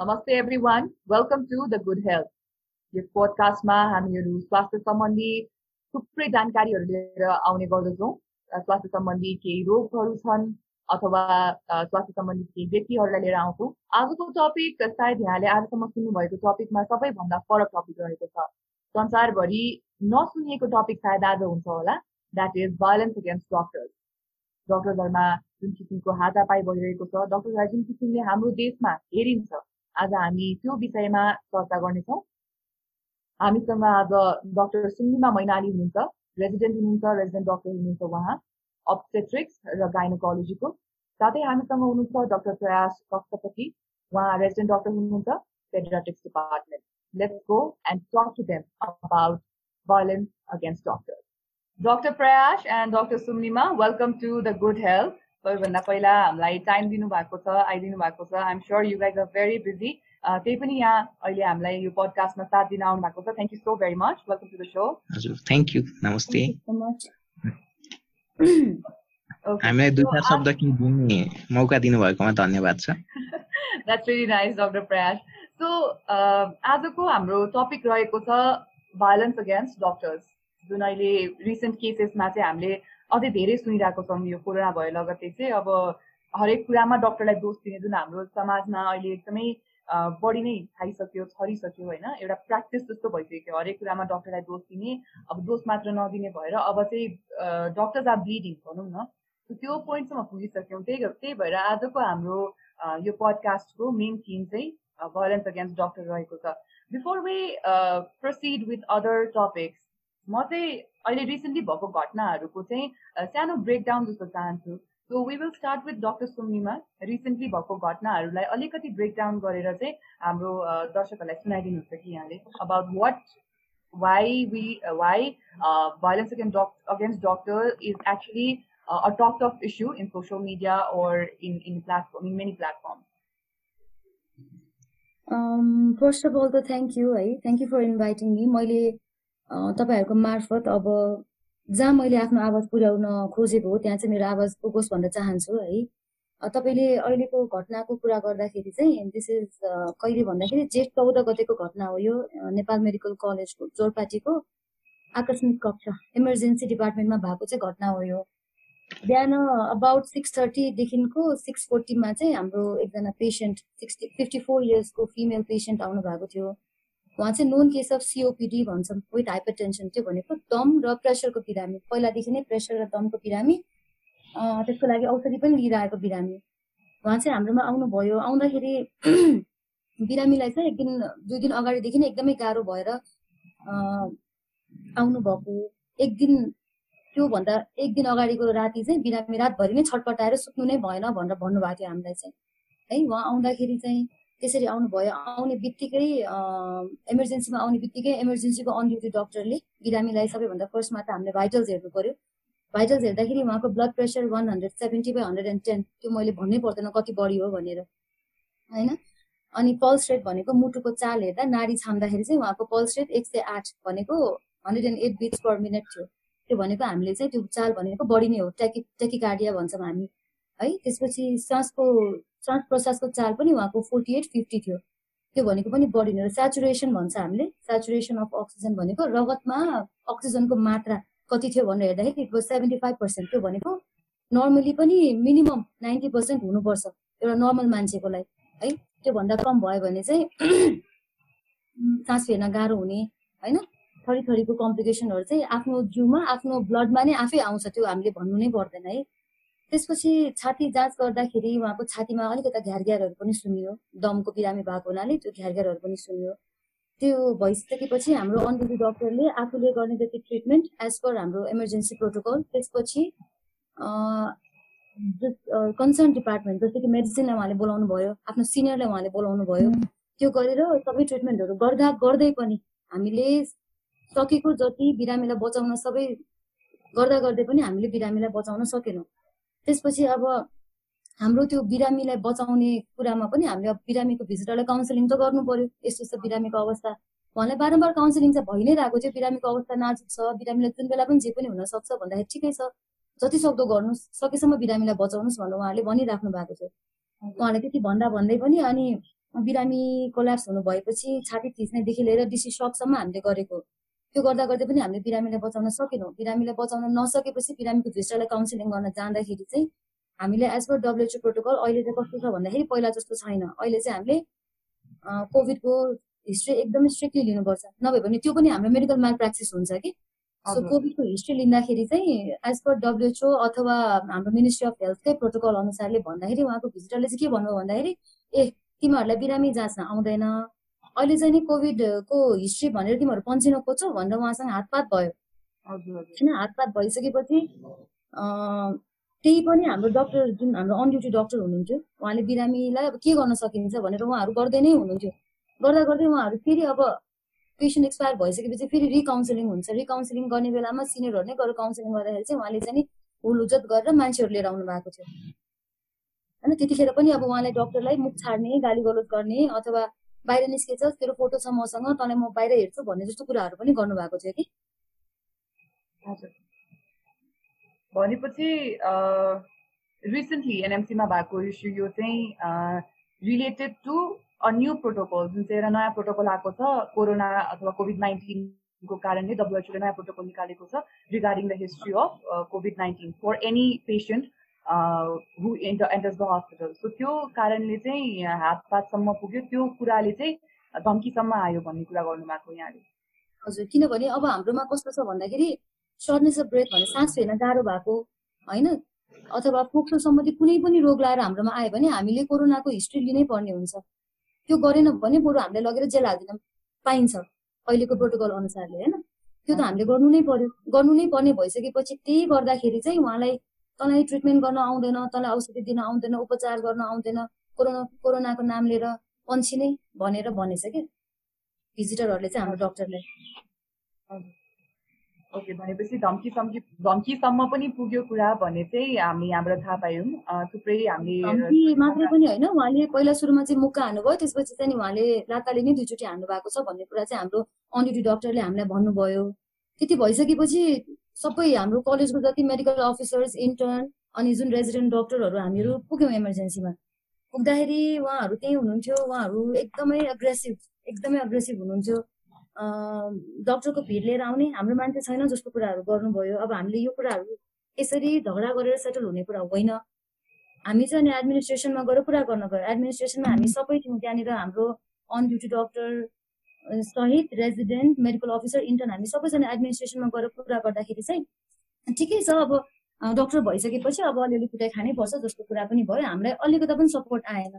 नमस्ते everyone welcome to the good health यो पोडकास्टमा हामीहरू स्वास्थ्य सम्बन्धी थुप्रै जानकारीहरू लिएर आउने गर्दछौँ। स्वास्थ्य सम्बन्धी केही रोगहरू छन् अथवा स्वास्थ्य सम्बन्धी केही व्यक्तिहरूलाई लिएर आउँछौँ। आजको टपिक सायद यहाँले आजसम्म सुन्नुभएको टपिकमा सबैभन्दा फरक टपिक रहेको छ। संसारभरि नसुनिएको टपिक सायद आज हुन्छ होला। That is violence against doctors डक्टरहरूमा जुन किसिमको हातापाई भइरहेको छ डक्टरलाई जुन किसिमले हाम्रो देशमा हेरिन्छ आज हामी त्यो विषयमा चर्चा गर्नेछौँ हामीसँग आज डक्टर सुन्निमा मैनाली हुनुहुन्छ रेजिडेन्ट हुनुहुन्छ रेजिडेन्ट डक्टर हुनुहुन्छ उहाँ अब्सेट्रिक्स र गाइनोकोलोजीको साथै हामीसँग हुनुहुन्छ डक्टर प्रयास कक्षपति उहाँ रेजिडेन्ट डक्टर हुनुहुन्छ paediatrics department let's go and talk to them about violence against doctors. Dr. Prayash and Dr. Sumnima, welcome to the Good Health. सबैभन्दा पहिला हामीलाई टाइम दिनुभएको छ आइदिनु भएको छ I'm sure you guys are very busy त्यही पनि यहाँ अहिले हामीलाई यो पडकास्टमा साथ दिन आउनु भएको छ. Thank you so very much welcome to the show हजुर थ्याङ्क यू नमस्ते हामीलाई दुई चार शब्द के दिने मौका दिनुभएकोमा धन्यवाद छ। That's very nice doctor Prayas so आजको हाम्रो टपिक रहेको छ भायोलेन्स अगेन्स्ट डक्टर्स जुन अहिले रिसेन्ट केसेसमा चाहिँ हामीले अझै धेरै सुनिरहेको छौँ यो कोरोना भयो लगत्तै चाहिँ अब हरेक कुरामा डक्टरलाई दोष दिने जुन हाम्रो समाजमा अहिले एकदमै बढी नै खाइसक्यो छरिसक्यो होइन एउटा प्र्याक्टिस जस्तो भइसक्यो। हरेक कुरामा डक्टरलाई दोष दिने अब दोष मात्र नदिने भएर अब चाहिँ डक्टर्स आर ब्लिडिङ भनौँ न। त्यो पोइन्टसम्म पुगिसक्यौँ। त्यही त्यही भएर आजको हाम्रो यो पडकास्टको मेन थिम चाहिँ भायोलेन्स अगेन्स्ट डक्टर रहेको छ। Before we proceed with other topics म चाहिँ अहिले रिसेन्टली भएको घटनाहरूको चाहिँ सानो ब्रेकडाउन जस्तो चाहन्छु so we will start with doctor Sumnima recently भएको घटनाहरूलाई अलिकति ब्रेकडाउन गरेर चाहिँ हाम्रो दर्शकहरूलाई सुनाइदिनुहुन्छ कि यहाँले about what why we why violence against doc against doctor is actually a talked of issue in social media or in in platform in many platforms um, first of all, the thank you. है Thank you for inviting me. मैले तपाईँहरूको मार्फत अब जहाँ मैले आफ्नो आवाज पुर्याउन खोजेको हो त्यहाँ चाहिँ मेरो आवाज पुगोस् भन्न चाहन्छु है। तपाईँले अहिलेको घटनाको कुरा गर्दाखेरि चाहिँ दिस इज कहिले भन्दाखेरि जेठ चौध गतेको घटना हो यो नेपाल मेडिकल कलेजको जोरपाटीको आकस्मिक कक्ष इमर्जेन्सी डिपार्टमेन्टमा भएको चाहिँ घटना हो यो। बिहान अबाउट सिक्स थर्टीदेखिको सिक्स फोर्टीमा चाहिँ हाम्रो एकजना पेसेन्ट सिक्सटी फिफ्टी फोर इयर्सको फिमेल पेसेन्ट आउनु भएको थियो। उहाँ चाहिँ नोन केस अफ सिओपिडी भन्छौँ विथ हाइपर टेन्सन त्यो भनेको दम र प्रेसरको बिरामी। पहिलादेखि नै प्रेसर र दमको बिरामी त्यसको लागि औषधि पनि लिइरहेको बिरामी। उहाँ चाहिँ हाम्रोमा आउनुभयो। आउँदाखेरि बिरामीलाई चाहिँ एक दिन दुई दिन अगाडिदेखि नै एकदमै गाह्रो भएर आउनुभएको। एक दिन त्योभन्दा एक दिन अगाडिको राति चाहिँ बिरामी रातभरि नै छटपटाएर सुत्नु नै भएन भनेर भन्नुभएको थियो हामीलाई चाहिँ। है उहाँ आउँदाखेरि चाहिँ त्यसरी आउनुभयो आउने बित्तिकै इमर्जेन्सीमा आउने बित्तिकै इमर्जेन्सीको अन ड्युटी डक्टरले बिरामीलाई सबैभन्दा फर्स्टमा त हामीले भाइटल्स हेर्नु पर्यो। भाइटल्स हेर्दाखेरि उहाँको blood pressure one hundred seventy by hundred and ten त्यो मैले भन्नै पर्दैन कति बढी हो भनेर। होइन? अनि पल्स रेट भनेको मुटुको चाल हेर्दा नाडी छाम्दाखेरि चाहिँ उहाँको पल्स रेट एक सय आठ भनेको hundred and eight beats per minute थियो। त्यो भनेको हामीले चाहिँ त्यो चाल भनेको बढी नै हो। टेकी टेकिकार्डिया भन्छौँ हामी। है त्यसपछि सासको श्वास प्रश्वासको चाल पनि उहाँको फोर्टी एट फिफ्टी थियो। त्यो भनेको पनि बढी नै सेचुरेसन भन्छ हामीले। सेचुरेसन अफ अक्सिजन भनेको रगतमा अक्सिजनको मात्रा कति थियो भनेर हेर्दाखेरि it was seventy five percent त्यो भनेको नर्मली पनि मिनिमम नाइन्टी पर्सेन्ट हुनुपर्छ एउटा नर्मल मान्छेको लागि है त्योभन्दा कम भयो भने चाहिँ सास फेर्न गाह्रो हुने होइन? थरी थरीको कम्प्लिकेसनहरू चाहिँ आफ्नो जिउमा आफ्नो ब्लडमा नै आफै आउँछ। त्यो हामीले भन्नु नै पर्दैन है? त्यसपछि छाती जाँच गर्दाखेरि उहाँको छातीमा अलिकता घ्यारघ्यारहरू पनि सुनियो। दमको बिरामी भएको हुनाले त्यो घ्यारघ्यारहरू पनि सुनियो। त्यो भइसकेपछि हाम्रो अनड्युटी डक्टरले आफूले गर्ने जति ट्रिटमेन्ट एज पर हाम्रो इमर्जेन्सी प्रोटोकल त्यसपछि कन्सर्न डिपार्टमेन्ट जस्तो कि मेडिसिनलाई उहाँले बोलाउनु भयो आफ्नो सिनियरलाई उहाँले बोलाउनु भयो त्यो गरेर सबै ट्रिटमेन्टहरू गर्दा गर्दै पनि हामीले सकेको जति बिरामीलाई बचाउन सबै गर्दा गर्दै पनि हामीले बिरामीलाई बचाउन सकेनौँ। त्यसपछि अब हाम्रो त्यो बिरामीलाई बचाउने कुरामा पनि हामीले अब बिरामीको भिजिटरलाई काउन्सिलिङ त गर्नु पर्यो। यस्तो यस्तो बिरामीको अवस्था। उहाँलाई बारम्बार काउन्सिलिङ चाहिँ भइ नै रहेको थियो। बिरामीको अवस्था नाजुक छ। बिरामीलाई जुन बेला पनि जे पनि हुनसक्छ भन्दाखेरि ठिकै छ। जति सक्दो गर्नुहोस्। सकेसम्म बिरामीलाई बचाउनुहोस् भनेर उहाँले भनिराख्नु भएको थियो। उहाँले त्यति भन्दा भन्दै पनि अनि बिरामी कोल्याप्स हुनु भएपछि छाती थिच्नेदेखि लिएर डिसी सकसम्म हामीले गरेको। त्यो गर्दा गर्दै पनि हामीले बिरामीलाई बचाउन सकेनौँ बिरामीलाई बचाउन नसकेपछि बिरामीको भिस्टालाई काउन्सिलिङ गर्न जाँदाखेरि चाहिँ हामीले एज पर डब्लुएचओ प्रोटोकल अहिले चाहिँ कस्तो छ भन्दाखेरि पहिला जस्तो छैन। अहिले चाहिँ हामीले कोभिडको हिस्ट्री एकदमै स्ट्रिक्टली लिनुपर्छ। नभए भने त्यो पनि हाम्रो मेडिकल माल प्र्याक्टिस हुन्छ कि? सो कोभिडको हिस्ट्री लिँदाखेरि चाहिँ एज पर डब्लुएचओ अथवा हाम्रो मिनिस्ट्री अफ हेल्थकै प्रोटोकल अनुसारले भन्दाखेरि उहाँको भिजिटरले चाहिँ के भन्नुभयो भन्दाखेरि ए तिमीहरूलाई बिरामी जाँच्न आउँदैन। अहिले चाहिँ नि कोभिडको हिस्ट्री भनेर तिमीहरू पन्चिन खोज्छौ भनेर उहाँसँग हातपात भयो। होइन हातपात भइसकेपछि त्यही पनि हाम्रो डक्टर जुन हाम्रो अन ड्युटी डक्टर हुनुहुन्थ्यो उहाँले बिरामीलाई अब के गर्न सकिन्छ भनेर उहाँहरू गर्दै नै हुनुहुन्थ्यो। गर्दा गर्दै उहाँहरू फेरि अब पेसेन्ट एक्सपायर भइसकेपछि फेरि रिकाउन्सिलिङ हुन्छ। रिकाउन्सिलिङ गर्ने बेलामा सिनियरहरू नै गएर काउन्सिलिङ गर्दाखेरि चाहिँ उहाँले चाहिँ हुल उजत गरेर मान्छेहरू लिएर आउनु भएको थियो। होइन त्यतिखेर पनि अब उहाँलाई डक्टरलाई मुख छाड्ने गाली गलोज गर्ने अथवा बाहिर निस्केछ तेरो फोटो छ मसँग तँलाई म बाहिर हेर्छु भन्ने जस्तो कुराहरू पनि गर्नुभएको थियो कि? भनेपछि रिसेन्टली एनएमसीमा भएको इस्यु यो चाहिँ related to a new protocol जुन चाहिँ एउटा नयाँ प्रोटोकल आएको छ कोरोना अथवा कोभिड नाइन्टिनको कारणले डब्लुएचओले नयाँ प्रोटोकल निकालेको छ regarding the history of COVID nineteen for any patient who enter enters the hospital so त्यो कारणले चाहिँ हातपातसम्म पुग्यो। त्यो कुराले चाहिँ धम्कीसम्म आयो भन्ने कुरा गर्नुभएको यहाँले। हजुर किनभने अब हाम्रोमा कस्तो छ भन्दाखेरि सर्नेस अफ ब्रेथ भने सास फेर्न गाह्रो भएको होइन? अथवा फोक्सो सम्बन्धी कुनै पनि रोग लाएर हाम्रोमा आयो भने हामीले कोरोनाको हिस्ट्री लिनै पर्ने हुन्छ। त्यो गरेन भने बरु हामीले लगेर जेल हालिदिन पाइन्छ अहिलेको प्रोटोकल अनुसारले होइन? त्यो त हामीले गर्नु नै पर्यो। गर्नु नै पर्ने भइसकेपछि त्यही गर्दाखेरि चाहिँ उहाँलाई तँलाई ट्रिटमेन्ट गर्न आउँदैन तँलाई औषधि दिन आउँदैन उपचार गर्न आउँदैन कोरोना कोरोनाको नाम लिएर पन्छी नै भनेर भनेछ कि? भिजिटरहरूले चाहिँ हाम्रो डक्टरलाई ओके भनेपछि धम्की सम्की धम्कीसम्म पनि पुग्यो कुरा भने चाहिँ हामी यहाँबाट थाहा पायौँ। थुप्रै हामीले मात्रै पनि होइन उहाँले पहिला सुरुमा चाहिँ मुक्का हान्नुभयो त्यसपछि चाहिँ उहाँले लाताले नै दुईचोटि हान्नु भएको छ भन्ने कुरा चाहिँ हाम्रो अन डक्टरले हामीलाई भन्नुभयो। त्यति भइसकेपछि सबै हाम्रो कलेजको जति मेडिकल अफिसर्स इन्टर्न अनि जुन रेजिडेन्ट डक्टरहरू हामीहरू पुग्यौँ इमर्जेन्सीमा पुग्दाखेरि उहाँहरू त्यही हुनुहुन्थ्यो उहाँहरू एकदमै अग्रेसिभ एकदमै अग्रेसिभ हुनुहुन्थ्यो। डक्टरको भिड लिएर आउने हाम्रो मान्छे छैन जस्तो कुराहरू गर्नुभयो। अब हामीले यो कुराहरू यसरी झगडा गरेर सेटल हुने कुरा होइन। हामी चाहिँ अनि एडमिनिस्ट्रेसनमा गएर कुरा गर्न गयो। एडमिनिस्ट्रेसनमा हामी सबै थियौँ त्यहाँनिर हाम्रो अन ड्युटी डक्टर सहित रेजिडेन्ट मेडिकल अफिसर इन्टर्न हामी सबैजना एडमिनिस्ट्रेसनमा गएर कुरा गर्दाखेरि चाहिँ ठिकै छ अब डक्टर भइसकेपछि अब अलिअलि कुटाइ खानै पर्छ जस्तो कुरा पनि भयो। हामीलाई अलिकता पनि सपोर्ट आएन।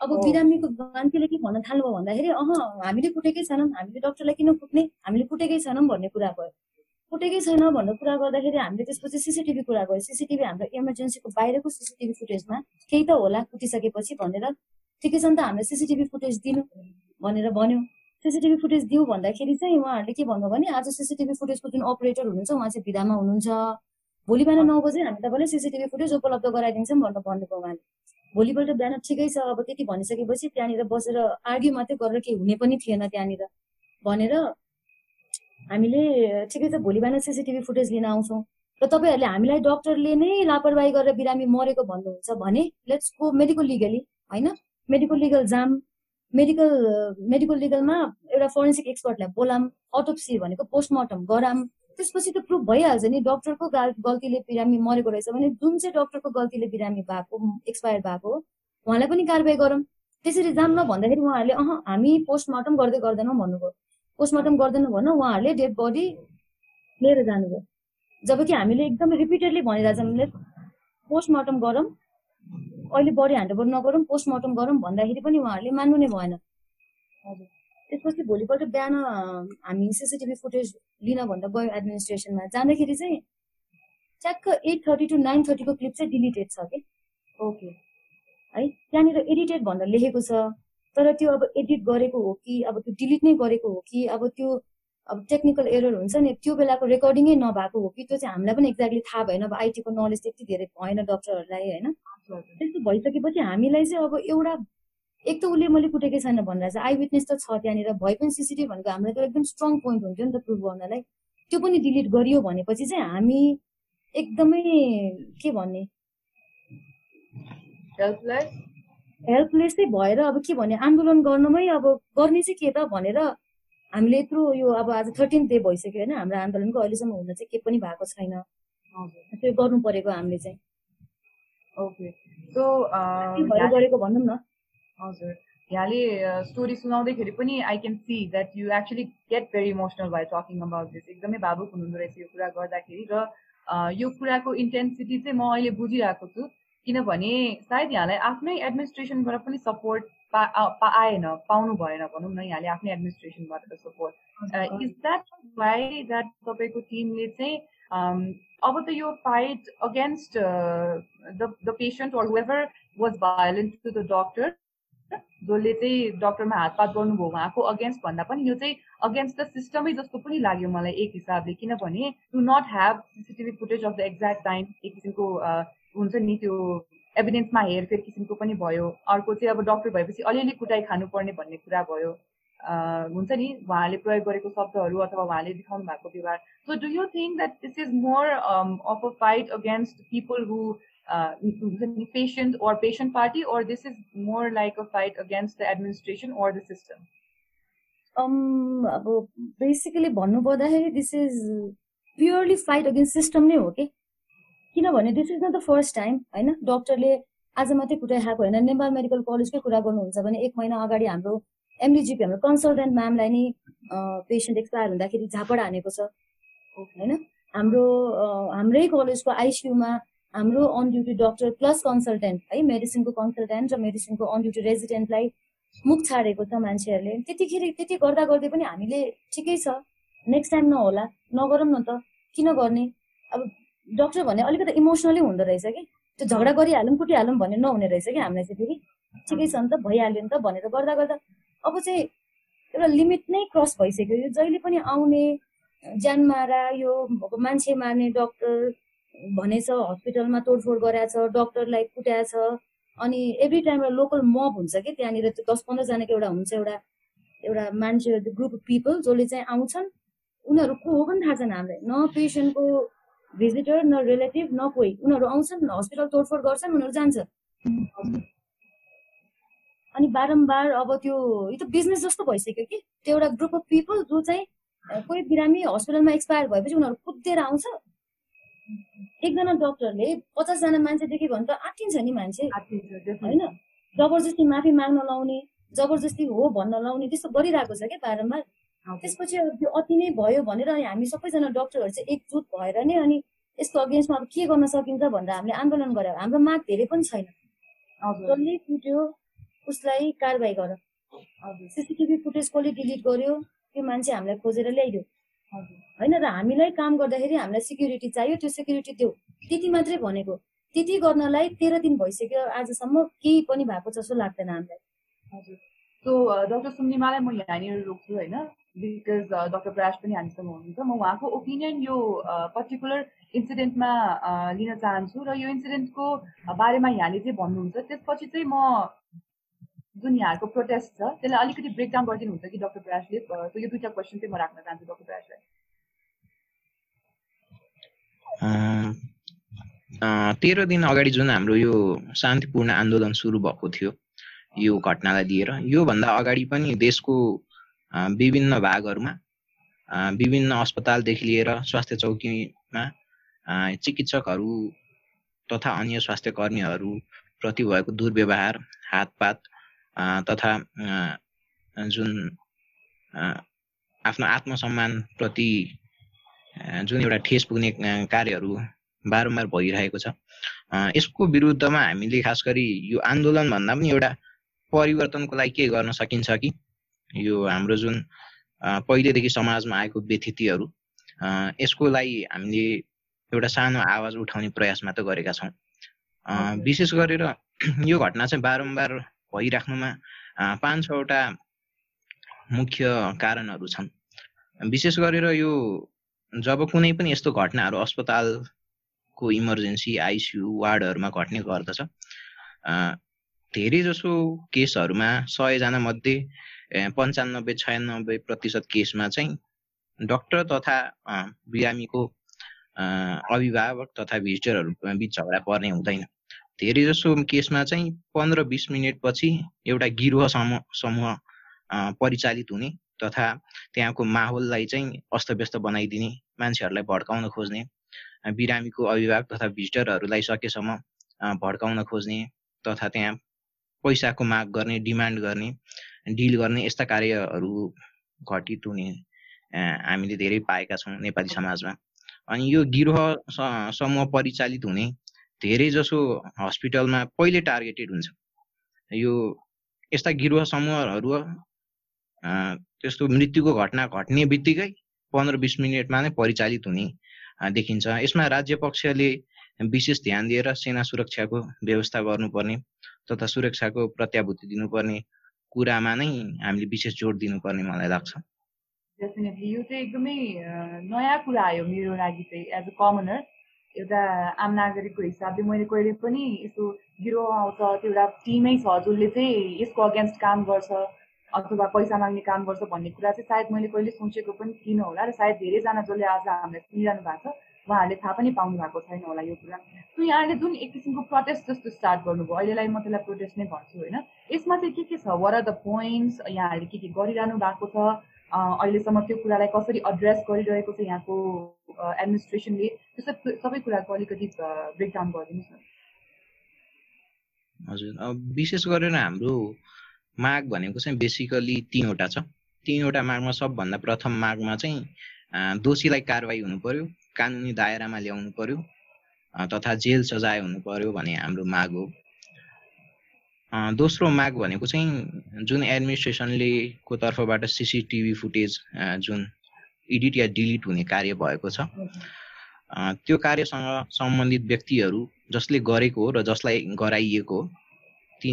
अब बिरामीको मान्छेले के भन्न थाल्नुभयो भन्दाखेरि अह हामीले कुटेकै छैनौँ हामीले डक्टरलाई किन कुट्ने? हामीले कुटेकै छैनौँ भन्ने कुरा भयो। कुटेकै छैन भन्ने कुरा गर्दाखेरि हामीले त्यसपछि सिसिटिभी कुरा गयो सिसिटिभी हाम्रो इमर्जेन्सीको बाहिरको सिसिटिभी फुटेजमा केही त होला कुटिसकेपछि भनेर ठिकै छ नि त हामीले सिसिटिभी फुटेज दिनु भनेर भन्यो। सिसिटिभी फुटेज दिउँ भन्दाखेरि चाहिँ उहाँहरूले के भन्नु भने आज सिसिटिभी फुटेजको जुन अपरेटर हुनुहुन्छ उहाँ चाहिँ भिडामा हुनुहुन्छ। भोलि बिहान नौ बजे हामी तपाईँलाई सिसिटिभी फुटेज उपलब्ध गराइदिन्छौँ भनेर भन्नुभयो उहाँले। भोलिपल्ट बिहान ठिकै छ अब त्यति भनिसकेपछि त्यहाँनिर बसेर आर्ग्यु मात्रै गरेर केही हुने पनि थिएन त्यहाँनिर। भनेर हामीले ठिकै छ भोलि बिहान सिसिटिभी फुटेज लिन आउँछौँ। र तपाईँहरूले हामीलाई डक्टरले नै लापरवाही गरेर बिरामी मरेको भन्नुहुन्छ भने लेट्स गो मेडिकल लिगली होइन? मेडिकल लिगल जाम मेडिकल मेडिकल लिगलमा एउटा फोरेन्सिक एक्सपर्टलाई बोलाम अटोप्सी भनेको पोस्टमार्टम गराम। त्यसपछि त प्रुभ भइहाल्छ नि। डक्टरको गल्तीले बिरामी मरेको रहेछ भने जुन चाहिँ डक्टरको गल्तीले बिरामी भएको एक्सपायर भएको उहाँलाई पनि कारवाही गरौँ। त्यसरी जाम भन्दाखेरि उहाँहरूले अह हामी पोस्टमार्टम गर्दै गर्दैनौँ भन्नुभयो। पोस्टमार्टम गर्दैनौँ भन्न उहाँहरूले डेड बडी लिएर जानुभयो। जबकि हामीले एकदमै रिपिटेडली भनिरहेछौँ पोस्टमार्टम गरौँ। अहिले बडी ह्यान्डओभर नगरौँ पोस्टमार्टम गरौँ भन्दाखेरि पनि उहाँहरूले मान्नु नै भएन। हजुर। त्यसपछि भोलिपल्ट बिहान हामी सिसिटिभी फुटेज लिन भन्दा गयो एडमिनिस्ट्रेसनमा जाँदाखेरि चाहिँ ट्याक्क एट थर्टी टु नाइन थर्टीको क्लिप चाहिँ डिलिटेड छ कि? ओके है? त्यहाँनिर एडिटेड भनेर लेखेको छ। तर त्यो अब एडिट गरेको हो कि अब त्यो डिलिट नै गरेको हो कि अब त्यो अब टेक्निकल एरर हुन्छ नि त्यो बेलाको रेकर्डिङै नभएको हो कि त्यो चाहिँ हामीलाई पनि एक्ज्याक्टली थाहा भएन अब आइटीको नलेज त्यति धेरै भएन डक्टरहरूलाई होइन? त्यस्तो भइसकेपछि हामीलाई चाहिँ अब एउटा एक त उसले मैले कुटेकै छैन भनेर चाहिँ आई विटनेस त छ त्यहाँनिर भए पनि सिसिटिभी भनेको हामीलाई त एकदम स्ट्रङ पोइन्ट हुन्थ्यो नि त प्रुभ गर्नलाई। त्यो पनि डिलिट गरियो भनेपछि चाहिँ हामी एकदमै के भन्ने? हेल्पलेसै भएर अब के भने आन्दोलन गर्नमै अब गर्ने चाहिँ के त भनेर हामीले यत्रो यो अब आज थर्टिन डे भइसक्यो होइन हाम्रो आन्दोलनको अहिलेसम्म हुन चाहिँ के पनि भएको छैन। त्यो गर्नु परेको हामीले चाहिँ। ओके। सो गरेको भनौँ न। हजुर। यहाँले स्टोरी सुनाउँदैखेरि पनि I can see that you actually get very emotional by talking about this एकदमै भावुक हुनुहुँदो रहेछ यो कुरा गर्दाखेरि र यो कुराको इन्टेन्सिटी चाहिँ म अहिले बुझिरहेको छु। किनभने सायद यहाँलाई आफ्नै एडमिनिस्ट्रेसनबाट पनि सपोर्ट पा आएन पाउनु भएन भनौँ न यहाँले आफ्नै एडमिनिस्ट्रेसनबाट support is that why that तपाईँको टिमले चाहिँ अब त यो fight against the the patient or whoever was violent to the doctor जसले चाहिँ डक्टरमा हातपात गर्नुभयो उहाँको अगेन्स्ट भन्दा पनि यो चाहिँ अगेन्स्ट द सिस्टमै जस्तो पनि लाग्यो मलाई एक हिसाबले। किनभने to not have CCTV footage of the exact time एक किसिमको हुन्छ नि त्यो एभिडेन्समा हेरफेर किसिमको पनि भयो। अर्को चाहिँ अब डक्टर भएपछि अलिअलि कुटाइ खानुपर्ने भन्ने कुरा भयो। हुन्छ नि? उहाँले प्रयोग गरेको शब्दहरू अथवा उहाँले देखाउनु भएको व्यवहार। So do you think that this is more of a fight against people who हुन्छ नि patient or patient party or this is more like a fight against the administration or the system? अब basically भन्नु पर्दाखेरि this is purely fight against system नै हो कि किनभने this is not the first time होइन? डक्टरले आज मात्रै कुरा खाएको होइन। नेपाल मेडिकल कलेजकै कुरा गर्नुहुन्छ भने एक महिना अगाडि हाम्रो एमडिजिपी हाम्रो कन्सल्टेन्ट म्यामलाई नि पेसेन्ट एक्सपायर हुँदाखेरि झापड हानेको छ। होइन? हाम्रो हाम्रै कलेजको आइसियुमा हाम्रो on duty doctor plus consultant है मेडिसिनको कन्सल्टेन्ट र मेडिसिनको अन ड्युटी रेजिडेन्टलाई मुख छाडेको छ मान्छेहरूले। त्यतिखेर त्यति गर्दा गर्दै पनि हामीले ठिकै छ। नेक्स्ट टाइम नहोला नगरौँ न त। किन गर्ने? अब डक्टर भने अलिकति इमोसनली हुँदो रहेछ कि? त्यो झगडा गरिहालौँ कुटिहालौँ भन्ने नहुने रहेछ कि हामीलाई चाहिँ फेरि? ठिकै छ नि त भइहाल्यो नि त भनेर गर्दा गर्दा। अब चाहिँ एउटा लिमिट नै क्रस भइसक्यो। यो जहिले पनि आउने ज्यान मारा यो मान्छे मार्ने डक्टर भनेछ हस्पिटलमा तोडफोड गराएछ डक्टरलाई कुट्याएछ। अनि एभ्री टाइम एउटा लोकल मब हुन्छ कि त्यहाँनिर त्यो दस पन्ध्रजनाको एउटा हुन्छ एउटा एउटा मान्छे ग्रुप अफ पिपल जसले चाहिँ आउँछन् उनीहरू को हो पनि थाहा छैन हामीलाई। न पेसेन्टको भिजिटर न रिलेटिभ न कोही। उनीहरू आउँछन् हस्पिटल तोडफोड गर्छन् उनीहरू जान्छ। अनि बारम्बार अब त्यो यो त बिजनेस जस्तो भइसक्यो कि? त्यो एउटा ग्रुप अफ पिपल जो चाहिँ कोही बिरामी हस्पिटलमा एक्सपायर भएपछि उनीहरू कुदेर आउँछ। एकजना डक्टरले पचासजना मान्छेदेखि भने त आँटिन्छ नि मान्छे। होइन? जबरजस्ती माफी माग्न लाउने जबरजस्ती हो भन्न लाउने त्यस्तो गरिरहेको छ क्या बारम्बार। त्यसपछि त्यो अति नै भयो भनेर हामी सबैजना डक्टरहरू चाहिँ एकजुट भएर नै अनि यसको अगेन्स्टमा अब के गर्न सकिन्छ भनेर हामीले आन्दोलन गऱ्यो। हाम्रो माग धेरै पनि छैन। जसले कुट्यो उसलाई कारवाही गर सिसिटिभी फुटेज कसले डिलिट गर्यो त्यो मान्छे हामीलाई खोजेर ल्याइदियो। होइन र हामीलाई काम गर्दाखेरि हामीलाई सिक्युरिटी चाहियो त्यो सिक्युरिटी दियो। त्यति मात्रै भनेको। त्यति गर्नलाई तेह्र दिन भइसक्यो आजसम्म केही पनि भएको जस्तो लाग्दैन हामीलाई। हजुर। सो डक्टर सुन्निमालाई म यहाँनिर रोक्छु होइन? बिकज डक्टर प्रयास पनि हामीसँग हुनुहुन्छ म उहाँको ओपिनियन यो पर्टिकुलर इन्सिडेन्टमा लिन चाहन्छु र यो इन्सिडेन्टको बारेमा यहाँले चाहिँ भन्नुहुन्छ त्यसपछि चाहिँ म जुन यहाँको प्रोटेस्ट छ त्यसलाई अलिकति ब्रेकडाउन गरिदिनुहुन्छ कि डक्टर प्रयासले यो दुईवटा क्वेसन चाहिँ म राख्न चाहन्छु डक्टर प्रयासलाई तेह्र दिन अगाडि जुन हाम्रो यो शान्तिपूर्ण आन्दोलन सुरु भएको थियो यो घटनालाई लिएर योभन्दा अगाडि पनि देशको विभिन्न भागहरूमा विभिन्न अस्पतालदेखि लिएर स्वास्थ्य चौकीमा चिकित्सकहरू तथा अन्य स्वास्थ्य कर्मीहरूप्रति भएको दुर्व्यवहार हातपात तथा जुन आफ्नो आत्मसम्मानप्रति जुन एउटा ठेस पुग्ने कार्यहरू बारम्बार भइरहेको छ। यसको विरुद्धमा हामीले खास गरी यो आन्दोलन भन्दा पनि एउटा परिवर्तनको लागि के गर्न सकिन्छ कि? यो हाम्रो जुन पहिलेदेखि समाजमा आएको व्यथितिहरू यसको लागि हामीले एउटा सानो आवाज उठाउने प्रयास मात्र गरेका छौँ। विशेष गरेर यो घटना चाहिँ बारम्बार भइराख्नुमा पाँच छवटा मुख्य कारणहरू छन्। विशेष गरेर यो जब कुनै पनि यस्तो घटनाहरू अस्पतालको इमर्जेन्सी आइसियु वार्डहरूमा घट्ने गर्दछ धेरै जसो केसहरूमा सयजना मध्ये पन्चानब्बे छयानब्बे प्रतिशत केसमा चाहिँ डक्टर तथा बिरामीको अभिभावक तथा भिजिटरहरू बिच झगडा पर्ने हुँदैन। धेरै जसो केसमा चाहिँ पन्ध्र बिस मिनटपछि एउटा गिरोह समूह समूह परिचालित हुने तथा त्यहाँको माहौललाई चाहिँ अस्तव्यस्त बनाइदिने मान्छेहरूलाई भड्काउन खोज्ने बिरामीको अभिभावक तथा भिजिटरहरूलाई सकेसम्म भड्काउन खोज्ने तथा त्यहाँ पैसाको माग गर्ने डिमान्ड गर्ने डिल गर्ने यस्ता कार्यहरू घटित हुने हामीले धेरै पाएका छौँ नेपाली समाजमा। अनि यो गिरोह समूह परिचालित हुने धेरै जसो हस्पिटलमा पहिले टार्गेटेड हुन्छ। यो यस्ता गिरोह समूहहरू त्यस्तो मृत्युको घटना घट्ने बित्तिकै पन्ध्र बिस मिनटमा नै परिचालित हुने देखिन्छ। यसमा राज्य पक्षले विशेष ध्यान दिएर सेना सुरक्षाको व्यवस्था गर्नुपर्ने तथा सुरक्षाको प्रत्याभूति दिनुपर्ने कुरामा नै हामीले विशेष जोड दिनुपर्ने मलाई लाग्छ। डेफिनेटली यो चाहिँ एकदमै नयाँ कुरा आयो मेरो लागि चाहिँ एज अ कमनर एउटा आम नागरिकको हिसाबले मैले कहिले पनि यस्तो गिरोह आउँछ त्यो एउटा टिमै छ जसले चाहिँ यसको अगेन्स्ट काम गर्छ अथवा पैसा माग्ने काम गर्छ भन्ने कुरा चाहिँ सायद मैले कहिले सोचेको पनि थिइनँ होला र सायद धेरैजना जसले आज हामीलाई सुनिरहनु भएको छ। उहाँहरूले थाहा पनि पाउनु भएको छैन होला यो कुरा। सो यहाँले जुन एक किसिमको प्रोटेस्ट जस्तो स्टार्ट गर्नुभयो अहिलेलाई म त्यसलाई प्रोटेस्ट नै भन्छु होइन? यसमा चाहिँ के के छ? वर आर द पोइन्ट्स यहाँहरूले के के गरिरहनु भएको छ? अहिलेसम्म त्यो कुरालाई कसरी एड्रेस गरिरहेको छ यहाँको एडमिनिस्ट्रेसनले त्यो सब सबै कुराको अलिकति ब्रेकडाउन गरिदिनुहोस् न। हजुर। विशेष गरेर हाम्रो माग भनेको चाहिँ बेसिकली तिनवटा छ। तिनवटा मागमा सबभन्दा प्रथम मागमा चाहिँ दोषीलाई कारवाही हुनु पर्यो। कानुनी दायरामा ल्याउनु पर्यो तथा जेल सजाय हुनु पर्यो भन्ने हाम्रो माग हो। दोस्रो माग भनेको चाहिँ जुन एडमिनिस्ट्रेसनले को तर्फबाट सिसिटिभी फुटेज जुन एडिट या डिलिट हुने कार्य भएको छ त्यो कार्यसँग सम्बन्धित व्यक्तिहरू जसले गरेको हो र जसलाई गराइएको ती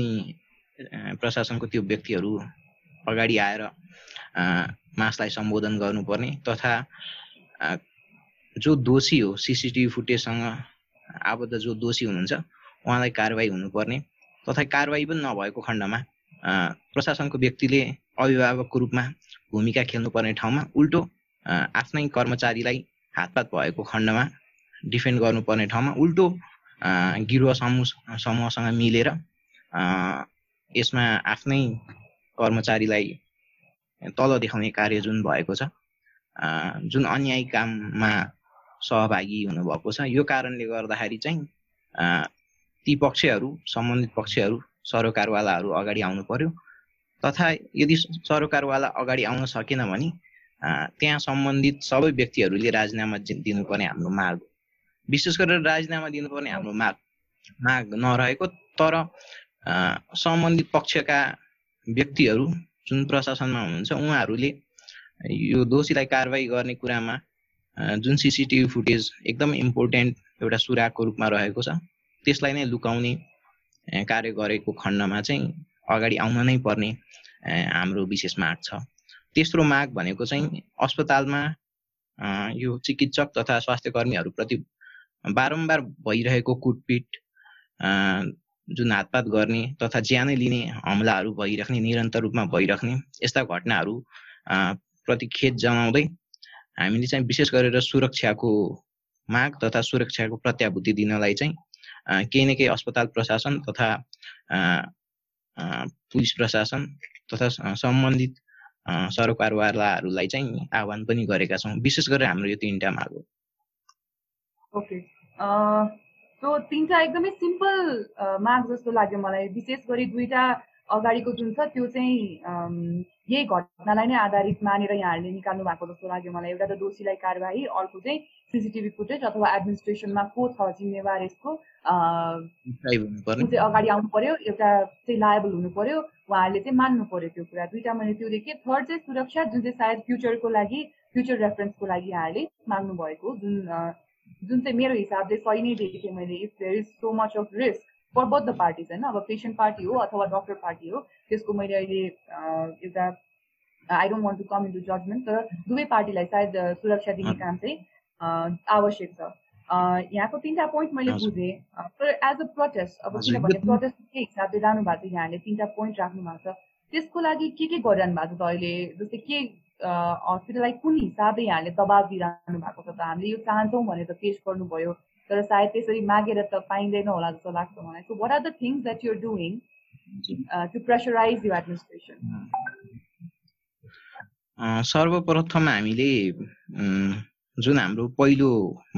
प्रशासनको त्यो व्यक्तिहरू अगाडि आएर मासलाई सम्बोधन गर्नुपर्ने तथा जो दोषी हो सिसिटिभी फुटेजसँग आबद्ध जो दोषी हुनुहुन्छ उहाँलाई कारवाही हुनुपर्ने तथा कारवाही पनि नभएको खण्डमा प्रशासनको व्यक्तिले अभिभावकको रूपमा भूमिका खेल्नुपर्ने ठाउँमा उल्टो आफ्नै कर्मचारीलाई हातपात भएको खण्डमा डिफेन्ड गर्नुपर्ने ठाउँमा उल्टो गिरुवा समूह समूहसँग मिलेर यसमा आफ्नै कर्मचारीलाई तल देखाउने कार्य जुन भएको छ जुन अन्यायी काममा सहभागी हुनुभएको छ। यो कारणले गर्दाखेरि चाहिँ ती पक्षहरू सम्बन्धित पक्षहरू सरोकारवालाहरू अगाडि आउनु पर्यो। तथा यदि सरोकारवाला अगाडि आउन सकेन भने त्यहाँ सम्बन्धित सबै व्यक्तिहरूले राजीनामा दिनुपर्ने हाम्रो माग विशेष गरेर राजीनामा दिनुपर्ने हाम्रो माग माग नरहेको तर सम्बन्धित पक्षका व्यक्तिहरू जुन प्रशासनमा हुनुहुन्छ उहाँहरूले यो दोषीलाई कारवाही गर्ने कुरामा जुन सिसिटिभी फुटेज एकदम इम्पोर्टेन्ट एउटा सुरागको रूपमा रहेको छ त्यसलाई नै लुकाउने कार्य गरेको खण्डमा चाहिँ अगाडि आउन नै पर्ने हाम्रो विशेष माग छ। तेस्रो माग भनेको चाहिँ अस्पतालमा यो चिकित्सक तथा स्वास्थ्य कर्मीहरूप्रति बारम्बार भइरहेको कुटपिट जुन हातपात गर्ने तथा ज्यानै लिने हमलाहरू भइराख्ने निरन्तर रूपमा भइराख्ने यस्ता घटनाहरू प्रति खेद जनाउँदै हामीले चाहिँ विशेष गरेर सुरक्षाको माग तथा सुरक्षाको प्रत्याभूति दिनलाई चाहिँ केही न केही अस्पताल प्रशासन तथा पुलिस प्रशासन तथा सम्बन्धित सरकारवालाहरूलाई चाहिँ आह्वान पनि गरेका छौँ। विशेष गरेर हाम्रो यो तिनवटा माग हो। ओके। सो तिनवटा एकदमै सिम्पल माग जस्तो लाग्यो मलाई। विशेष गरी दुईवटा अगाडिको जुन छ त्यो चाहिँ यही घटनालाई नै आधारित मानेर यहाँहरूले निकाल्नु भएको जस्तो लाग्यो मलाई। एउटा त दोषीलाई कारवाही अर्को चाहिँ सिसिटिभी फुटेज अथवा एडमिनिस्ट्रेसनमा को छ जिम्मेवार यसको चाहिँ अगाडि आउनु पर्यो एउटा चाहिँ लायबल हुनु पर्यो उहाँहरूले चाहिँ मान्नु पर्यो त्यो कुरा। दुइटा मैले त्यो देखेँ। थर्ड चाहिँ सुरक्षा जुन चाहिँ सायद फ्युचरको लागि फ्युचर रेफरेन्सको लागि यहाँहरूले माग्नु भएको जुन जुन चाहिँ मेरो हिसाबले सही नै देखेँ मैले। If there is so much of risk for both the parties होइन अब पेसेन्ट पार्टी हो अथवा डक्टर पार्टी हो त्यसको मैले अहिले एउटा I don't want to come into judgement तर दुवै पार्टीलाई सायद सुरक्षा दिने काम चाहिँ आवश्यक छ यहाँको तिनवटा पोइन्ट मैले बुझेँ तर एज अ प्रोटेस्ट अब किनभने प्रोटेस्ट के हिसाबले जानु भएको छ यहाँले तिनवटा पोइन्ट राख्नु भएको छ त्यसको लागि के के गरिरहनु भएको छ अहिले जस्तै के हस्पिटललाई कुन हिसाबले यहाँले दबाब दिइरहनु भएको छ त हामीले यो चाहन्छौँ भनेर पेस गर्नुभयो तर सायद त्यसरी मागेर त पाइँदैन होला जस्तो लाग्छ मलाई so what are the things that you're doing to pressurise you administration सर्वप्रथम हामीले जुन हाम्रो पहिलो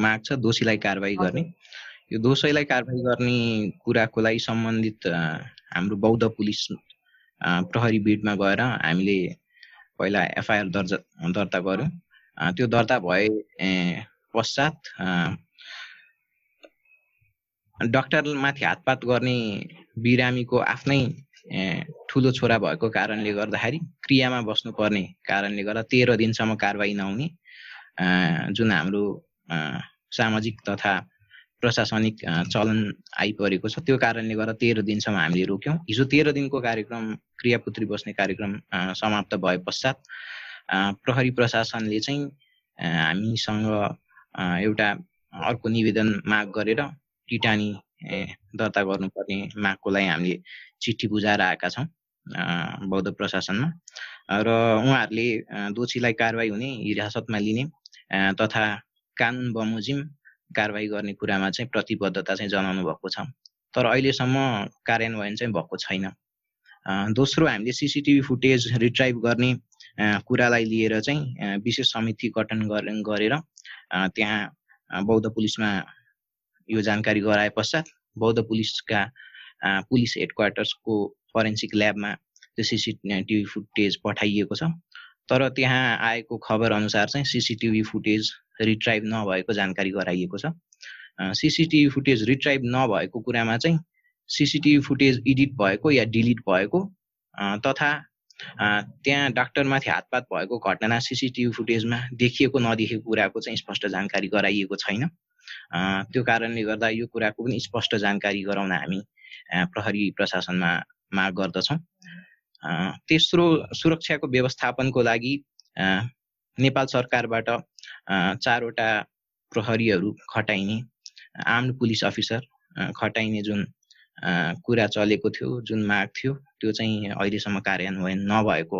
माग छ दोषीलाई कारवाही गर्ने। यो दोषीलाई कारवाही गर्ने कुराको लागि सम्बन्धित हाम्रो बौद्ध पुलिस प्रहरी बिडमा गएर हामीले पहिला एफआइआर दर्जा दर्ता गऱ्यौँ त्यो दर्ता भए पश्चात डक्टरमाथि हातपात गर्ने बिरामीको आफ्नै ठुलो छोरा भएको कारणले गर्दाखेरि क्रियामा बस्नुपर्ने कारणले गर्दा तेह्र दिनसम्म कारवाही नहुने जुन हाम्रो सामाजिक तथा प्रशासनिक चलन आइपरेको छ त्यो कारणले गर्दा तेह्र दिनसम्म हामीले रोक्यौँ। हिजो तेह्र दिनको कार्यक्रम क्रियापुत्री बस्ने कार्यक्रम समाप्त भए पश्चात प्रहरी प्रशासनले चाहिँ हामीसँग एउटा अर्को निवेदन माग गरेर टिटानी दर्ता गर्नुपर्ने मागको हामीले चिठी बुझाएर आएका छौँ बौद्ध प्रशासनमा। र उहाँहरूले दोषीलाई कारवाही हुने हिरासतमा लिने तथा कानुन बमोजिम कारवाही गर्ने कुरामा चाहिँ प्रतिबद्धता चाहिँ जनाउनु भएको छ। तर अहिलेसम्म कार्यान्वयन चाहिँ भएको छैन। दोस्रो हामीले सिसिटिभी फुटेज रिट्राइभ गर्ने कुरालाई लिएर चाहिँ विशेष समिति गठन गरेर त्यहाँ बौद्ध पुलिसमा यो जानकारी गराए पश्चात बौद्ध पुलिसका पुलिस हेडक्वार्टर्सको फरेन्सिक ल्याबमा त्यो सिसिटिभी फुटेज पठाइएको छ। तर त्यहाँ आएको खबर अनुसार चाहिँ सिसिटिभी फुटेज रिट्राइभ नभएको जानकारी गराइएको छ। सिसिटिभी फुटेज रिट्राइभ नभएको कुरामा चाहिँ सिसिटिभी फुटेज एडिट भएको या डिलिट भएको तथा त्यहाँ डाक्टरमाथि हातपात भएको घटना सिसिटिभी फुटेजमा देखिएको नदेखिएको कुराको चाहिँ स्पष्ट जानकारी गराइएको छैन। त्यो कारणले गर्दा यो कुराको पनि स्पष्ट जानकारी गराउन हामी प्रहरी प्रशासनमा माग गर्दछौँ। तेस्रो सुरक्षाको व्यवस्थापनको लागि नेपाल सरकारबाट चारवटा प्रहरीहरू खटाइने आर्म्ड पुलिस अफिसर खटाइने जुन कुरा चलेको थियो जुन माग थियो त्यो चाहिँ अहिलेसम्म कार्यान्वयन नभएको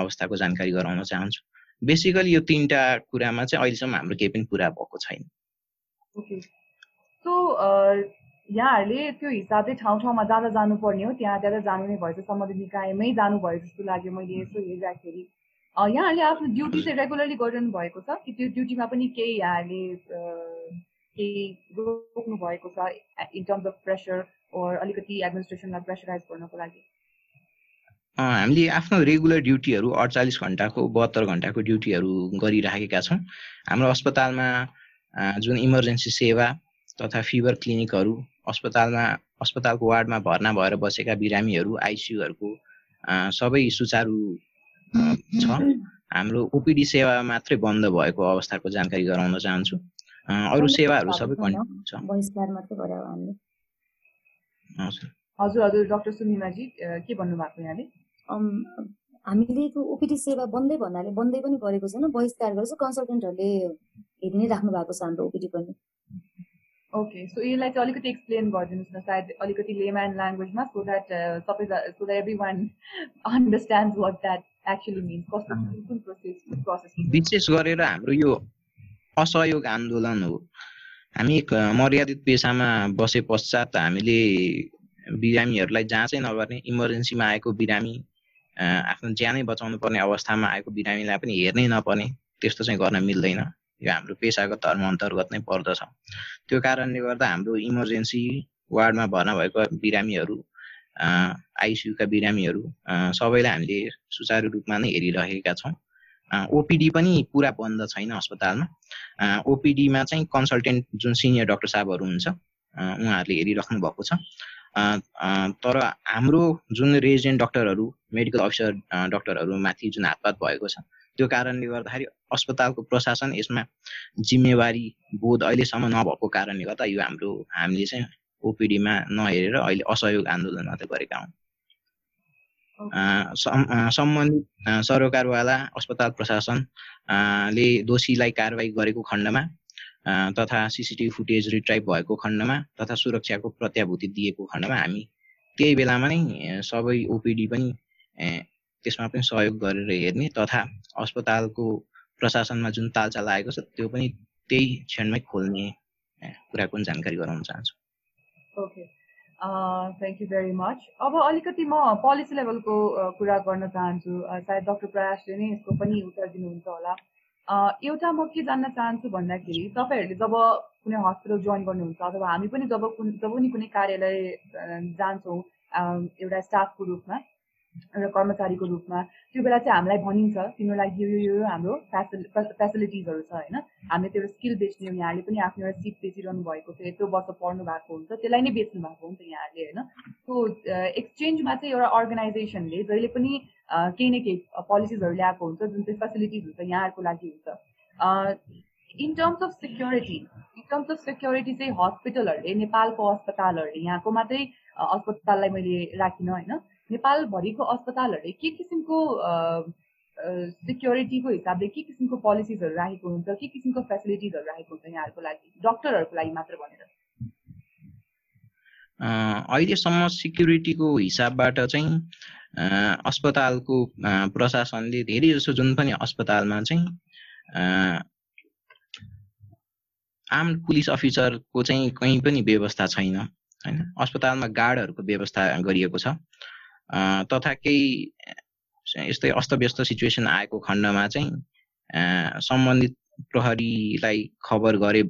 अवस्थाको जानकारी गराउन चाहन्छु। बेसिकली यो तिनवटा कुरामा चाहिँ अहिलेसम्म हाम्रो केही पनि पुरा भएको छैन। सो यहाँहरूले त्यो हिसाबले ठाउँ ठाउँमा जाँदा जानुपर्ने हो। त्यहाँ त्यहाँ जानु नै भएछ सम्बन्धित निकायमै जानुभयो जस्तो लाग्यो मैले यसो हेर्दाखेरि। यहाँहरूले आफ्नो ड्युटी चाहिँ रेगुलरली गरिरहनु भएको छ कि त्यो ड्युटीमा पनि केही यहाँहरूले केही रोक्नु भएको छ in terms of pressure or अलिकति एडमिनिस्ट्रेसनलाई प्रेसराइज गर्नको लागि? हामीले आफ्नो रेगुलर ड्युटीहरू अडचालिस घन्टाको बहत्तर घन्टाको ड्युटीहरू गरिराखेका छौँ। हाम्रो अस्पतालमा जुन इमर्जेन्सी सेवा तथा फिभर क्लिनिकहरू अस्पतालमा अस्पतालको वार्डमा भर्ना भएर बसेका बिरामीहरू आइसियुहरूको सबै सुचारू छ। हाम्रो ओपिडी सेवा मात्रै बन्द भएको अवस्थाको जानकारी गराउन चाहन्छु। अरू सेवाहरू सबै छ। हजुर। हजुर डक्टर सुनिमाजी के भन्नुभएको यहाँले? हामीले त्यो ओपिडी सेवा बन्दै भन्नाले बन्दै पनि गरेको छैन बहिष्कार गरेर कन्सल्टेन्टहरूले हेरि नै राख्नु भएको छ हाम्रो ओपिडी पनि। ओके सो यसलाई चाहिँ अलिकति एक्सप्लेन गरिदिनुहोस् न सायद अलिकति लेम्यान ल्याङ्ग्वेजमा सो द्याट सबै so that everyone understand what that विशेष गरेर हाम्रो यो असहयोग आन्दोलन हो। हामी मर्यादित पेसामा बसे पश्चात हामीले बिरामीहरूलाई जाँचै नगर्ने इमर्जेन्सीमा आएको बिरामी आफ्नो ज्यानै बचाउनु पर्ने अवस्थामा आएको बिरामीलाई पनि हेर्नै नपर्ने त्यस्तो चाहिँ गर्न मिल्दैन। यो हाम्रो पेसागत धर्म अन्तर्गत नै पर्दछ। त्यो कारणले गर्दा हाम्रो इमर्जेन्सी वार्डमा भर्ना भएको बिरामीहरू आइसियुका बिरामीहरू सबैलाई हामीले सुचारू रूपमा नै हेरिरहेका छौँ। ओपिडी पनि पुरा बन्द छैन अस्पतालमा। ओपिडीमा चाहिँ कन्सल्टेन्ट जुन सिनियर डक्टर साहबहरू हुन्छ उहाँहरूले हेरिराख्नु भएको छ। तर हाम्रो जुन रेजिडेन्ट डक्टरहरू मेडिकल अफिसर डक्टरहरू माथि जुन हातपात भएको छ त्यो कारणले गर्दाखेरि अस्पतालको प्रशासन यसमा जिम्मेवारी बोध अहिलेसम्म नभएको कारणले गर्दा यो हाम्रो हामीले चाहिँ ओपिडीमा नहेरेर अहिले असहयोग आन्दोलन मात्रै गरेका हौँ। सम्बन्धित सरकारवाला अस्पताल प्रशासनले दोषीलाई कारवाही गरेको खण्डमा तथा सिसिटिभी फुटेज रिट्राइभ भएको खण्डमा तथा सुरक्षाको प्रत्याभूति दिएको खण्डमा हामी त्यही बेलामा नै सबै ओपिडी पनि त्यसमा पनि सहयोग गरेर हेर्ने तथा अस्पतालको प्रशासनमा जुन तालचा लागेको छ त्यो पनि त्यही क्षणमै खोल्ने कुराको पनि जानकारी गराउन चाहन्छु। Okay thank you very much अब अलिकति म पोलिसी लेभलको कुरा गर्न चाहन्छु। सायद डक्टर प्रयासले नै यसको पनि उत्तर दिनुहुन्छ होला। एउटा म के जान्न चाहन्छु भन्दाखेरि तपाईँहरूले जब कुनै हस्पिटल जोइन गर्नुहुन्छ अथवा हामी पनि जब कुन जब पनि कुनै कार्यालय जान्छौँ एउटा स्टाफको रूपमा एउटा कर्मचारीको रूपमा त्यो बेला चाहिँ हामीलाई भनिन्छ तिनीहरूलाई यो यो यो हाम्रो फेसिलि फेसिलिटिजहरू छ होइन? हामीले त्यो स्किल बेच्ने हो यहाँले पनि आफ्नो एउटा सिट बेचिरहनु भएको छ यत्रो वर्ष पढ्नु भएको हुन्छ त्यसलाई नै बेच्नु भएको हुन्छ यहाँहरूले होइन? त्यो एक्सचेन्जमा चाहिँ एउटा अर्गनाइजेसनले जहिले पनि केही न केही पोलिसिजहरू ल्याएको हुन्छ जुन चाहिँ फेसिलिटिज हुन्छ यहाँहरूको लागि हुन्छ। In terms of security in terms of security चाहिँ हस्पिटलहरूले नेपालको अस्पतालहरूले यहाँको मात्रै अस्पताललाई मैले राखिनँ होइन? नेपालभरिको अस्पतालहरूले के किसिमको सिक्योरिटीको हिसाबले के किसिमको पोलिसिजहरू राखेको हुन्छ के किसिमको फेसिलिटिजहरू राखेको हुन्छ यहाँहरूको लागि डक्टरहरूको लागि मात्र भनेर? अहिलेसम्म सिक्युरिटीको हिसाबबाट चाहिँ अस्पतालको प्रशासनले धेरै जसो जुन पनि अस्पतालमा चाहिँ आर्म पुलिस अफिसरको चाहिँ कहीँ पनि व्यवस्था छैन होइन? अस्पतालमा गार्डहरूको व्यवस्था गरिएको छ। तथा केही यस्तै अस्तव्यस्त सिचुएसन आएको खण्डमा चाहिँ सम्बन्धित प्रहरीलाई खबर गरे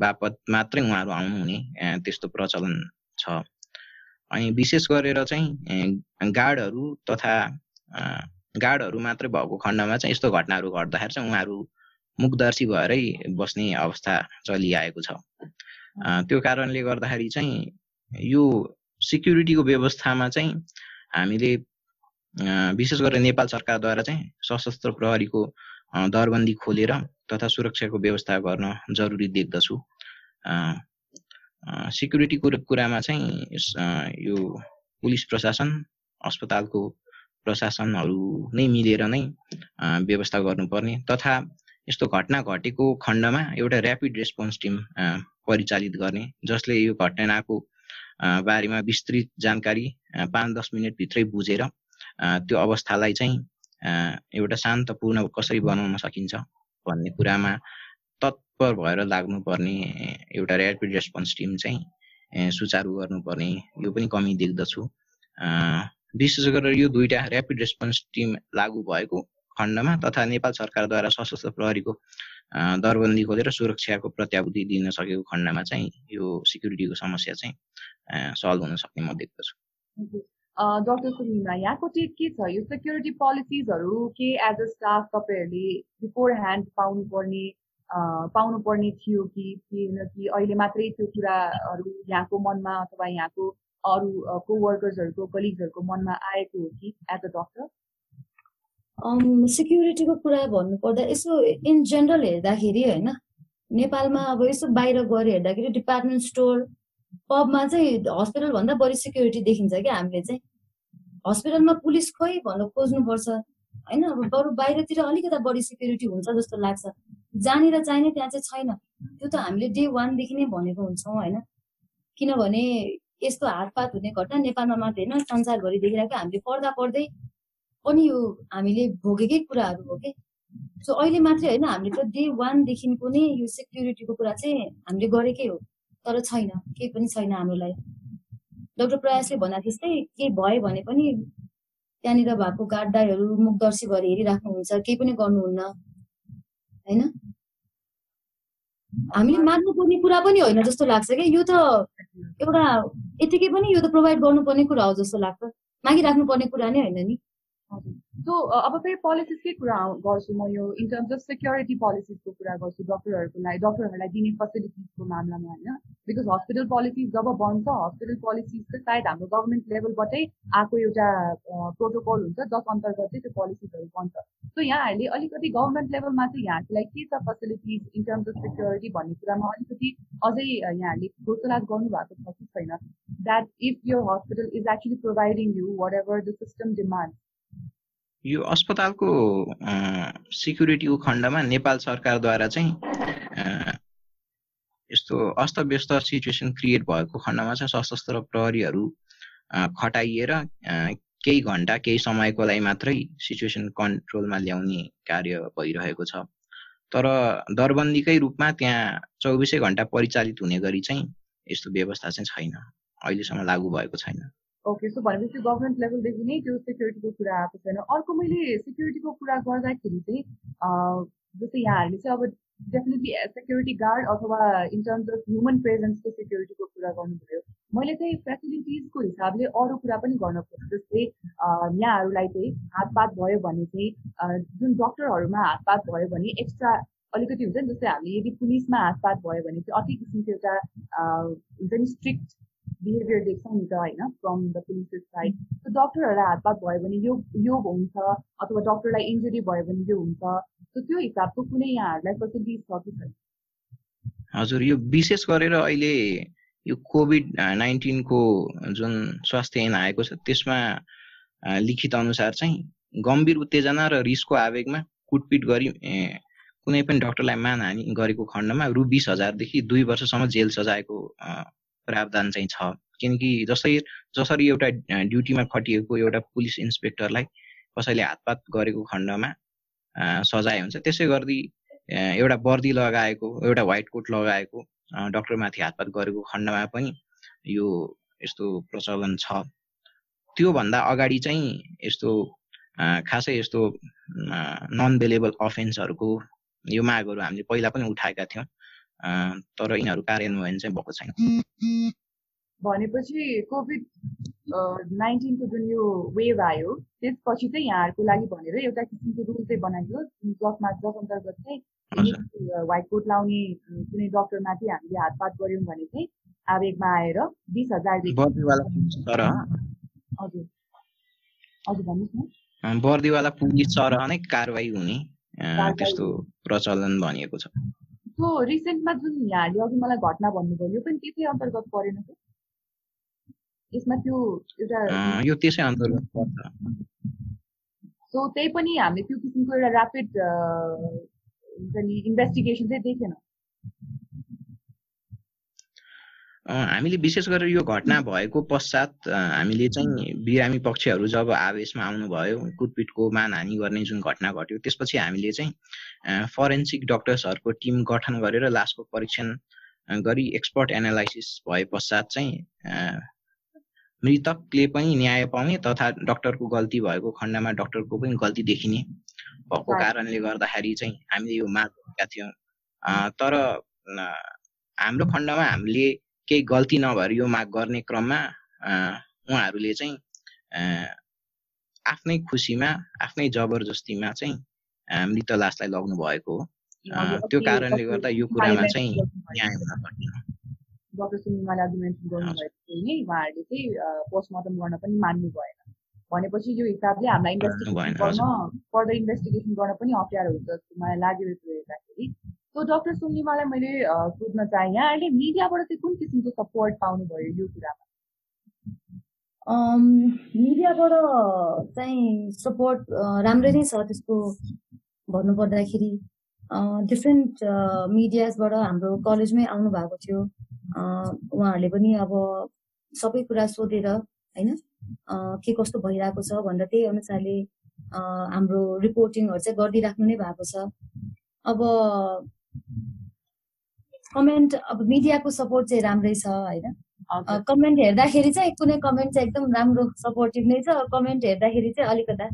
बापत मात्रै उहाँहरू आउनुहुने त्यस्तो प्रचलन छ। अनि विशेष गरेर चाहिँ गार्डहरू तथा गार्डहरू मात्रै भएको खण्डमा चाहिँ यस्तो घटनाहरू घट्दाखेरि चाहिँ उहाँहरू मुखदर्शी भएरै बस्ने अवस्था चलिआएको छ। त्यो कारणले गर्दाखेरि चाहिँ यो सिक्युरिटीको व्यवस्थामा चाहिँ हामीले विशेष गरेर नेपाल सरकारद्वारा चाहिँ सशस्त्र प्रहरीको दरबन्दी खोलेर तथा सुरक्षाको व्यवस्था गर्न जरुरी देख्दछु। सिक्युरिटीको कुरामा चाहिँ यो पुलिस प्रशासन अस्पतालको प्रशासनहरू नै मिलेर नै व्यवस्था गर्नुपर्ने तथा यस्तो घटना घटेको खण्डमा एउटा ऱ्यापिड रेस्पोन्स टिम परिचालित गर्ने जसले यो घटनाको बारेमा विस्तृत जानकारी पाँच दस मिनटभित्रै बुझेर त्यो अवस्थालाई चाहिँ एउटा शान्तपूर्ण कसरी बनाउन सकिन्छ भन्ने कुरामा तत्पर भएर लाग्नुपर्ने एउटा ऱ्यापिड रेस्पोन्स टिम चाहिँ सुचारु गर्नुपर्ने यो पनि कमी देख्दछु। विशेष गरेर यो दुईवटा ऱ्यापिड रेस्पोन्स टिम लागू भएको खण्डमा तथा नेपाल सरकारद्वारा सशस्त्र प्रहरीको दरबन्दी खोलेर सुरक्षाको प्रत्याभूति दिन सकेको खण्डमा चाहिँ यो सिक्युरिटीको समस्या चाहिँ सल्भ हुन सक्ने म देख्दछु। डक्टर सुनिमा यहाँको टेक के छ? यो सेक्युरिटी पोलिसिजहरू के एज अ स्टाफ तपाईँहरूले बिफोर ह्यान्ड पाउनुपर्ने पाउनुपर्ने थियो कि कि? अहिले मात्रै त्यो कुराहरू यहाँको मनमा अथवा यहाँको अरू को वर्कर्सहरूको कलिग्सहरूको मनमा आएको हो कि एज अ डक्टर सेक्युरिटीको कुरा भन्नुपर्दा यसो इन जेनरल हेर्दाखेरि होइन नेपालमा अब यसो बाहिर गएर हेर्दाखेरि डिपार्टमेन्ट स्टोर पबमा चाहिँ हस्पिटलभन्दा बढी सेक्युरिटी देखिन्छ क्या हामीले चाहिँ। हस्पिटलमा पुलिस खोइ भन्नु खोज्नुपर्छ होइन? अब बरु बाहिरतिर अलिकता बढी सेक्युरिटी हुन्छ जस्तो लाग्छ। जहाँनिर चाहिने त्यहाँ चाहिँ छैन। त्यो त हामीले डे वानदेखि नै भनेको हुन्छौँ होइन? किनभने यस्तो हातपात हुने घटना नेपालमा मात्रै होइन संसारभरि देखिरहेको हामीले पढ्दा पढ्दै पनि यो हामीले भोगेकै कुराहरू हो कि? सो अहिले मात्रै होइन हामीले त डे वानदेखिको नै यो सेक्युरिटीको कुरा चाहिँ हामीले गरेकै हो। तर छैन केही पनि छैन हामीलाई। डक्टर प्रयासले भने जस्तै केही भयो भने पनि त्यहाँनिर भएको गाड्डाहरू मुखदर्शी भएर हेरिराख्नुहुन्छ केही पनि गर्नुहुन्न होइन? हामीले मान्नुपर्ने कुरा पनि होइन जस्तो लाग्छ क्या यो त एउटा यतिकै पनि यो त प्रोभाइड गर्नुपर्ने कुरा हो जस्तो लाग्छ। मागिराख्नुपर्ने कुरा नै होइन नि। सो अब फेरि पोलिसिसकै कुरा गर्छु म यो इन टर्म्स अफ सेक्युरिटी पोलिसिसको कुरा गर्छु डक्टरहरूको लागि डक्टरहरूलाई दिने फेसिलिटिजको मामलामा होइन। बिकज हस्पिटल पोलिसिज जब बन्छ हस्पिटल पोलिसिज चाहिँ सायद हाम्रो गभर्मेन्ट लेभलबाटै आएको एउटा प्रोटोकल हुन्छ जस अन्तर्गत चाहिँ त्यो पोलिसिजहरू बन्छ। सो यहाँहरूले अलिकति गभर्मेन्ट लेभलमा चाहिँ यहाँको लागि के छ facilities in terms of security भन्ने कुरामा अलिकति अझै यहाँहरूले घोषणात गर्नुभएको छ कि छैन। द्याट इफ यो hospital is actually providing you whatever the system demand यो अस्पतालको सिक्युरिटीको खण्डमा नेपाल सरकारद्वारा चाहिँ यस्तो अस्तव्यस्त सिचुएसन क्रिएट भएको खण्डमा चाहिँ सशस्त्र प्रहरीहरू खटाइएर केही घन्टा केही समयको लागि मात्रै सिचुएसन कन्ट्रोलमा ल्याउने कार्य भइरहेको छ। तर दरबन्दीकै रूपमा त्यहाँ चौबिसै घन्टा परिचालित हुने गरी चाहिँ यस्तो व्यवस्था चाहिँ छैन। अहिलेसम्म लागू भएको छैन। ओके सो भनेपछि गभर्मेन्ट लेभलदेखि नै त्यो सेक्युरिटीको कुरा आएको छैन अर्को मैले सेक्युरिटीको कुरा गर्दाखेरि चाहिँ जस्तै यहाँहरूले चाहिँ अब डेफिनेटली सेक्युरिटी गार्ड अथवा इन टर्म्स अफ ह्युमन प्रेजेन्सको सेक्युरिटीको कुरा गर्नुभयो मैले चाहिँ फेसिलिटिजको हिसाबले अरू कुरा पनि गर्न खोज्छु जस्तै यहाँहरूलाई चाहिँ हातपात भयो भने चाहिँ जुन डक्टरहरूमा हातपात भयो भने एक्स्ट्रा अलिकति हुन्छ नि जस्तै हामीले यदि पुलिसमा हातपात भयो भने चाहिँ अर्कै किसिमको एउटा हुन्छ नि स्ट्रिक्ट बिहेभियर देख्छौँ नि त होइन from the police side so डक्टरहरूलाई हातपात भयो भने यो यो हुन्छ अथवा डक्टरलाई इन्जुरी भयो भने यो हुन्छ। त्यो हिसाबको कुनै यहाँहरूलाई फेसिलिटिज छ कि छैन। हजुर यो विशेष गरेर अहिले यो कोभिड नाइन्टिनको जुन स्वास्थ्य ऐन आएको छ त्यसमा लिखित अनुसार चाहिँ गम्भीर उत्तेजना र रिसको आवेगमा कुटपिट गरी कुनै पनि डक्टरलाई मानहानि गरेको खण्डमा रु बिस हजारदेखि दुई वर्षसम्म जेल सजायको प्रावधान चाहिँ छ। किनकि जसै जसरी एउटा ड्युटीमा खटिएको एउटा पुलिस इन्सपेक्टरलाई कसैले हातपात गरेको खण्डमा सजाय हुन्छ। त्यसै गर्दै एउटा वर्दी लगाएको एउटा व्हाइट कोट लगाएको डक्टरमाथि हातपात गरेको खण्डमा पनि यो यस्तो प्रचलन छ। त्योभन्दा अगाडि चाहिँ यस्तो खासै यस्तो नन बेलेबल अफेन्सहरूको यो मागहरू हामीले पहिला पनि उठाएका थियौँ। तर यिनीहरू कार्यान्वयन चाहिँ भएको छैन भनेपछि कोभिड नाइन्टिनको जुन यो वेभ आयो त्यसपछि चाहिँ यहाँहरूको लागि भनेर एउटा किसिमको रुल चाहिँ बनाइयो जसमा जस अन्तर्गत चाहिँ व्हाइट कोट लाउने कुनै डक्टरमाथि हामीले हातपात गऱ्यौँ भने चाहिँ आवेगमा आएर बिस हजार हजुर हजुर भन्नुहोस् न बर्दीवाला पुलिस सरह नै कारवाही हुने त्यस्तो प्रचलन भनिएको छ त्यो रिसेन्टमा जुन यहाँले अघि मलाई घटना भन्नुभयो यो पनि त्यसै अन्तर्गत परेन कि यसमा त्यो एउटा यो त्यसै अन्तर्गत पर्छ। सो त्यही पनि हामीले त्यो किसिमको एउटा ऱ्यापिड हुन्छ नि इन्भेस्टिगेसन चाहिँ देखेन। हामीले विशेष गरेर यो घटना भएको पश्चात हामीले चाहिँ बिरामी पक्षहरू जब आवेशमा आउनुभयो कुटपिटको मानहानि गर्ने जुन घटना घट्यो त्यसपछि हामीले चाहिँ फरेन्सिक डक्टर्सहरूको टिम गठन गरेर लासको परीक्षण गरी एक्सपर्ट एनालाइसिस भए पश्चात चाहिँ मृतकले पनि न्याय पाउने तथा डक्टरको गल्ती भएको खण्डमा डक्टरको पनि गल्ती देखिने भएको कारणले गर्दाखेरि चाहिँ हामीले यो माग गरेका थियौँ। तर हाम्रो खण्डमा हामीले केही गल्ती नभएर यो माग गर्ने क्रममा उहाँहरूले चाहिँ आफ्नै खुसीमा आफ्नै जबरजस्तीमा चाहिँ मृत लासलाई लग्नु भएको हो त्यो कारणले गर्दा यो कुरामा चाहिँ न्याय हुन सकेन डक्टर सुनिमाले अघि मेन्सन गर्नुभएको थियो नि। उहाँहरूले चाहिँ पोस्टमार्टम गर्न पनि मान्नु भएन। भनेपछि यो हिसाबले हामीलाई इन्भेस्टिगेसन गर्न फर्दर इन्भेस्टिगेसन गर्न पनि अप्ठ्यारो हुन्छ जस्तो मलाई लागिरहेको हेर्दाखेरि। सो डक्टर सुनिमालाई मैले सोध्न चाहेँ। यहाँ अहिले मिडियाबाट चाहिँ कुन किसिमको सपोर्ट पाउनुभयो यो कुरामा? मिडियाबाट चाहिँ सपोर्ट राम्रै नै छ त्यसको भन्नुपर्दाखेरि। डिफ्रेन्ट मिडियाजबाट हाम्रो कलेजमै आउनु भएको थियो उहाँहरूले पनि अब सबै कुरा सोधेर होइन? के कस्तो भइरहेको छ भनेर त्यही अनुसारले हाम्रो रिपोर्टिङहरू चाहिँ गरिदिइराख्नु नै भएको छ। अब कमेन्ट अब मिडियाको सपोर्ट चाहिँ राम्रै छ होइन? कमेन्ट हेर्दाखेरि चाहिँ कुनै कमेन्ट चाहिँ एकदम राम्रो सपोर्टिभ नै छ। कमेन्ट हेर्दाखेरि चाहिँ अलिकता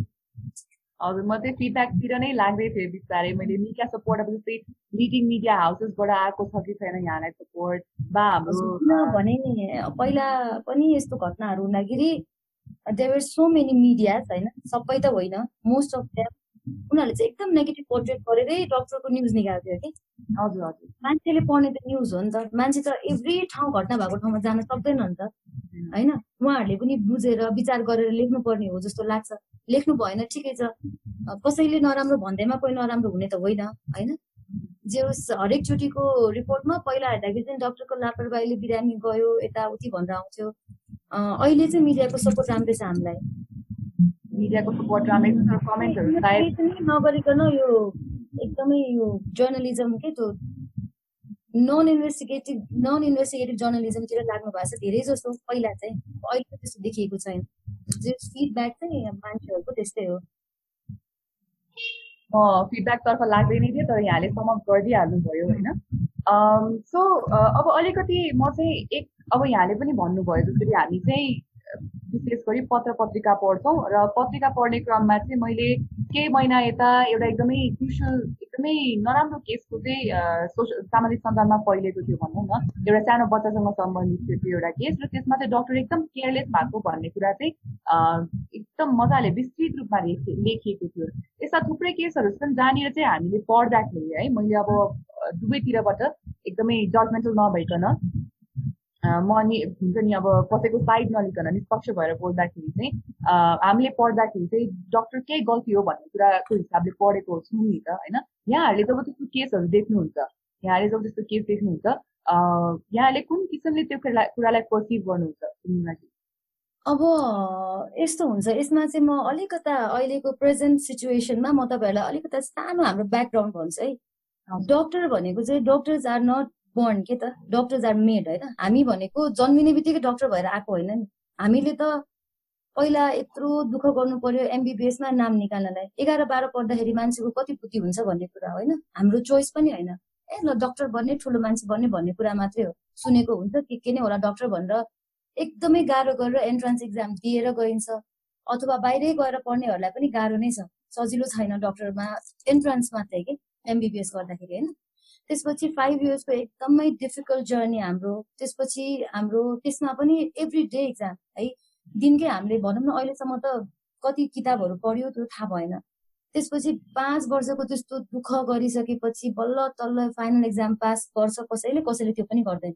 हजुर म चाहिँ फिडब्याकतिर नै लाग्दै थिएँ बिस्तारै। मैले मिडिया सपोर्ट अब जस्तै लिडिङ मिडिया हाउसेसबाट आएको छ कि छैन यहाँलाई सपोर्ट बा हाम्रो भने पहिला पनि यस्तो घटनाहरू हुँदाखेरि देयर सो मेनी मिडियाज होइन? सबै त होइन। मोस्ट अफ द्याम उनीहरूले चाहिँ एकदम नेगेटिभ पोर्ट्रेट गरेरै डक्टरको न्युज निकाल्थ्यो थियो कि हजुर हजुर। मान्छेले पढ्ने त न्युज हो नि त। मान्छे त एभ्री ठाउँ घटना भएको ठाउँमा जान सक्दैन नि त। होइन? उहाँहरूले पनि बुझेर विचार गरेर लेख्नुपर्ने हो जस्तो लाग्छ। लेख्नु भएन ठिकै छ। कसैले नराम्रो भन्दैमा कोही नराम्रो हुने त होइन। होइन? जे होस् हरेकचोटिको रिपोर्टमा पहिला हेर्दाखेरि चाहिँ डक्टरको लापरवाहीले बिरामी गयो यताउति भनेर आउँथ्यो। अहिले चाहिँ मिडियाको सपोर्ट राम्रै छ हामीलाई। मिडियाको सपोर्ट राम्रै नगरिकन यो एकदमै यो जर्नलिजम के त्यो नन इन्भेस्टिगेटिभ नन इन्भेस्टिगेटिभ जर्नलिजमतिर लाग्नु भएको छ धेरै जस्तो। पहिला चाहिँ अहिले त्यस्तो देखिएको छैन। फिडब्याक चाहिँ मान्छेहरूको त्यस्तै हो। म फिडब्याकतर्फ लाग्दै नै थिएँ तर यहाँले समाप्त गरिदिइहाल्नुभयो होइन। सो अब अलिकति म चाहिँ एक अब यहाँले पनि भन्नुभयो जसरी हामी चाहिँ विशेष गरी पत्र पत्रिका पढ्छौँ र पत्रिका पढ्ने क्रममा चाहिँ मैले केही महिना यता एउटा एकदमै क्रुसियल एकदमै नराम्रो केसको चाहिँ सोसियल सामाजिक सञ्जालमा फैलिएको थियो भनौँ न। एउटा सानो बच्चासँग सम्बन्धित थियो एउटा केस र त्यसमा चाहिँ डक्टर एकदम केयरलेस भएको भन्ने कुरा चाहिँ एकदम मजाले विस्तृत रूपमा लेखिएको थियो। यस्ता थुप्रै केसहरू छन् जहाँनिर चाहिँ हामीले पढ्दाखेरि है मैले अब दुवैतिरबाट एकदमै जजमेन्टल नभइकन म नि हुन्छ नि अब कसैको साइड नलिकन निष्पक्ष भएर बोल्दाखेरि चाहिँ हामीले पढ्दाखेरि चाहिँ डक्टर केही गल्ती हो भन्ने कुराको हिसाबले पढेको छौँ नि त होइन? यहाँहरूले जब त्यस्तो केसहरू देख्नुहुन्छ यहाँले जब त्यस्तो केस देख्नुहुन्छ यहाँले कुन किसिमले त्यो कुरालाई पर्सिभ गर्नुहुन्छ अब यस्तो हुन्छ यसमा चाहिँ म अलिकता अहिलेको प्रेजेन्ट सिचुएसनमा म तपाईँहरूलाई अलिकता सानो हाम्रो ब्याकग्राउन्ड भन्छु है। डक्टर भनेको चाहिँ डक्टर्स आर नट बर्न के त डक्टर्स आर मेड होइन? हामी भनेको जन्मिने बित्तिकै डक्टर भएर आएको होइन नि। हामीले त पहिला यत्रो दुःख गर्नु पर्यो एमबिबिएसमा नाम निकाल्नलाई। एघार बाह्र पढ्दाखेरि मान्छेको कति पुति हुन्छ भन्ने कुरा होइन? हाम्रो चोइस पनि होइन। ए ल डक्टर बन्ने ठुलो मान्छे बन्ने भन्ने कुरा मात्रै हो। सुनेको हुन्छ के के नै होला डक्टर भनेर एकदमै गाह्रो गरेर एन्ट्रान्स इक्जाम दिएर गइन्छ। अथवा बाहिरै गएर पढ्नेहरूलाई पनि गाह्रो नै छ। सजिलो छैन डक्टरमा एन्ट्रान्स मात्रै कि एमबिबिएस गर्दाखेरि होइन? त्यसपछि फाइभ इयर्सको एकदमै डिफिकल्ट जर्नी हाम्रो त्यसपछि हाम्रो त्यसमा पनि एभ्री डे इक्जाम है। दिनकै हामीले भनौँ न अहिलेसम्म त कति किताबहरू पढ्यो त्यो थाहा भएन। त्यसपछि पाँच वर्षको त्यस्तो दुःख गरिसकेपछि बल्ल तल्ल फाइनल एक्जाम पास गर्छ कसैले कसैले त्यो पनि गर्दैन।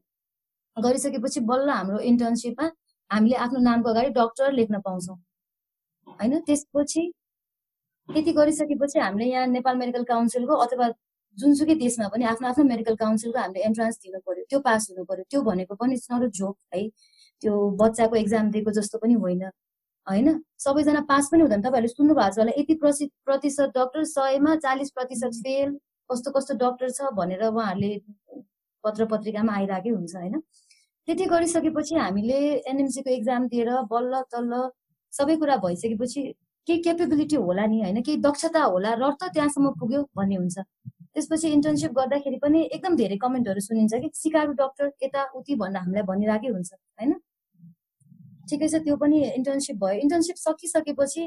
गरिसकेपछि बल्ल हाम्रो इन्टर्नसिपमा हामीले आफ्नो नामको अगाडि डक्टर लेख्न पाउँछौँ। होइन त्यसपछि त्यति गरिसकेपछि हामीले यहाँ नेपाल मेडिकल काउन्सिलको अथवा जुनसुकै देशमा पनि आफ्नो आफ्नो मेडिकल काउन्सिलको हामीले एन्ट्रान्स दिनु पर्यो त्यो पास हुनु पर्यो त्यो भनेको पनि नट अ जोक है। त्यो बच्चाको एक्जाम दिएको जस्तो पनि होइन होइन? सबैजना पास पनि हुँदैन। तपाईँहरूले सुन्नु भएको छ होला यति प्रतिशत डक्टर सयमा चालिस प्रतिशत फेल कस्तो कस्तो डक्टर छ भनेर उहाँहरूले पत्र पत्रिकामा आइरहेकै हुन्छ होइन? त्यति गरिसकेपछि हामीले एनएमसीको एक्जाम दिएर बल्ल तल्ल सबै कुरा भइसकेपछि केही क्यापेबिलिटी होला नि होइन? केही दक्षता होला र त त्यहाँसम्म पुग्यो भन्ने हुन्छ। त्यसपछि इन्टर्नसिप गर्दाखेरि पनि एकदम धेरै कमेन्टहरू सुनिन्छ कि सिकागो डक्टर यताउति भनेर हामीलाई भनिरहेकै हुन्छ होइन? ठिकै छ त्यो पनि इन्टर्नसिप भयो। इन्टर्नसिप सकिसकेपछि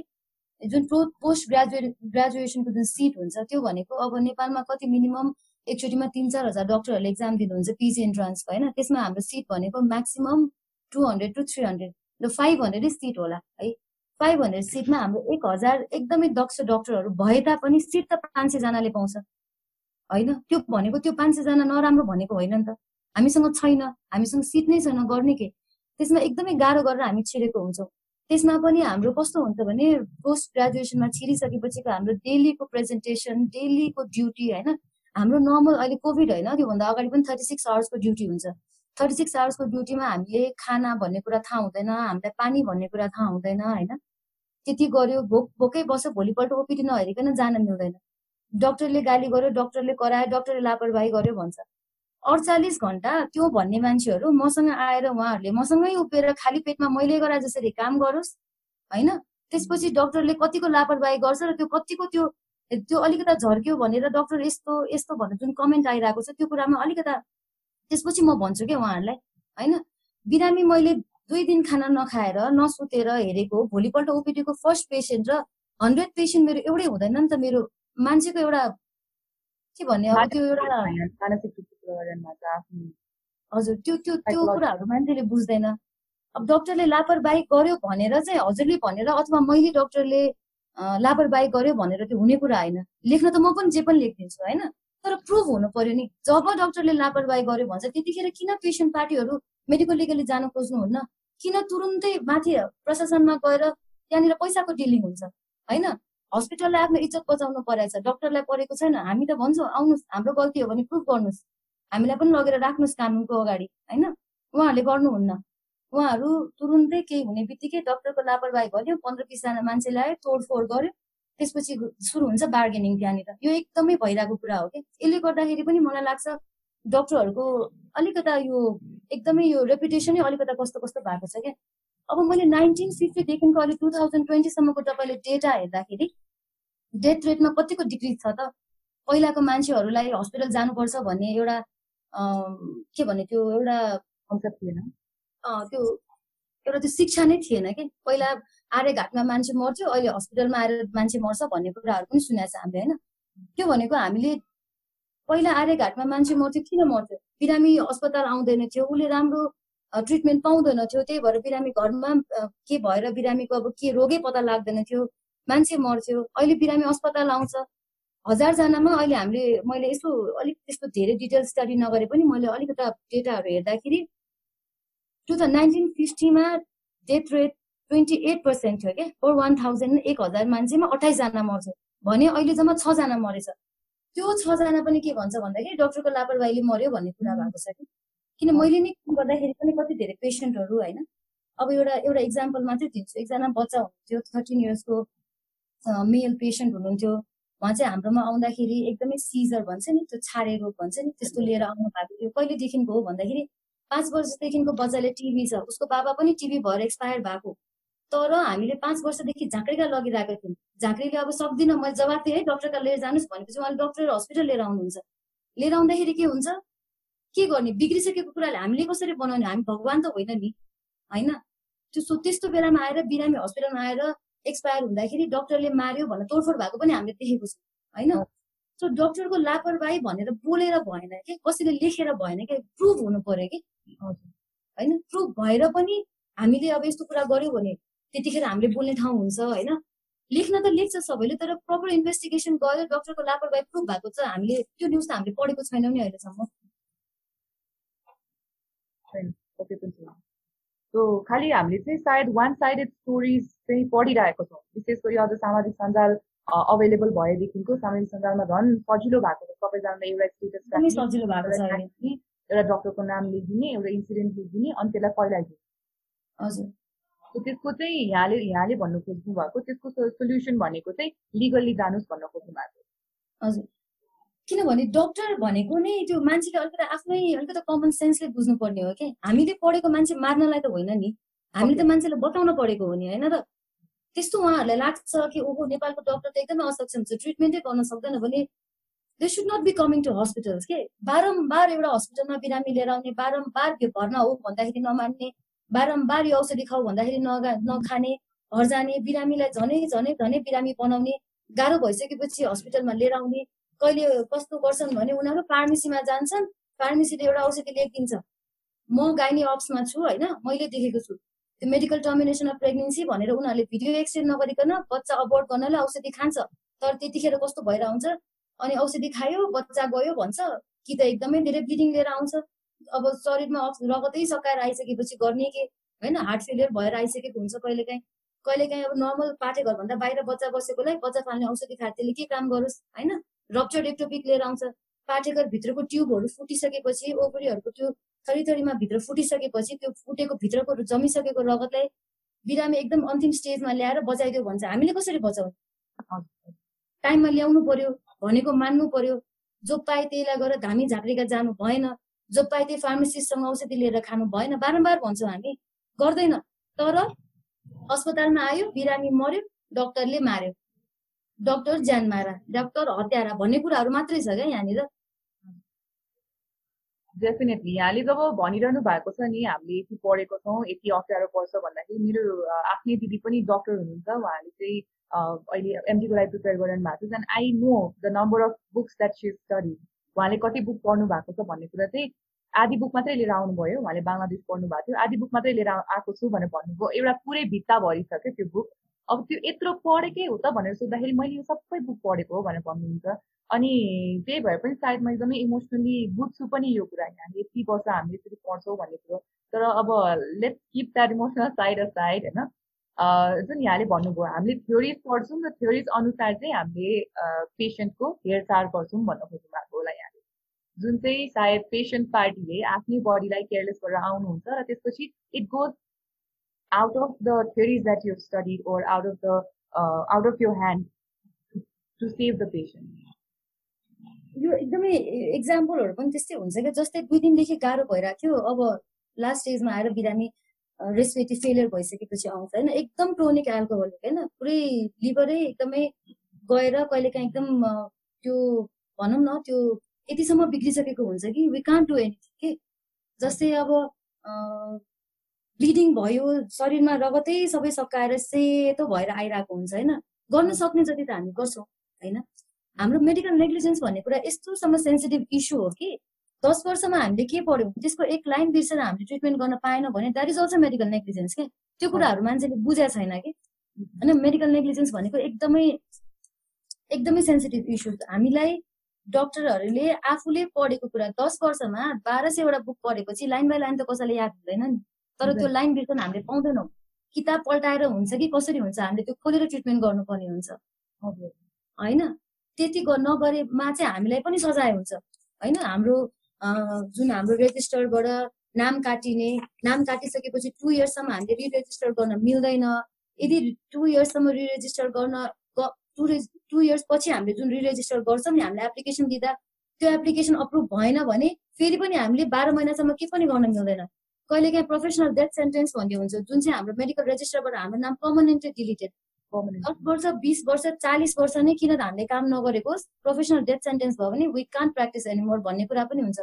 जुन प्रो पोस्ट ग्रेजुएट ग्रेजुएसनको जुन सिट हुन्छ त्यो भनेको अब नेपालमा कति मिनिमम एकचोटिमा तिन चार हजार डक्टरहरूले एक्जाम दिनुहुन्छ पिजी इन्ट्रान्स होइन? त्यसमा हाम्रो सिट भनेको maximum two hundred to three hundred र फाइभ हन्ड्रेडै सिट होला है? फाइभ हन्ड्रेड सिटमा हाम्रो एक हजार एकदमै दक्ष डक्टरहरू भए तापनि सिट त पाँच सयजनाले पाउँछ। होइन? त्यो भनेको त्यो पाँच सयजना नराम्रो भनेको होइन नि त। हामीसँग छैन। हामीसँग सिट नै छैन। गर्ने के? त्यसमा एकदमै गाह्रो गरेर हामी छिरेको हुन्छौँ। त्यसमा पनि हाम्रो कस्तो हुन्छ भने पोस्ट ग्रेजुएसनमा छिरिसकेपछिको हाम्रो डेलीको प्रेजेन्टेसन डेलीको ड्युटी होइन? हाम्रो नर्मल अहिले कोभिड होइन? त्योभन्दा अगाडि पनि थर्टी सिक्स आवर्सको ड्युटी हुन्छ। थर्टी सिक्स आवर्सको ड्युटीमा हामीले खाना भन्ने कुरा थाहा हुँदैन हामीलाई पानी भन्ने कुरा थाहा हुँदैन होइन? त्यति गर्यो भोक भोकै बस्यो भोलिपल्ट ओपिडी नहेरिकन जान मिल्दैन। डक्टरले गाली गर्यो डक्टरले करायो डक्टरले लापरवाही गर्यो भन्छ। अडचालिस घन्टा त्यो भन्ने मान्छेहरू मसँग आएर उहाँहरूले मसँगै उभिएर खाली पेटमा मैले गरा जसरी काम गरोस् होइन? त्यसपछि डक्टरले कतिको लापरवाही गर्छ र त्यो कतिको त्यो त्यो अलिकता झर्क्यो भनेर डक्टर यस्तो यस्तो भनेर जुन कमेन्ट आइरहेको छ त्यो कुरामा अलिकता त्यसपछि म भन्छु क्या उहाँहरूलाई होइन? बिरामी मैले दुई दिन खाना नखाएर नसुतेर हेरेको भोलिपल्ट ओपिडीको फर्स्ट पेसेन्ट र हन्ड्रेड पेसेन्ट मेरो एउटै हुँदैन नि त मेरो मान्छेको एउटा के भन्ने अब त्यो एउटा हजुर त्यो त्यो त्यो कुराहरू मान्छेले बुझ्दैन। अब डक्टरले लापरवाही गर्यो भनेर चाहिँ हजुरले भनेर अथवा मैले डक्टरले लापरवाही गर्यो भनेर त्यो हुने कुरा होइन। लेख्न त म पनि जे पनि लेखिदिन्छु होइन। तर प्रुभ हुनु पर्यो नि। जब डक्टरले लापरवाही गर्यो भन्छ त्यतिखेर किन पेसेन्ट पार्टीहरू मेडिकल लिगली जान खोज्नुहुन्न किन तुरुन्तै माथि प्रशासनमा गएर त्यहाँनिर पैसाको डिलिङ हुन्छ? होइन? हस्पिटललाई आफ्नो इज्जत बचाउनु परेछ डक्टरलाई परेको छैन। हामी त भन्छौँ आउनुहोस् हाम्रो गल्ती हो भने प्रुफ गर्नुहोस्। हामीलाई पनि लगेर राख्नुहोस् कानुनको अगाडि होइन? उहाँहरूले गर्नुहुन्न। उहाँहरू तुरुन्तै केही हुने बित्तिकै डक्टरको लापरवाही गर्यो पन्ध्र बिसजना मान्छे ल्यायो तोडफोड गर्यो। त्यसपछि सुरु हुन्छ बार्गेनिङ त्यहाँनिर। यो एकदमै भइरहेको कुरा हो कि? यसले गर्दाखेरि पनि मलाई लाग्छ डक्टरहरूको अलिकता यो एकदमै यो रेपुटेसनै अलिकता कस्तो कस्तो भएको छ क्या अब मैले नाइन्टिन फिफ्टीदेखिको अहिले टु थाउजन्ड ट्वेन्टीसम्मको तपाईँले डेटा हेर्दाखेरि डेथ रेटमा कतिको डिक्रिज छ त? पहिलाको मान्छेहरूलाई हस्पिटल जानुपर्छ भन्ने एउटा के भने त्यो एउटा थिएन। त्यो एउटा त्यो शिक्षा नै थिएन कि? पहिला आरे घाटमा मान्छे मर्थ्यो अहिले हस्पिटलमा आएर मान्छे मर्छ भन्ने कुराहरू पनि सुनेको छ हामीले होइन? त्यो भनेको हामीले पहिला आर्यघाटमा मान्छे मर्थ्यो किन मर्थ्यो? बिरामी अस्पताल आउँदैन थियो उसले राम्रो ट्रिटमेन्ट पाउँदैन थियो। त्यही भएर बिरामी घरमा के भएर बिरामीको अब के रोगै पत्ता लाग्दैन थियो। मान्छे मर्थ्यो। अहिले बिरामी अस्पताल आउँछ। हजारजनामा अहिले हामीले मैले यसो अलिक त्यस्तो धेरै डिटेल स्टडी नगरे पनि मैले अलिकता डेटाहरू हेर्दाखेरि two thousand nineteen फिफ्टीमा death rate twenty eight percent थियो क्या। फोर वान थाउजन्ड एक हजार मान्छेमा अठाइसजना मर्थ्यो। भने अहिले जम्मा छजना मरेछ। त्यो छजना पनि के भन्छ भन्दाखेरि डक्टरको लापरवाहीले मर्यो भन्ने कुरा भएको छ कि। किन मैले नै गर्दाखेरि पनि कति धेरै पेसेन्टहरू होइन अब एउटा एउटा इक्जाम्पल मात्रै दिन्छु। एकजना बच्चा हुनुहुन्थ्यो थर्टिन इयर्सको मेल पेसेन्ट हुनुहुन्थ्यो। उहाँ चाहिँ हाम्रोमा आउँदाखेरि एकदमै सिजर भन्छ नि त्यो छारे रोग भन्छ नि त्यस्तो लिएर आउनु भएको थियो। कहिलेदेखिको हो भन्दाखेरि पाँच वर्षदेखिको बच्चाले टिभी छ उसको बाबा पनि टिभी भएर एक्सपायर भएको। तर हामीले पाँच वर्षदेखि झाँक्रीका लगिरहेको थियौँ। झाँक्रीले अब सक्दिनँ मैले जवाब थिएँ है डक्टरका लिएर जानुहोस् भनेपछि उहाँले डक्टर हस्पिटल लिएर आउनुहुन्छ। लिएर आउँदाखेरि के हुन्छ? के गर्ने? बिग्रिसकेको कुराले हामीले कसरी बनाउने? हामी भगवान् त होइन नि। होइन? त्यो त्यस्तो बेलामा आएर बिरामी हस्पिटलमा आएर एक्सपायर हुँदाखेरि डक्टरले मार्यो भनेर तोडफोड भएको पनि हामीले देखेको छौँ। होइन? सो डक्टरको लापरवाही भनेर बोलेर भएन कि? कसैले लेखेर भएन कि? प्रुभ हुनु पर्यो कि? होइन? प्रुभ भएर पनि हामीले अब यस्तो कुरा गर्यो भने त्यतिखेर हामीले बोल्ने ठाउँ हुन्छ होइन? लेख्न त लेख्छ सबैले तर प्रपर इन्भेस्टिगेसन गयो डक्टरको लापरवाही प्रुभ भएको छ हामीले त्यो न्युज त हामीले पढेको छैनौँ नि अहिलेसम्म। सो खालि हामीले चाहिँ सायद वान साइडेड स्टोरिज चाहिँ पढिरहेको छौँ। विशेष गरी अझ सामाजिक सञ्जाल अभाइलेबल भएदेखिको सामाजिक सञ्जालमा झन् सजिलो भएको छ। सबैजनालाई एउटा स्टेटस सजिलो भएको छ एउटा डक्टरको नाम लेखिदिने एउटा इन्सिडेन्ट लेखिदिने अनि त्यसलाई फैलाइदिने हजुर। त्यसको चाहिँ यहाँले यहाँले भन्नु खोज्नु भएको त्यसको सोल्युसन भनेको चाहिँ लिगल्ली जानुहोस् भन्न खोज्नु भएको हजुर। किनभने डक्टर भनेको नै त्यो मान्छेले अलिकति आफ्नै अलिकति कमन सेन्सले बुझ्नुपर्ने हो कि हामीले पढेको मान्छे मार्नलाई त होइन नि। हामीले त मान्छेलाई बताउन पढेको हो नि होइन र त्यस्तो उहाँहरूलाई लाग्छ कि ओहो नेपालको डक्टर त एकदमै असक्षम छ ट्रिटमेन्टै गर्न सक्दैन भने they should not be coming to hospitals के? बारम्बार एउटा हस्पिटलमा बिरामी लिएर आउने बारम्बार त्यो भर्ना हो भन्दाखेरि नमान्ने बारम्बार यो औषधि खाऊ भन्दाखेरि नगा नखाने घर जाने बिरामीलाई झनै झनै झनै बिरामी बनाउने गाह्रो भइसकेपछि हस्पिटलमा लिएर आउने कहिले कस्तो गर्छन् भने उनीहरू फार्मेसीमा जान्छन् फार्मेसीले एउटा औषधि लेखिदिन्छ। म गाइनी अप्समा छु होइन मैले देखेको छु। त्यो मेडिकल टर्मिनेसन अफ प्रेग्नेन्सी भनेर उनीहरूले भिडियो एक्सचेन्ज नगरिकन बच्चा अबोर्ड गर्नलाई औषधि खान्छ। तर त्यतिखेर कस्तो भएर आउँछ? अनि औषधि खायो बच्चा गयो भन्छ कि त एकदमै धेरै ब्लिडिङ लिएर आउँछ। अब शरीरमा रगतै सकाएर आइसकेपछि गर्ने के? होइन हार्ट फेलियर भएर आइसकेको हुन्छ कहिलेकाहीँ। कहिलेकाहीँ अब नर्मल पाठेघरभन्दा बाहिर बच्चा बसेकोलाई बच्चा फाल्ने औषधि खाएर त्यसले के काम गरोस् होइन? रप्चर एक्टोपिक लिएर आउँछ। पाठेघर भित्रको ट्युबहरू फुटिसकेपछि ओभरीहरूको त्यो थरीथरीमा भित्र फुटिसकेपछि त्यो फुटेको भित्रको जमिसकेको रगतलाई बिरामी एकदम अन्तिम स्टेजमा ल्याएर बचाइदियो भन्छ। हामीले कसरी बचाउने? टाइममा ल्याउनु पर्यो भनेको मान्नु पर्यो। जो पाए त्यहीलाई गएर धामी झाँक्रीका जानु भएन। जो पाए त्यही फार्मेसिस्टसँग औषधि लिएर खानु भएन। बारम्बार भन्छौँ हामी। गर्दैन। तर अस्पतालमा आयो बिरामी मर्यो डक्टरले मार्यो डक्टर ज्यान मारा डक्टर हत्यारा भन्ने कुराहरू मात्रै छ क्या यहाँनिर? डेफिनेटली यहाँले जब भनिरहनु भएको छ नि हामीले यति पढेको छौँ यति अप्ठ्यारो पर्छ भन्दाखेरि मेरो आफ्नै दिदी पनि डक्टर हुनुहुन्छ। उहाँले चाहिँ अहिले एमडीको लागि प्रिपेयर गरिरहनु भएको छ। And I know the number of books that see study उहाँले कति बुक पढ्नु भएको छ भन्ने कुरा चाहिँ आदि बुक मात्रै लिएर आउनुभयो। उहाँले बङ्गलादेश पढ्नु भएको थियो। आदि बुक मात्रै लिएर आएको छु भनेर भन्नुभयो। एउटा पुरै भित्ता भरिसक्यो त्यो बुक अब त्यो यत्रो पढेकै हो त भनेर सोद्धाखेरि मैले यो सबै बुक पढेको हो भनेर भन्नुहुन्छ। अनि त्यही भएर पनि सायद म एकदमै इमोसनली बुझ्छु पनि यो कुरा हामी यति वर्ष हामीले यसरी पढ्छौँ भन्ने कुरो। तर अब let's keep that emotional side aside होइन जुन यहाँले भन्नुभयो हामीले थ्योरिज पढ्छौँ र थ्योरिज अनुसार चाहिँ हामीले पेसेन्टको हेरचाह गर्छौँ भन्न खोज्नु भएको होला यहाँले। जुन चाहिँ सायद पेसेन्ट पार्टीले आफ्नै बडीलाई केयरलेस गरेर आउनुहुन्छ र त्यसपछि it goes out of the theories that you study or out of the out of your hand to save the patient यो एकदमै इक्जाम्पलहरू पनि त्यस्तै हुन्छ क्या जस्तै दुई दिनदेखि गाह्रो भइरहेको थियो अब लास्ट स्टेजमा आएर बिरामी रेस्पिरेटरी फेलियर भइसकेपछि आउँछ। होइन एकदम क्रोनिक एल्कोहोलिक होइन? पुरै लिभरै एकदमै गएर कहिलेकाहीँ एकदम त्यो भनौँ न त्यो यतिसम्म बिग्रिसकेको हुन्छ कि वी कान्ट डु एनिथिङ के? जस्तै अब ब्लिडिङ भयो शरीरमा रगतै सबै सकाएर सेतो भएर आइरहेको हुन्छ होइन? गर्न सक्ने जति त हामी गर्छौँ होइन? हाम्रो मेडिकल नेग्लिजेन्स भन्ने कुरा यस्तोसम्म सेन्सिटिभ इस्यु हो कि दस वर्षमा हामीले के पढ्यौँ त्यसको एक लाइन बिर्सेर हामीले ट्रिटमेन्ट गर्न पाएन भने that is also medical negligence के? त्यो कुराहरू मान्छेले बुझेको छैन कि? होइन मेडिकल नेग्लिजेन्स भनेको एकदमै एकदमै सेन्सिटिभ इस्यु हामीलाई डक्टरहरूले आफूले पढेको कुरा दस वर्षमा बाह्र सयवटा बुक पढेपछि लाइन बाई लाइन त कसैले याद हुँदैन नि। तर त्यो लाइन बिर्सन हामीले पाउँदैनौँ। किताब पल्टाएर हुन्छ कि कसरी हुन्छ हामीले त्यो खोलेर ट्रिटमेन्ट गर्नुपर्ने हुन्छ। होइन? त्यति नगरेमा चाहिँ हामीलाई पनि सजाय हुन्छ। होइन? हाम्रो जुन हाम्रो रेजिस्टरबाट नाम काटिने नाम काटिसकेपछि टु इयर्ससम्म हामीले रिरेजिस्टर गर्न मिल्दैन। यदि टु इयर्ससम्म रिरेजिस्टर गर्न टु टु इयर्स पछि हामीले जुन रिरेजिस्टर गर्छौँ नि हामीले एप्लिकेसन दिँदा त्यो एप्लिकेसन अप्रुभ भएन भने फेरि पनि हामीले बाह्र महिनासम्म के पनि गर्न मिल्दैन। कहिलेकाहीँ प्रोफेसनल डेथ सेन्टेन्स भन्ने हुन्छ जुन चाहिँ हाम्रो मेडिकल रेजिस्टरबाट हाम्रो नाम पर्मानेन्टली डिलिटेड दस वर्ष बिस वर्ष चालिस वर्ष नै किन हामीले काम नगरेको प्रोफेसनल डेथ सेन्टेन्स भयो भने वी कान्ट प्र्याक्टिस एनिमोर भन्ने कुरा पनि हुन्छ।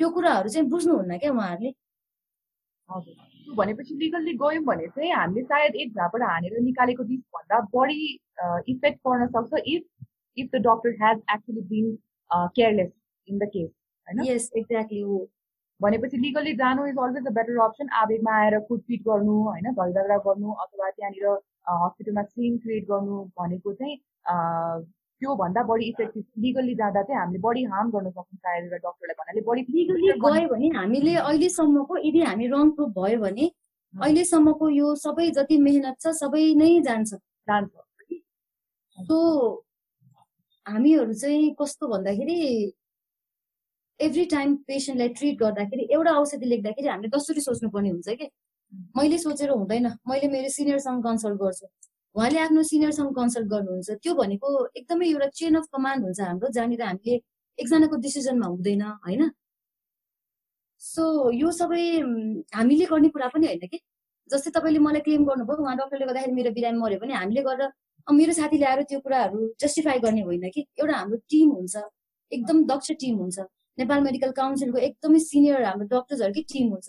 त्यो कुराहरू चाहिँ बुझ्नुहुन्न क्या उहाँहरूले? हजुर। भनेपछि लिगल्ली गयौँ भने चाहिँ हामीले सायद एक झापबाट हानेर निकालेको भन्दा बढी इफेक्ट पर्न सक्छ if if the doctor has actually been careless in the case होइन? यस एक्ज्याक्टली हो। भनेपछि लिगली जानु is always a better option आवेगमा आएर कुटपिट गर्नु होइन झगडा गर्नु अथवा त्यहाँनिर हस्पिटलमा सिन क्रिएट गर्नु भनेको चाहिँ त्योभन्दा बढी इफेक्टिभ लिगल्ली जाँदा चाहिँ हामीले बढी हार्म गर्न सक्छौँ सायद एउटा डक्टरलाई भन्नाले। बढी लिगल्ली गयो भने हामीले अहिलेसम्मको यदि हामी रङ प्रुफ भयो भने अहिलेसम्मको यो सबै जति मेहनत छ सबै नै जान्छ। जान्छ। सो हामीहरू चाहिँ कस्तो भन्दाखेरि एभ्री टाइम पेसेन्टलाई ट्रिट गर्दाखेरि एउटा औषधि लेख्दाखेरि हामीले कसरी सोच्नुपर्ने हुन्छ कि? मैले सोचेर हुँदैन। मैले मेरो सिनियरसँग कन्सल्ट गर्छु। उहाँले आफ्नो सिनियरसँग कन्सल्ट गर्नुहुन्छ। त्यो भनेको एकदमै एउटा चेन अफ कमान्ड हुन्छ हाम्रो जहाँनिर हामीले एकजनाको डिसिजनमा हुँदैन होइन? सो यो सबै हामीले गर्ने कुरा पनि होइन कि? जस्तै तपाईँले मलाई क्लेम गर्नुभयो उहाँ डक्टरले गर्दाखेरि मेरो बिरामी मऱ्यो भने हामीले गरेर मेरो साथी ल्याएर त्यो कुराहरू जस्टिफाई गर्ने होइन कि? एउटा हाम्रो टिम हुन्छ। एकदम दक्ष टिम हुन्छ। नेपाल मेडिकल काउन्सिलको एकदमै सिनियर हाम्रो डक्टर्सहरूकै टिम हुन्छ।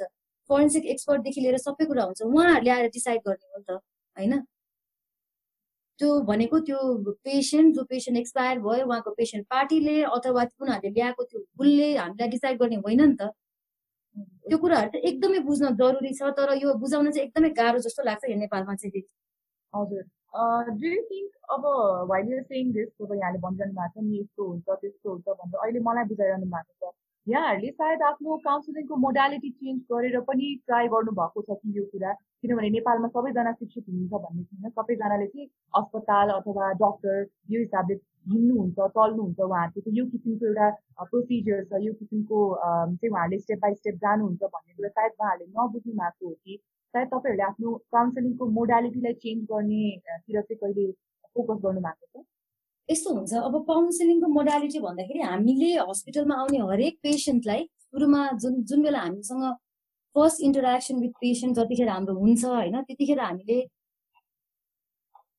फोरेन्सिक एक्सपर्टदेखि लिएर सबै कुरा हुन्छ। उहाँहरूले आएर डिसाइड गर्ने हो त होइन? त्यो भनेको त्यो पेसेन्ट जो पेसेन्ट एक्सपायर भयो उहाँको पेसेन्ट पार्टीले अथवा उनीहरूले ल्याएको त्यो भुलले हामीलाई डिसाइड गर्ने होइन नि त। त्यो कुराहरू चाहिँ एकदमै बुझ्न जरुरी छ तर यो बुझाउन चाहिँ एकदमै गाह्रो जस्तो लाग्छ यो नेपालमा चाहिँ। हजुर। डु यु थिङ्क अब वाइल युर सेङ दिस जब यहाँले भनिरहनु भएको छ नि यस्तो हुन्छ त्यस्तो हुन्छ भनेर अहिले मलाई बुझाइरहनु भएको छ। यहाँहरूले सायद आफ्नो काउन्सिलिङको मोडालिटी चेन्ज गरेर पनि ट्राई गर्नुभएको छ कि यो कुरा किनभने नेपालमा सबैजना शिक्षित हुनुहुन्छ भन्ने छैन। सबैजनाले चाहिँ अस्पताल अथवा डक्टर यो हिसाबले हिँड्नुहुन्छ चल्नुहुन्छ उहाँहरूको चाहिँ यो किसिमको एउटा प्रोसिजर छ यो किसिमको चाहिँ उहाँहरूले स्टेप बाई स्टेप जानुहुन्छ भन्ने कुरा सायद उहाँहरूले नबुझ्नु भएको हो कि सायद तपाईँहरूले आफ्नो काउन्सिलिङको मोडालिटीलाई चेन्ज गर्नेतिर चाहिँ कहिले फोकस गर्नु भएको छ? यस्तो हुन्छ। अब काउन्सिलिङको मोडालिटी भन्दाखेरि हामीले हस्पिटलमा आउने हरेक पेसेन्टलाई सुरुमा जुन जुन बेला हामीसँग फर्स्ट इन्टरेक्सन विथ पेसेन्ट जतिखेर हाम्रो हुन्छ होइन त्यतिखेर हामीले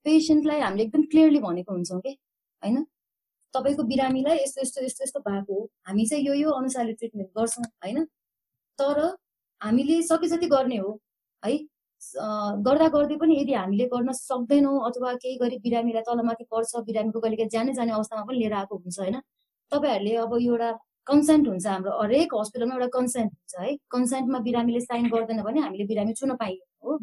पेसेन्टलाई हामीले एकदम क्लियरली भनेको हुन्छौँ कि होइन? तपाईँको बिरामीलाई यस्तो यस्तो यस्तो यस्तो भएको हो। हामी चाहिँ यो यो अनुसारले ट्रिटमेन्ट गर्छौँ होइन? तर हामीले सके जति गर्ने हो। है? गर्दा गर्दै पनि यदि हामीले गर्न सक्दैनौँ अथवा केही गरी बिरामीलाई तलमाथि पर्छ बिरामीको कहिले जाने जाने अवस्थामा पनि लिएर आएको हुन्छ होइन? तपाईँहरूले अब यो एउटा कन्सेन्ट हुन्छ हाम्रो हरेक हस्पिटलमा एउटा कन्सेन्ट हुन्छ है? कन्सेन्टमा बिरामीले साइन गर्दैन भने हामीले बिरामी छुन पाइयो हो?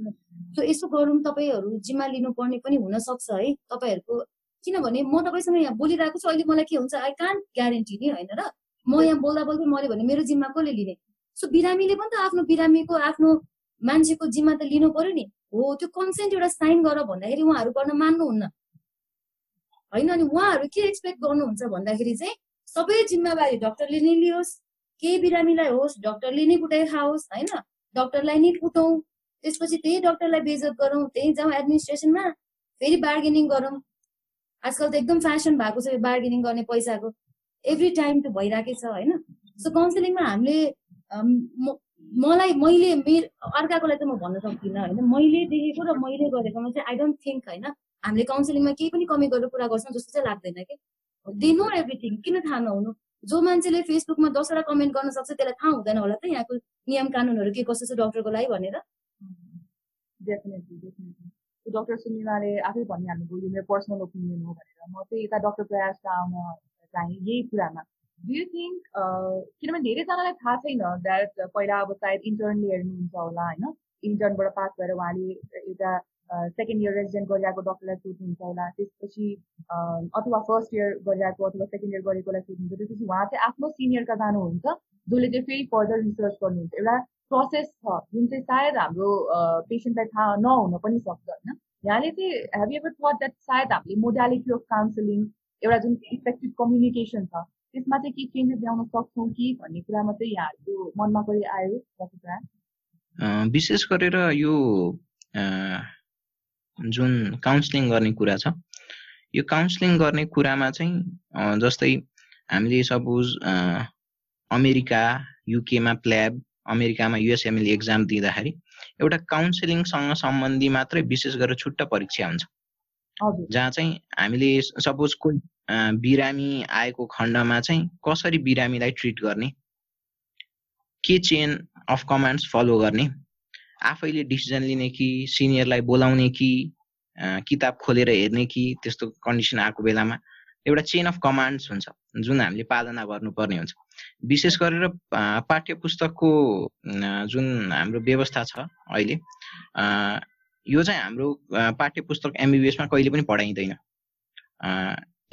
सो यसो गरौँ तपाईँहरू जिम्मा लिनुपर्ने पनि हुनसक्छ है? तपाईँहरूको किनभने म तपाईँसँग यहाँ बोलिरहेको छु अहिले मलाई के हुन्छ आई कान्ट ग्यारेन्टी नि होइन र? म यहाँ बोल्दा बोल्दै मऱ्यो भने मेरो जिम्मा कसले लिने? सो बिरामीले पनि त आफ्नो बिरामीको आफ्नो मान्छेको जिम्मा त लिनु पर्यो नि। हो त्यो कन्सेन्ट एउटा साइन गर भन्दाखेरि उहाँहरू गर्न मान्नुहुन्न। होइन अनि उहाँहरू के एक्सपेक्ट गर्नुहुन्छ भन्दाखेरि चाहिँ सबै जिम्मेवारी डक्टरले नै लियोस् केही बिरामीलाई होस् डक्टरले नै कुटाइ खाओस् होइन? डक्टरलाई नै कुटौँ त्यसपछि त्यही डक्टरलाई बेजत गरौँ त्यही जाउँ एडमिनिस्ट्रेसनमा फेरि बार्गेनिङ गरौँ। आजकल त एकदम फेसन भएको छ बार्गेनिङ गर्ने पैसाको। एभ्री टाइम त भइरहेकै छ होइन? सो काउन्सिलिङमा हामीले मलाई मैले मेरो अर्काकोलाई चाहिँ म भन्न सक्दिनँ होइन। मैले देखेको र मैले गरेकोमा चाहिँ आई डोन्ट थिङ्क होइन। हामीले काउन्सिलिङमा केही पनि कमी गरेर कुरा गर्छौँ जस्तो चाहिँ लाग्दैन कि? दे नो एभ्रिथिङ किन थाहा नहुनु? जो मान्छेले फेसबुकमा दसवटा कमेन्ट गर्न सक्छ त्यसलाई थाहा हुँदैन होला त यहाँको नियम कानुनहरू के कस्तो छ डक्टरको लागि भनेर। डेफिनेटली डेफिनेटली डक्टर सुनिमाले आफै भनिहाल्नुभयो यो मेरो पर्सनल ओपिनियन हो भनेर। म चाहिँ यता डक्टर प्रयासमा आउन चाहेँ यही कुरामा। डु यु थिङ्क किनभने धेरैजनालाई थाहा छैन द्याट पहिला अब सायद इन्टर्नली हेर्नुहुन्छ होला होइन? इन्टर्नबाट पास भएर उहाँले एउटा सेकेन्ड इयर रेजिडेन्ट गरिरहेको डक्टरलाई सोध्नुहुन्छ होला त्यसपछि अथवा फर्स्ट इयर गरिरहेको अथवा सेकेन्ड इयर गरेकोलाई सोध्नुहुन्छ त्यसपछि उहाँ चाहिँ आफ्नो सिनियरका जानुहुन्छ जसले चाहिँ फेरि फर्दर रिसर्च गर्नुहुन्छ। एउटा प्रोसेस छ जुन चाहिँ सायद हाम्रो पेसेन्टलाई थाहा नहुन पनि सक्छ होइन? यहाँले चाहिँ हेभ एभर थट द्याट सायद हामीले मोडालिटी अफ काउन्सिलिङ एउटा जुन इफेक्टिभ कम्युनिकेसन छ त्यसमा चाहिँ के चेन्जेस ल्याउन सक्छौँ कि भन्ने कुरामा चाहिँ यहाँहरूको मनमा कहिले आयो डक्टर विशेष गरेर यो जुन काउन्सिलिङ गर्ने कुरा छ यो काउन्सिलिङ गर्ने कुरामा चाहिँ जस्तै हामीले सपोज अमेरिका युकेमा प्ल्याब अमेरिकामा युएसएमएल एक्जाम दिँदाखेरि एउटा काउन्सिलिङसँग सम्बन्धी मात्रै विशेष गरेर छुट्टा परीक्षा हुन्छ। जहाँ चाहिँ हामीले सपोज कोही बिरामी आएको खण्डमा चाहिँ कसरी बिरामीलाई ट्रिट गर्ने? के चेन अफ कमान्ड्स फलो गर्ने? आफैले डिसिजन लिने कि सिनियरलाई बोलाउने कि किताब खोलेर हेर्ने कि त्यस्तो कन्डिसन आएको बेलामा एउटा चेन अफ कमान्ड्स हुन्छ जुन हामीले पालना गर्नुपर्ने हुन्छ। विशेष गरेर पाठ्य पुस्तकको जुन हाम्रो व्यवस्था छ अहिले यो चाहिँ हाम्रो पाठ्य पुस्तक एमबिबिएसमा कहिले पनि पढाइँदैन।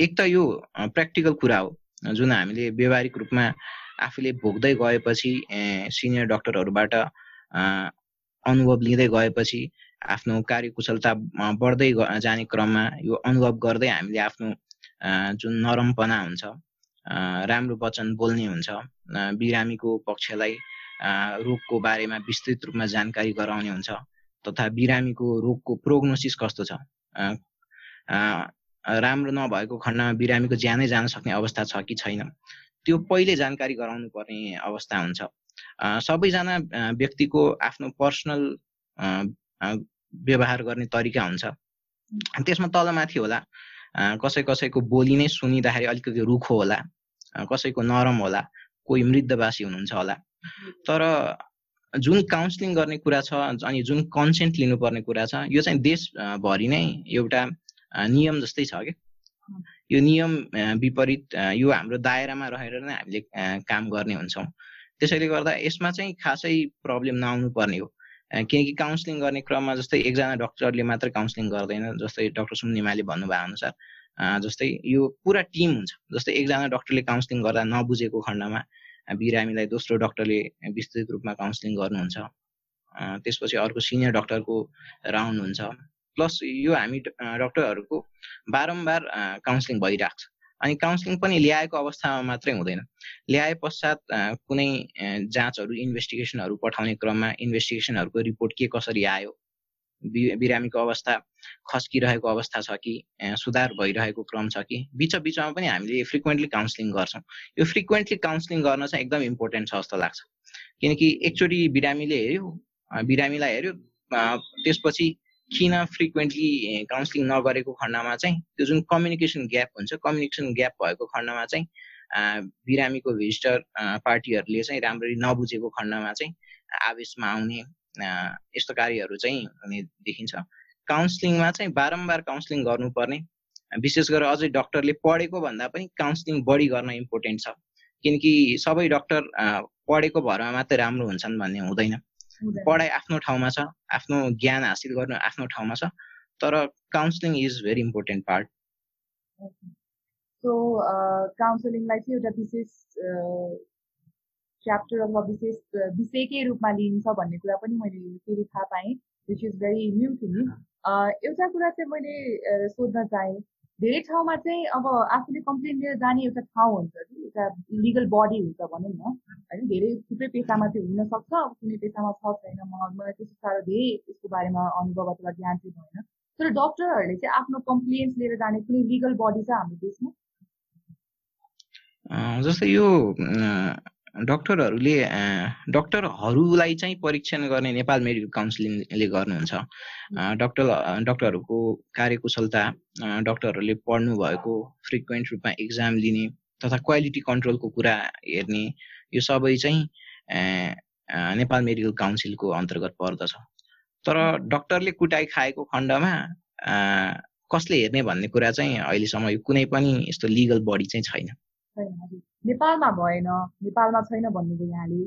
एक त यो प्र्याक्टिकल कुरा हो जुन हामीले व्यवहारिक रूपमा आफूले भोग्दै गएपछि सिनियर डक्टरहरूबाट अनुभव लिँदै गएपछि आफ्नो कार्यकुशलता बढ्दै जाने क्रममा यो अनुभव गर्दै हामीले आफ्नो जुन नरमपना हुन्छ राम्रो वचन बोल्ने हुन्छ बिरामीको पक्षलाई रोगको बारेमा विस्तृत रूपमा जानकारी गराउने हुन्छ। तथा बिरामीको रोगको प्रोग्नोसिस कस्तो छ? राम्रो नभएको खण्डमा बिरामीको ज्यानै जान सक्ने अवस्था छ कि छैन? त्यो पहिले जानकारी गराउनु पर्ने अवस्था हुन्छ। सबैजना व्यक्तिको आफ्नो पर्सनल व्यवहार गर्ने तरिका हुन्छ। त्यसमा तलमाथि होला। कसै कसैको बोली नै सुनिँदाखेरि अलिकति रुखो होला। कसैको नरम होला। कोही मृद्धवासी हुनुहुन्छ होला। तर जुन काउन्सिलिङ गर्ने कुरा छ अनि जुन कन्सेन्ट लिनुपर्ने कुरा छ यो चाहिँ देशभरि नै एउटा नियम जस्तै छ क्या यो नियम विपरीत यो हाम्रो दायरामा रहेर नै हामीले काम गर्ने हुन्छौँ। त्यसैले गर्दा यसमा चाहिँ खासै प्रब्लम नआउनु पर्ने हो किनकि काउन्सिलिङ गर्ने क्रममा जस्तै एकजना डक्टरले मात्र काउन्सिलिङ गर्दैन जस्तै डक्टर सुन्निमाले भन्नुभयो अनुसार जस्तै यो पुरा टिम हुन्छ। जस्तै एकजना डक्टरले काउन्सिलिङ गर्दा नबुझेको खण्डमा बिरामीलाई दोस्रो डक्टरले विस्तृत रूपमा काउन्सिलिङ गर्नुहुन्छ। त्यसपछि अर्को सिनियर डक्टरको राउन्ड हुन्छ प्लस यो हामी डक्टरहरूको बारम्बार काउन्सिलिङ भइरहेको छ। अनि काउन्सिलिङ पनि ल्याएको अवस्थामा मात्रै हुँदैन। ल्याए पश्चात कुनै जाँचहरू इन्भेस्टिगेसनहरू पठाउने क्रममा इन्भेस्टिगेसनहरूको रिपोर्ट के कसरी आयो? बिरामीको अवस्था खस्किरहेको अवस्था छ कि सुधार भइरहेको क्रम छ कि बिच बिचमा पनि हामीले फ्रिक्वेन्टली काउन्सिलिङ गर्छौँ। यो फ्रिक्वेन्टली काउन्सिलिङ गर्न चाहिँ एकदम इम्पोर्टेन्ट छ जस्तो लाग्छ। किनकि एकचोटि बिरामीले हेऱ्यो बिरामीलाई हेऱ्यो त्यसपछि किन फ्रिक्वेन्टली काउन्सिलिङ नगरेको खण्डमा चाहिँ त्यो जुन कम्युनिकेसन ग्याप हुन्छ कम्युनिकेसन ग्याप भएको खण्डमा चाहिँ बिरामीको भिजिटर पार्टीहरूले चाहिँ राम्ररी नबुझेको खण्डमा चाहिँ आवेशमा आउने यस्तो कार्यहरू चाहिँ हुने देखिन्छ। काउन्सिलिङमा चाहिँ बारम्बार काउन्सिलिङ गर्नुपर्ने। विशेष गरेर अझै डक्टरले पढेको भन्दा पनि काउन्सिलिङ बढी गर्न इम्पोर्टेन्ट छ। किनकि सबै डक्टर पढेको भरमा मात्रै राम्रो हुन्छन् भन्ने हुँदैन। पढाइ आफ्नो ठाउँमा छ आफ्नो ज्ञान हासिल गर्नु आफ्नो ठाउँमा छ तर counselling is very important part so काउन्सिलिङलाई चाहिँ एउटा विशेष च्याप्टर अथवा विशेष विषयकै रूपमा लिइन्छ भन्ने कुरा पनि मैले फेरि थाहा पाएँ which is very new to me एउटा कुरा चाहिँ मैले सोध्न चाहेँ। धेरै ठाउँमा चाहिँ अब आफूले कम्प्लेन लिएर जाने एउटा ठाउँ हुन्छ कि एउटा लिगल बडी हुन्छ भनौँ न। होइन धेरै थुप्रै पेसामा चाहिँ हुनसक्छ। अब कुनै पेसामा छ छैन म मलाई त्यस्तो साह्रो धेरै यसको बारेमा अनुभव अथवा ज्ञान चाहिँ भएन। तर डक्टरहरूले चाहिँ आफ्नो कम्प्लेन्स लिएर जाने कुनै लिगल बडी छ हाम्रो देशमा? जस्तै यो डक्टरहरूले डक्टरहरूलाई चाहिँ परीक्षण गर्ने नेपाल मेडिकल काउन्सिलिङले गर्नुहुन्छ। डक्टर डक्टरहरूको कार्यकुशलता डक्टरहरूले पढ्नु भएको फ्रिक्वेन्ट रूपमा इक्जाम लिने तथा क्वालिटी कन्ट्रोलको कुरा हेर्ने यो सबै चाहिँ नेपाल मेडिकल काउन्सिलको अन्तर्गत पर्दछ। तर डक्टरले कुटाइ खाएको खण्डमा कसले हेर्ने भन्ने कुरा चाहिँ अहिलेसम्म यो कुनै पनि यस्तो लिगल बडी चाहिँ छैन। नेपालमा भएन। नेपालमा छैन भन्नुभयो यहाँले।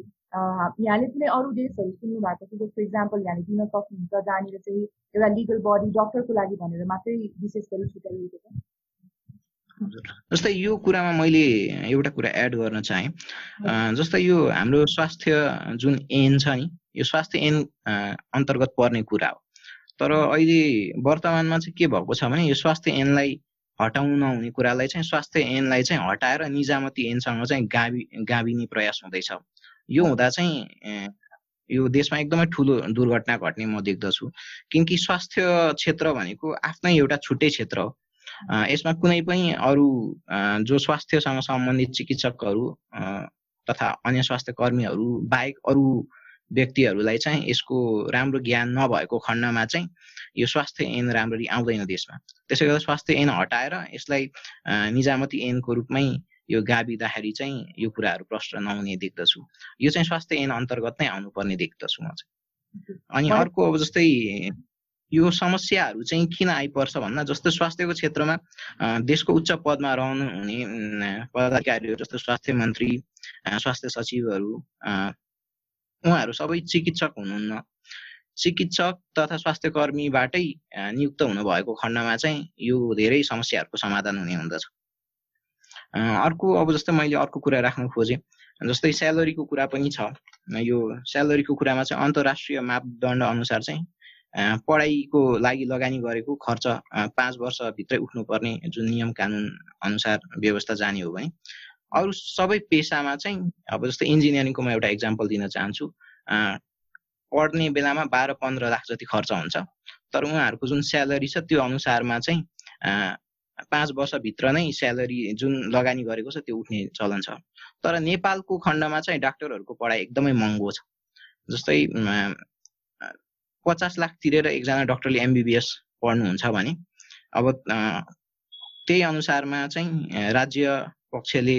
यहाँले कुनै अरू देशहरू सुन्नु भएको छ? जस्तो इक्जाम्पल यहाँले दिन सक्नुहुन्छ जहाँनिर चाहिँ एउटा लिगल बडी डक्टरको लागि भनेर मात्रै विशेष गरी छुट्याइएको छ? जस्तै यो कुरामा मैले एउटा कुरा एड गर्न चाहेँ। जस्तै यो हाम्रो स्वास्थ्य जुन एन छ नि यो स्वास्थ्य एन अन्तर्गत पर्ने कुरा हो। तर अहिले वर्तमानमा चाहिँ के भएको छ भने यो स्वास्थ्य ऐनलाई हटाउनु नहुने कुरालाई चाहिँ स्वास्थ्य ऐनलाई चाहिँ हटाएर निजामती ऐनसँग चाहिँ गावि गाभिने प्रयास हुँदैछ। यो हुँदा चाहिँ यो देशमा एकदमै ठुलो दुर्घटना घट्ने म देख्दछु। किनकि स्वास्थ्य क्षेत्र भनेको आफ्नै एउटा छुट्टै क्षेत्र हो। यसमा कुनै पनि अरू जो स्वास्थ्यसँग सम्बन्धित चिकित्सकहरू तथा अन्य स्वास्थ्य कर्मीहरू बाहेक अरू व्यक्तिहरूलाई चाहिँ यसको राम्रो ज्ञान नभएको खण्डमा चाहिँ यो स्वास्थ्य ऐन राम्ररी आउँदैन देशमा। त्यसै गर्दा स्वास्थ्य ऐन हटाएर यसलाई निजामती ऐनको रूपमै यो गाविँदाखेरि चाहिँ यो कुराहरू प्रष्ट नहुने देख्दछु। यो चाहिँ स्वास्थ्य ऐन अन्तर्गत नै आउनुपर्ने देख्दछु म चाहिँ। अनि अर्को अब जस्तै यो समस्याहरू चाहिँ किन आइपर्छ भन्दा जस्तो स्वास्थ्यको क्षेत्रमा देशको उच्च पदमा रहनु हुने पदाधिकारीहरू जस्तो स्वास्थ्य मन्त्री स्वास्थ्य सचिवहरू उहाँहरू सबै चिकित्सक हुनुहुन्न। चिकित्सक तथा स्वास्थ्य कर्मीबाटै नियुक्त हुनुभएको खण्डमा चाहिँ यो धेरै समस्याहरूको समाधान हुने हुँदछ। अर्को अब जस्तै मैले अर्को कुरा राख्न खोजेँ जस्तै स्यालेरीको कुरा पनि छ। यो स्यालेरीको कुरामा चाहिँ अन्तर्राष्ट्रिय मापदण्ड अनुसार चाहिँ पढाइको लागि लगानी गरेको खर्च पाँच वर्षभित्रै उठ्नुपर्ने जुन नियम कानुन अनुसार व्यवस्था जाने हो भने। अरू सबै पेसामा चाहिँ अब जस्तै इन्जिनियरिङको म एउटा इक्जाम्पल दिन चाहन्छु पढ्ने बेलामा बाह्र पन्ध्र लाख जति खर्च हुन्छ। तर उहाँहरूको जुन स्यालेरी छ त्यो अनुसारमा चाहिँ पाँच वर्षभित्र नै स्यालेरी जुन लगानी गरेको छ त्यो उठ्ने चलन छ। तर नेपालको खण्डमा चाहिँ डाक्टरहरूको पढाइ एकदमै महँगो छ। जस्तै पचास लाख तिरेर एकजना डक्टरले एमबिबिएस पढ्नुहुन्छ भने अब त्यही अनुसारमा चाहिँ राज्य पक्षले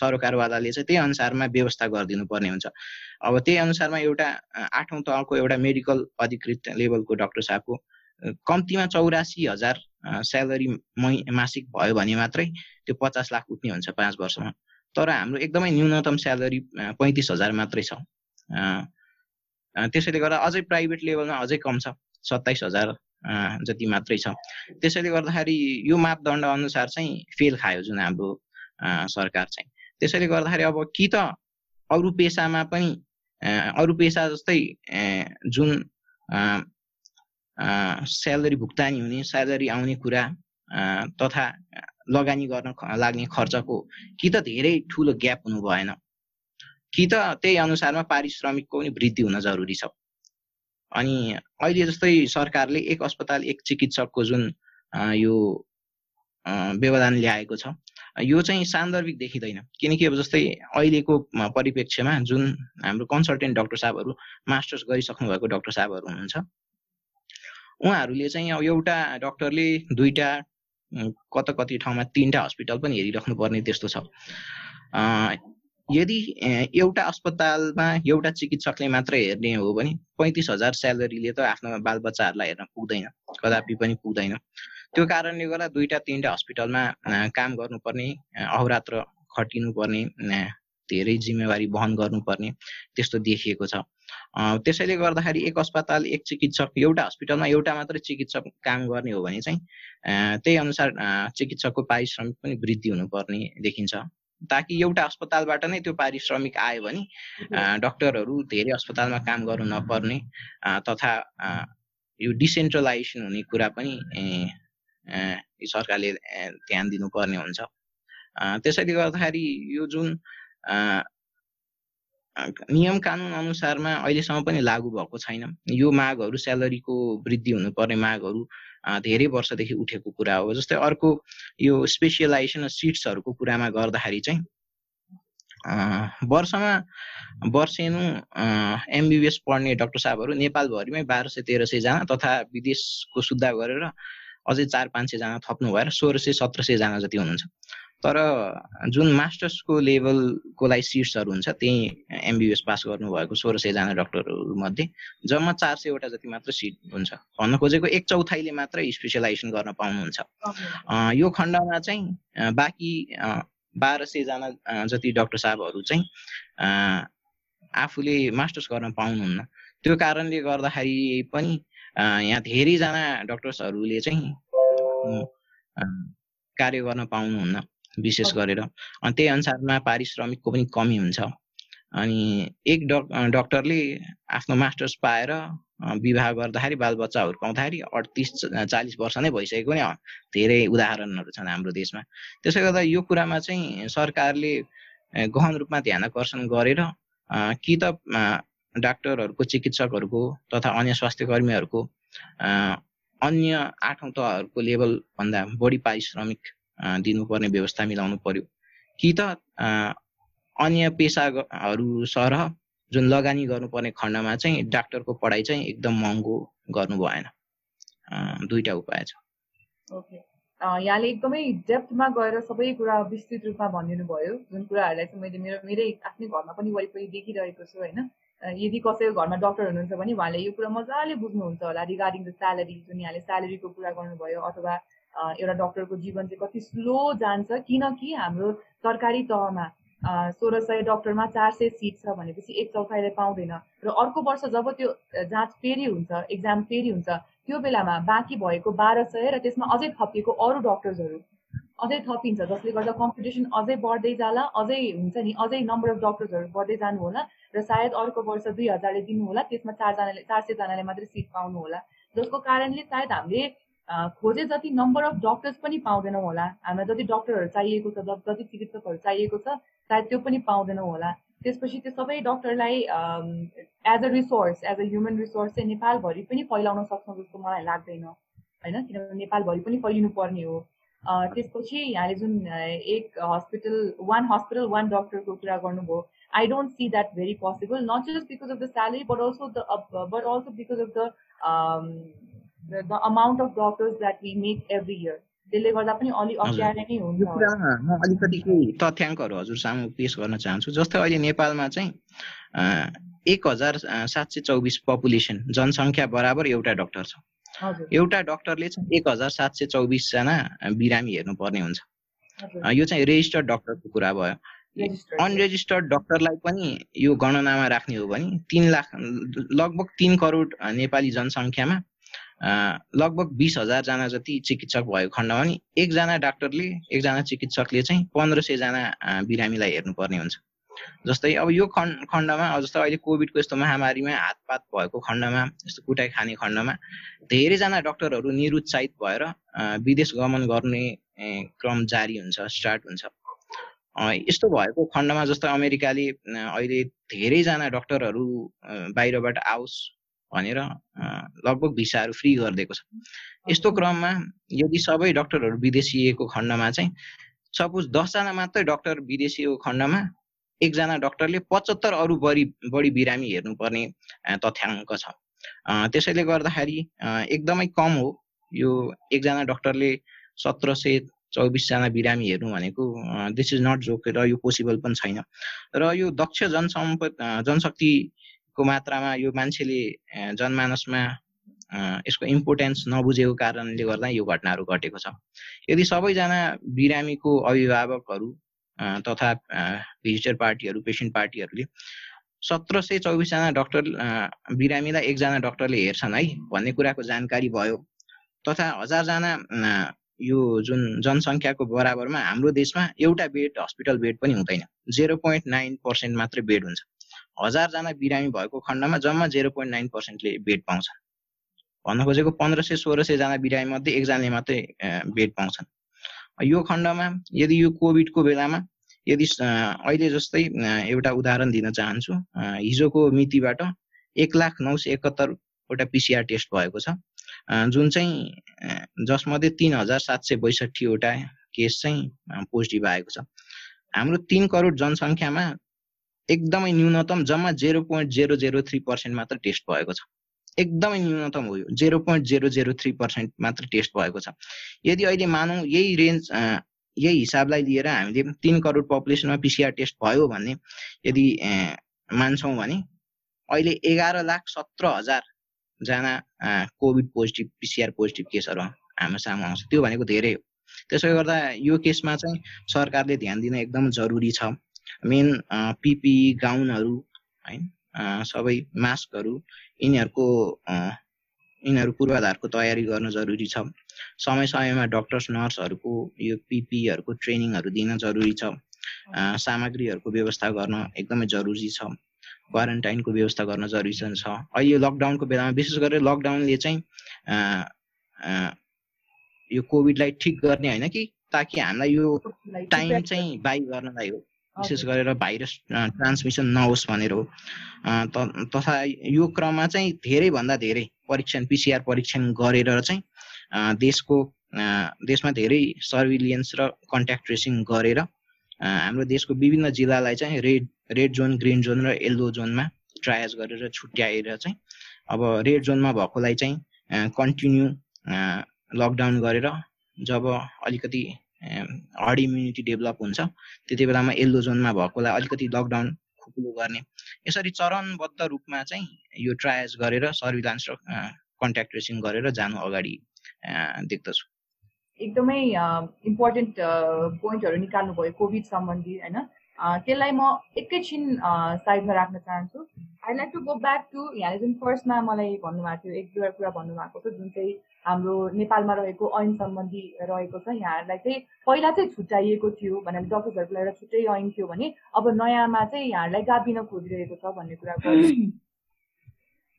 सरकारवालाले चाहिँ त्यही अनुसारमा व्यवस्था गरिदिनु पर्ने हुन्छ। अब त्यही अनुसारमा एउटा आठौँ तहको एउटा मेडिकल अधिकृत लेभलको डक्टर साहबको कम्तीमा चौरासी हजार स्यालेरी मै मासिक भयो भने मात्रै त्यो पचास लाख उठ्ने हुन्छ पाँच वर्षमा। तर हाम्रो एकदमै न्यूनतम स्यालेरी पैँतिस हजार मात्रै छ। त्यसैले गर्दा अझै प्राइभेट लेभलमा अझै कम छ सत्ताइस हजार जति मात्रै छ। त्यसैले गर्दाखेरि यो मापदण्ड अनुसार चाहिँ फेल खायो जुन हाम्रो सरकार चाहिँ। त्यसैले गर्दाखेरि अब कि त अरू पेसामा पनि अरू पेसा जस्तै जुन स्यालेरी भुक्तानी हुने स्यालेरी आउने कुरा तथा लगानी गर्न लाग्ने खर्चको कि त धेरै ठुलो ग्याप हुनु भएन। कि त त्यही अनुसारमा पारिश्रमिकको पनि वृद्धि हुन जरुरी छ। अनि अहिले जस्तै सरकारले एक अस्पताल एक चिकित्सकको जुन यो व्यवधान ल्याएको छ यो चाहिँ सान्दर्भिक देखिँदैन। किनकि अब जस्तै अहिलेको परिप्रेक्ष्यमा जुन हाम्रो कन्सल्टेन्ट डक्टर साहबहरू मास्टर्स गरिसक्नु भएको डक्टर साहबहरू हुनुहुन्छ उहाँहरूले चाहिँ अब एउटा डक्टरले दुईवटा कता कति ठाउँमा तिनवटा हस्पिटल पनि हेरिराख्नु पर्ने त्यस्तो छ। यदि एउटा अस्पतालमा एउटा चिकित्सकले मात्रै हेर्ने हो भने पैँतिस हजार स्यालेरीले त आफ्नो बालबच्चाहरूलाई हेर्न पुग्दैन कदापि पनि पुग्दैन। त्यो कारणले गर्दा दुईवटा तिनवटा हस्पिटलमा काम गर्नुपर्ने अहोरात्र खटिनुपर्ने धेरै जिम्मेवारी वहन गर्नुपर्ने त्यस्तो देखिएको छ। त्यसैले गर्दाखेरि एक अस्पताल एक चिकित्सक एउटा हस्पिटलमा एउटा मात्रै चिकित्सक काम गर्ने हो भने चाहिँ त्यही अनुसार चिकित्सकको पारिश्रमिक पनि वृद्धि हुनुपर्ने देखिन्छ। ताकि एउटा अस्पतालबाट नै त्यो पारिश्रमिक आयो भने डक्टरहरू धेरै अस्पतालमा काम गर्नु नपर्ने तथा यो डिसेन्ट्रलाइजेसन हुने कुरा पनि सरकारले ध्यान दिनुपर्ने हुन्छ। त्यसैले गर्दाखेरि यो जुन नियम कानुन अनुसारमा अहिलेसम्म पनि लागू भएको छैन। यो मागहरू स्यालेरीको वृद्धि हुनुपर्ने मागहरू धेरै वर्षदेखि उठेको कुरा हो। जस्तै अर्को यो स्पेसियलाइजेसन सिट्सहरूको कुरामा गर्दाखेरि चाहिँ वर्षमा वर्षेनु एमबिबिएस पढ्ने डक्टर साहबहरू नेपालभरिमै बाह्र सय तेह्र सयजना तथा विदेशको सुद्धा गरेर अझै चार पाँच सयजना थप्नु भएर सोह्र सय सत्र सयजना जति हुनुहुन्छ। तर जुन मास्टर्सको लेभलको लागि सिट्सहरू हुन्छ त्यही एमबिबिएस पास गर्नुभएको सोह्र सयजना डक्टरहरूमध्ये जम्मा चार सयवटा जति मात्र सिट हुन्छ। भन्न खोजेको एक चौथाइले मात्र स्पेसलाइजेसन गर्न पाउनुहुन्छ। यो खण्डमा चाहिँ बाँकी बाह्र सयजना जति डक्टर साहबहरू चाहिँ आफूले मास्टर्स गर्न पाउनुहुन्न। त्यो कारणले गर्दाखेरि पनि यहाँ धेरैजना डक्टर्सहरूले चाहिँ कार्य गर्न पाउनुहुन्न विशेष गरेर। अनि त्यही अनुसारमा पारिश्रमिकको पनि कमी हुन्छ। अनि एक डक डक्टरले आफ्नो मास्टर्स पाएर विवाह गर्दाखेरि बालबच्चा हुर्काउँदाखेरि अडतिस चालिस वर्ष नै भइसकेको नै धेरै उदाहरणहरू छन् हाम्रो देशमा। त्यसले गर्दा यो कुरामा चाहिँ सरकारले गहन रूपमा ध्यान आकर्षण गरेर कि त डाक्टरहरूको चिकित्सकहरूको तथा अन्य स्वास्थ्य कर्मीहरूको अन्य आठौँ तहहरूको लेभलभन्दा बढी पारिश्रमिक दिनुपर्ने व्यवस्था मिलाउनु पर्यो। कि त अन्य पेसाहरू सरह जुन लगानी गर्नुपर्ने खण्डमा चाहिँ डाक्टरको पढाइ चाहिँ एकदम महँगो गर्नु भएन। दुईवटा उपाय छ। ओके। यहाँले एकदमै डेप्थमा गएर सबै कुरा विस्तृत रूपमा भनिदिनु भयो जुन कुराहरूलाई चाहिँ मैले मेरो मेरै आफ्नै घरमा पनि वरिपरि देखिरहेको छु होइन? यदि कसैको घरमा डक्टर हुनुहुन्छ भने उहाँले यो कुरा मजाले बुझ्नुहुन्छ होला रिगार्डिङ द स्यालेरी जुन यहाँले स्यालेरीको कुरा गर्नुभयो अथवा एउटा डक्टरको जीवन चाहिँ कति स्लो जान्छ किनकि हाम्रो सरकारी तहमा सोह्र सय डक्टरमा चार सय सिट छ भनेपछि एक चौथाइले पाउँदैन र अर्को वर्ष जब त्यो जाँच फेरि हुन्छ एक्जाम फेरि हुन्छ त्यो बेलामा बाँकी भएको बाह्र सय र त्यसमा अझै थपिएको अरू डक्टर्सहरू अझै थपिन्छ जसले गर्दा कम्पिटिसन अझै बढ्दै जाला अझै हुन्छ नि अझै नम्बर अफ डक्टर्सहरू बढ्दै जानु होला र सायद अर्को वर्ष दुई हजारले दिनु होला त्यसमा चारजनाले चार सयजनाले मात्रै सिट पाउनु होला जसको कारणले सायद हामीले खोजे जति नम्बर अफ डक्टर्स पनि पाउँदैनौँ होला। हामीलाई जति डक्टरहरू चाहिएको छ जति चिकित्सकहरू चाहिएको छ सायद त्यो पनि पाउँदैनौँ होला। त्यसपछि त्यो सबै डक्टरलाई as a resource as a human resource चाहिँ नेपालभरि पनि फैलाउन सक्छौँ जस्तो मलाई लाग्दैन होइन? किनभने नेपालभरि पनि फैलिनु पर्ने हो। त्यसपछि यहाँले जुन एक हस्पिटल वान हस्पिटल वान डक्टरको कुरा गर्नुभयो I don't see that very possible not just because of the salary but also the but also because of the the, the amount of doctors that we make every year. त्यसले गर्दा पनि अलि अप्ठ्यारो नै हुन्छ। म अलिकति केही तथ्याङ्कहरू हजुर सामु पेस गर्न चाहन्छु। जस्तै अहिले नेपालमा चाहिँ एक हजार सात सय चौबिस पपुलेसन जनसङ्ख्या बराबर एउटा डक्टर छ। एउटा डक्टरले चाहिँ एक हजार सात सय चौबिसजना बिरामी हेर्नुपर्ने हुन्छ। यो चाहिँ रेजिस्टर्ड डक्टरको कुरा भयो। अनरेजिस्टर्ड डक्टरलाई पनि यो गणनामा राख्ने हो भने तिन लाख लगभग तिन करोड नेपाली जनसङ्ख्यामा लगभग बिस हजारजना जति चिकित्सक भएको खण्डमा नि एकजना डाक्टरले एकजना चिकित्सकले चाहिँ पन्ध्र सयजना बिरामीलाई हेर्नुपर्ने हुन्छ। जस्तै अब यो खण्ड खण्डमा जस्तो अहिले कोभिडको यस्तो महामारीमा हातपात भएको खण्डमा यस्तो कुटाइ खाने खण्डमा धेरैजना डक्टरहरू निरुत्साहित भएर विदेश गमन गर्ने क्रम जारी हुन्छ स्टार्ट हुन्छ। यस्तो भएको खण्डमा जस्तो अमेरिकाले अहिले धेरैजना डक्टरहरू बाहिरबाट आओस् भनेर लगभग भिसाहरू फ्री गरिदिएको छ। यस्तो क्रममा यदि सबै डक्टरहरू विदेशिएको खण्डमा चाहिँ सपोज दसजना मात्रै डक्टर विदेशिएको खण्डमा एकजना डक्टरले पचहत्तर अरू बढी बढी बिरामी हेर्नुपर्ने तथ्याङ्क छ। त्यसैले गर्दाखेरि एकदमै कम हो यो एकजना डक्टरले सत्र सय चौबिसजना बिरामी हेर्नु भनेको दिस इज नट जोक र यो पोसिबल पनि छैन। र यो दक्ष जनसम्प जनशक्ति को मात्रामा यो मान्छेले जनमानसमा यसको इम्पोर्टेन्स नबुझेको कारणले गर्दा यो घटनाहरू घटेको छ। यदि सबैजना बिरामीको अभिभावकहरू तथा भिजिटर पार्टीहरू पेसेन्ट पार्टीहरूले सत्र सय चौबिसजना डक्टर बिरामीलाई एकजना डक्टरले हेर्छन् है भन्ने कुराको जानकारी भयो। तथा हजारजना यो जुन जनसङ्ख्याको बराबरमा हाम्रो देशमा एउटा बेड हस्पिटल बेड पनि हुँदैन। जेरो पोइन्ट नाइन पर्सेन्ट मात्रै बेड हुन्छ। हजारजना बिरामी भएको खण्डमा जम्मा जेरो पोइन्ट नाइन पर्सेन्टले बेड पाउँछन्। भन्न खोजेको पन्ध्र सय सोह्र सयजना बिरामी मध्ये एकजनाले मात्रै बेड पाउँछन्। यो खण्डमा यदि यो कोभिडको बेलामा यदि अहिले जस्तै एउटा उदाहरण दिन चाहन्छु। हिजोको मितिबाट एक लाख नौ सय एकहत्तरवटा पिसिआर टेस्ट भएको छ। जुन चाहिँ जसमध्ये तिन हजार सात सय बैसठीवटा केस चाहिँ पोजिटिभ आएको छ। हाम्रो तिन करोड जनसङ्ख्यामा एकदमै न्यूनतम जम्मा zero point zero zero three percent मात्र टेस्ट भएको छ। एकदमै न्यूनतम हो zero point zero zero three percent मात्र टेस्ट भएको छ। यदि अहिले मानौँ यही रेन्ज यही हिसाबलाई लिएर हामीले तिन करोड पपुलेसनमा पिसिआर टेस्ट भयो भन्ने यदि मान्छौँ भने अहिले एघार लाख सत्र हजारजना कोभिड पोजिटिभ पिसिआर पोजिटिभ केसहरू हाम्रो सामु आउँछ। त्यो भनेको धेरै हो। त्यसले गर्दा यो केसमा चाहिँ सरकारले ध्यान दिन एकदम जरुरी छ। मेन पिपिई गाउनहरू है सबै मास्कहरू यिनीहरूको यिनीहरू पूर्वाधारको तयारी गर्न जरुरी छ। समय समयमा डक्टर्स नर्सहरूको यो पिपीहरूको ट्रेनिङहरू दिन जरुरी छ। सामग्रीहरूको व्यवस्था गर्न एकदमै जरुरी छ। क्वारेन्टाइनको व्यवस्था गर्न जरुरी छ। अहिले लकडाउनको बेलामा विशेष गरेर लकडाउनले चाहिँ यो कोभिडलाई ठिक गर्ने होइन कि ताकि हामीलाई यो टाइम चाहिँ बाई गर्नलाई हो। विशेष गरेर भाइरस ट्रान्समिसन नहोस् भनेर हो। तथा यो क्रममा चाहिँ धेरैभन्दा धेरै परीक्षण पिसिआर परीक्षण गरेर चाहिँ देशको देशमा धेरै सर्भिलियन्स र कन्ट्याक्ट ट्रेसिङ गरेर हाम्रो देशको विभिन्न जिल्लालाई चाहिँ red red zone green zone र येल्लो जोनमा ट्रायज गरेर छुट्याएर चाहिँ अब रेड जोनमा भएकोलाई चाहिँ कन्टिन्यू लकडाउन गरेर जब अलिकति हर्ड इम्युनिटी डेभलप हुन्छ। त्यति बेलामा येल्लो जोनमा भएकोलाई अलिकति लकडाउन खुकुलो गर्ने। यसरी चरणबद्ध रूपमा चाहिँ यो ट्रायज गरेर सर्भिलान्स र कन्ट्याक्ट ट्रेसिङ गरेर जानु अगाडि देख्दछु। एकदमै इम्पोर्टेन्ट पोइन्टहरू निकाल्नुभयो कोभिड सम्बन्धी होइन। त्यसलाई म एकैछिन साइडमा राख्न चाहन्छु। I like to go back to यहाँले जुन फर्स्टमा मलाई भन्नुभएको थियो एक दुईवटा कुरा भन्नुभएको थियो जुन चाहिँ हाम्रो नेपालमा रहेको ऐन सम्बन्धी रहेको छ यहाँहरूलाई चाहिँ पहिला चाहिँ छुट्याइएको थियो भनेर डक्टर्सहरूको एउटा छुट्टै ऐन थियो भने अब नयाँमा चाहिँ यहाँहरूलाई गाभिन खोजिरहेको छ भन्ने कुरा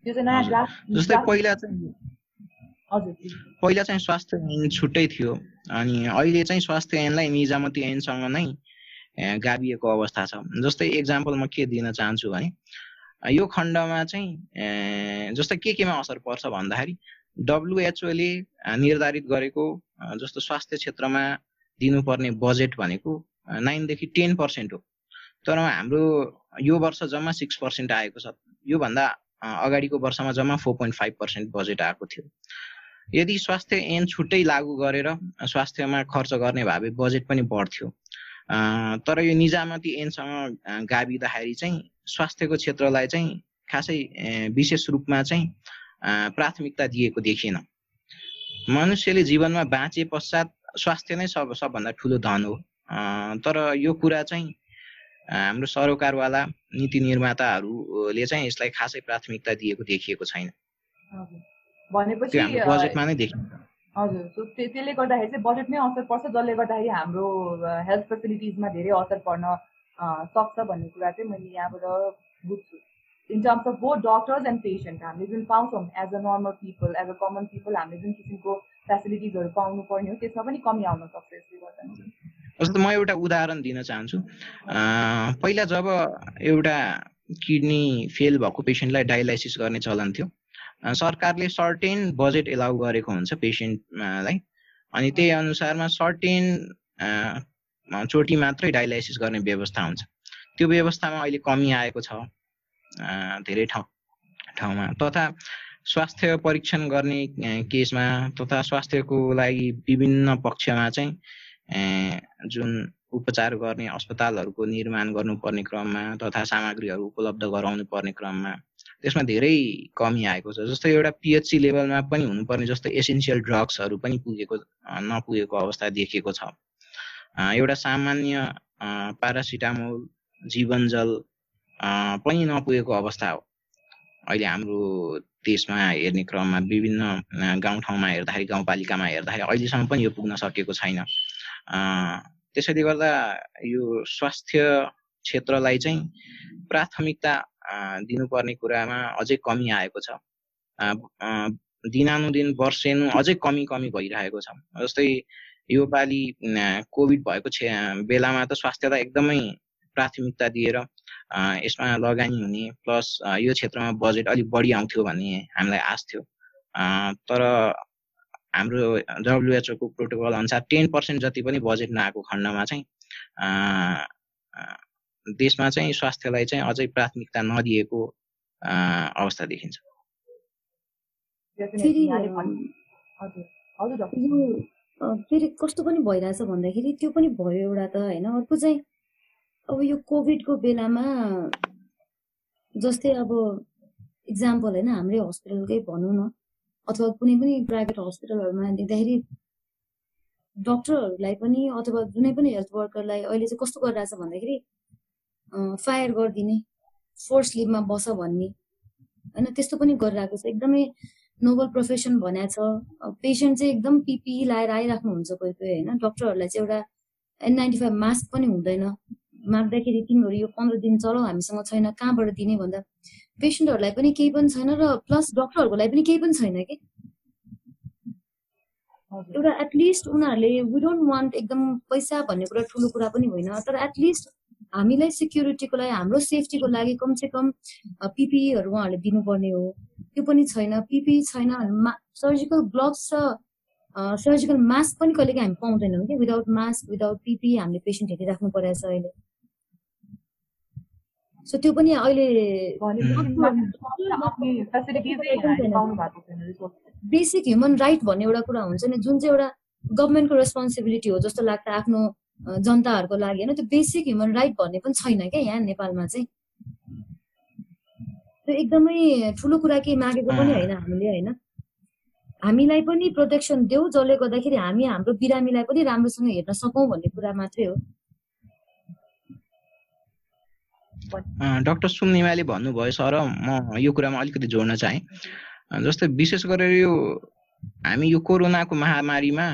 त्यो चाहिँ नयाँ पहिला चाहिँ पहिला चाहिँ स्वास्थ्य ऐन छुट्टै थियो। अनि अहिले चाहिँ स्वास्थ्य ऐनलाई निजामती ऐनसँग नै गाभिएको अवस्था छ। जस्तै इक्जाम्पल म के दिन चाहन्छु भने यो खण्डमा चाहिँ जस्तै के केमा असर पर्छ भन्दाखेरि डब्लुएचओले निर्धारित गरेको जस्तो स्वास्थ्य क्षेत्रमा दिनुपर्ने बजेट भनेको नाइनदेखि टेन पर्सेन्ट हो। तर हाम्रो यो वर्ष जम्मा सिक्स पर्सेन्ट आएको छ। योभन्दा अगाडिको वर्षमा जम्मा four point five percent budget आएको थियो। यदि स्वास्थ्य ऐन छुट्टै लागू गरेर स्वास्थ्यमा खर्च गर्ने भए बजेट पनि बढ्थ्यो। तर यो निजामती ऐनसँग गाभिँदाखेरि चाहिँ स्वास्थ्यको क्षेत्रलाई चाहिँ खासै विशेष रूपमा चाहिँ प्राथमिकता दिएको देखिएन। मनुष्यले जीवनमा बाँचे पश्चात स्वास्थ्य नै सब सबभन्दा ठुलो धन हो। तर यो कुरा चाहिँ हाम्रो सरोकारवाला नीति निर्माताहरूले चाहिँ यसलाई खासै प्राथमिकता दिएको देखिएको छैन। भनेपछि बजेटमा नै देखिन्छ। हजुर सो त्यसले गर्दाखेरि चाहिँ बजेट नै असर पर्छ जसले गर्दाखेरि हाम्रो हेल्थ फेसिलिटिजमा धेरै असर पर्न सक्छ भन्ने कुरा चाहिँ मैले यहाँबाट बुझ्छु। In terms of both doctors and patient हामीले जुन पाउँछौँ as a normal people as a common people हामीले जुन किसिमको फेसिलिटिजहरू पाउनु पर्ने हो त्यसमा पनि कमी आउन सक्छ यसले गर्दा। जस्तो म एउटा उदाहरण दिन चाहन्छु। पहिला जब एउटा किडनी फेल भएको पेसेन्टलाई डायलाइसिस गर्ने चलन थियो सरकारले सर्टेन बजेट एलाउ गरेको हुन्छ पेसेन्टलाई अनि त्यही अनुसारमा सर्टेन चोटि मात्रै डायलाइसिस गर्ने व्यवस्था हुन्छ। त्यो व्यवस्थामा अहिले कमी आएको छ धेरै ठाउँ ठाउँमा। तथा स्वास्थ्य परीक्षण गर्ने केसमा तथा स्वास्थ्यको लागि विभिन्न पक्षमा चाहिँ जुन उपचार गर्ने अस्पतालहरूको निर्माण गर्नुपर्ने क्रममा तथा सामग्रीहरू उपलब्ध गराउनु पर्ने क्रममा त्यसमा धेरै कमी आएको छ। जस्तै एउटा पिएचसी लेभलमा पनि हुनुपर्ने जस्तै एसेन्सियल ड्रग्सहरू पनि पुगेको नपुगेको अवस्था देखिएको छ। एउटा सामान्य पारासिटामोल जीवनजल पनि नपुगेको अवस्था हो। अहिले हाम्रो देशमा हेर्ने क्रममा विभिन्न गाउँठाउँमा हेर्दाखेरि गाउँपालिकामा हेर्दाखेरि अहिलेसम्म पनि यो पुग्न सकेको छैन। त्यसैले गर्दा यो स्वास्थ्य क्षेत्रलाई चाहिँ प्राथमिकता दिनुपर्ने कुरामा अझै कमी आएको छ। दिनानुदिन वर्षेनु अझै कमी कमी भइरहेको छ। जस्तै यो पालि कोभिड भएको छे बेलामा त स्वास्थ्यलाई एकदमै प्राथमिकता दिएर यसमा लगानी हुने प्लस यो क्षेत्रमा बजेट अलिक बढी आउँथ्यो भन्ने हामीलाई आश थियो। तर हाम्रो डब्लुएचओको प्रोटोकल अनुसार टेन पर्सेन्ट जति पनि बजेट नआएको खण्डमा चाहिँ देशमा चाहिँ स्वास्थ्यलाई चाहिँ अझै प्राथमिकता नदिएको अवस्था देखिन्छ। फेरि कस्तो पनि भइरहेछ भन्दाखेरि त्यो पनि भयो एउटा त होइन? अर्को चाहिँ अब यो कोभिडको बेलामा जस्तै अब इक्जाम्पल होइन? हाम्रै हस्पिटलकै भनौँ न अथवा कुनै पनि प्राइभेट हस्पिटलहरूमा देख्दाखेरि डक्टरहरूलाई पनि अथवा जुनै पनि हेल्थ वर्करलाई अहिले चाहिँ कस्तो गरिरहेछ भन्दाखेरि फायर गरिदिने फोर्स लिभमा बस भन्ने। होइन त्यस्तो पनि गरिरहेको छ। एकदमै नोबल प्रोफेसन भनेको छ। पेसेन्ट चाहिँ एकदम पिपी लाएर आइराख्नुहुन्छ कोही कोही होइन? डक्टरहरूलाई चाहिँ एउटा एन नाइन्टी फाइभ मास्क पनि हुँदैन। माग्दाखेरि तिमीहरू यो पन्ध्र दिन चलाउ हामीसँग छैन। कहाँबाट दिने भन्दा? पेसेन्टहरूलाई पनि केही पनि छैन र प्लस डक्टरहरूको लागि पनि केही पनि छैन कि? एउटा एटलिस्ट उनीहरूले वी डोन्ट वान्ट एकदम पैसा भन्ने कुरा ठुलो कुरा पनि होइन। तर एटलिस्ट हामीलाई सेक्युरिटीको लागि हाम्रो सेफ्टीको लागि कमसे कम पिपिईहरू उहाँहरूले दिनुपर्ने हो। त्यो पनि छैन। पिपिई छैन सर्जिकल ग्लोभ्स र सर्जिकल मास्क पनि कहिलेकाहीँ हामी पाउँदैनौँ कि। विदाउट मास्क विदाउट पिपी हामीले पेसेन्ट हेरिराख्नु परेको छ अहिले। सो त्यो पनि अहिले बेसिक ह्युमन राइट भन्ने एउटा कुरा हुन्छ नि जुन चाहिँ एउटा गभर्मेन्टको रेस्पोन्सिबिलिटी हो जस्तो लाग्छ आफ्नो जनताहरूको लागि होइन त्यो बेसिक ह्युमन राइट भन्ने पनि छैन क्या यहाँ नेपालमा चाहिँ। त्यो एकदमै ठुलो कुरा केही मागेको पनि होइन हामीले होइन। हामीलाई पनि प्रोटेक्सन देऊ जसले गर्दाखेरि हामी हाम्रो बिरामीलाई पनि राम्रोसँग हेर्न सकौँ भन्ने कुरा मात्रै हो। डक्टर सुम्निमाले भन्नुभयो सर म यो कुरामा अलिकति जोड्न चाहेँ। जस्तै विशेष गरेर यो हामी यो कोरोनाको महामारीमा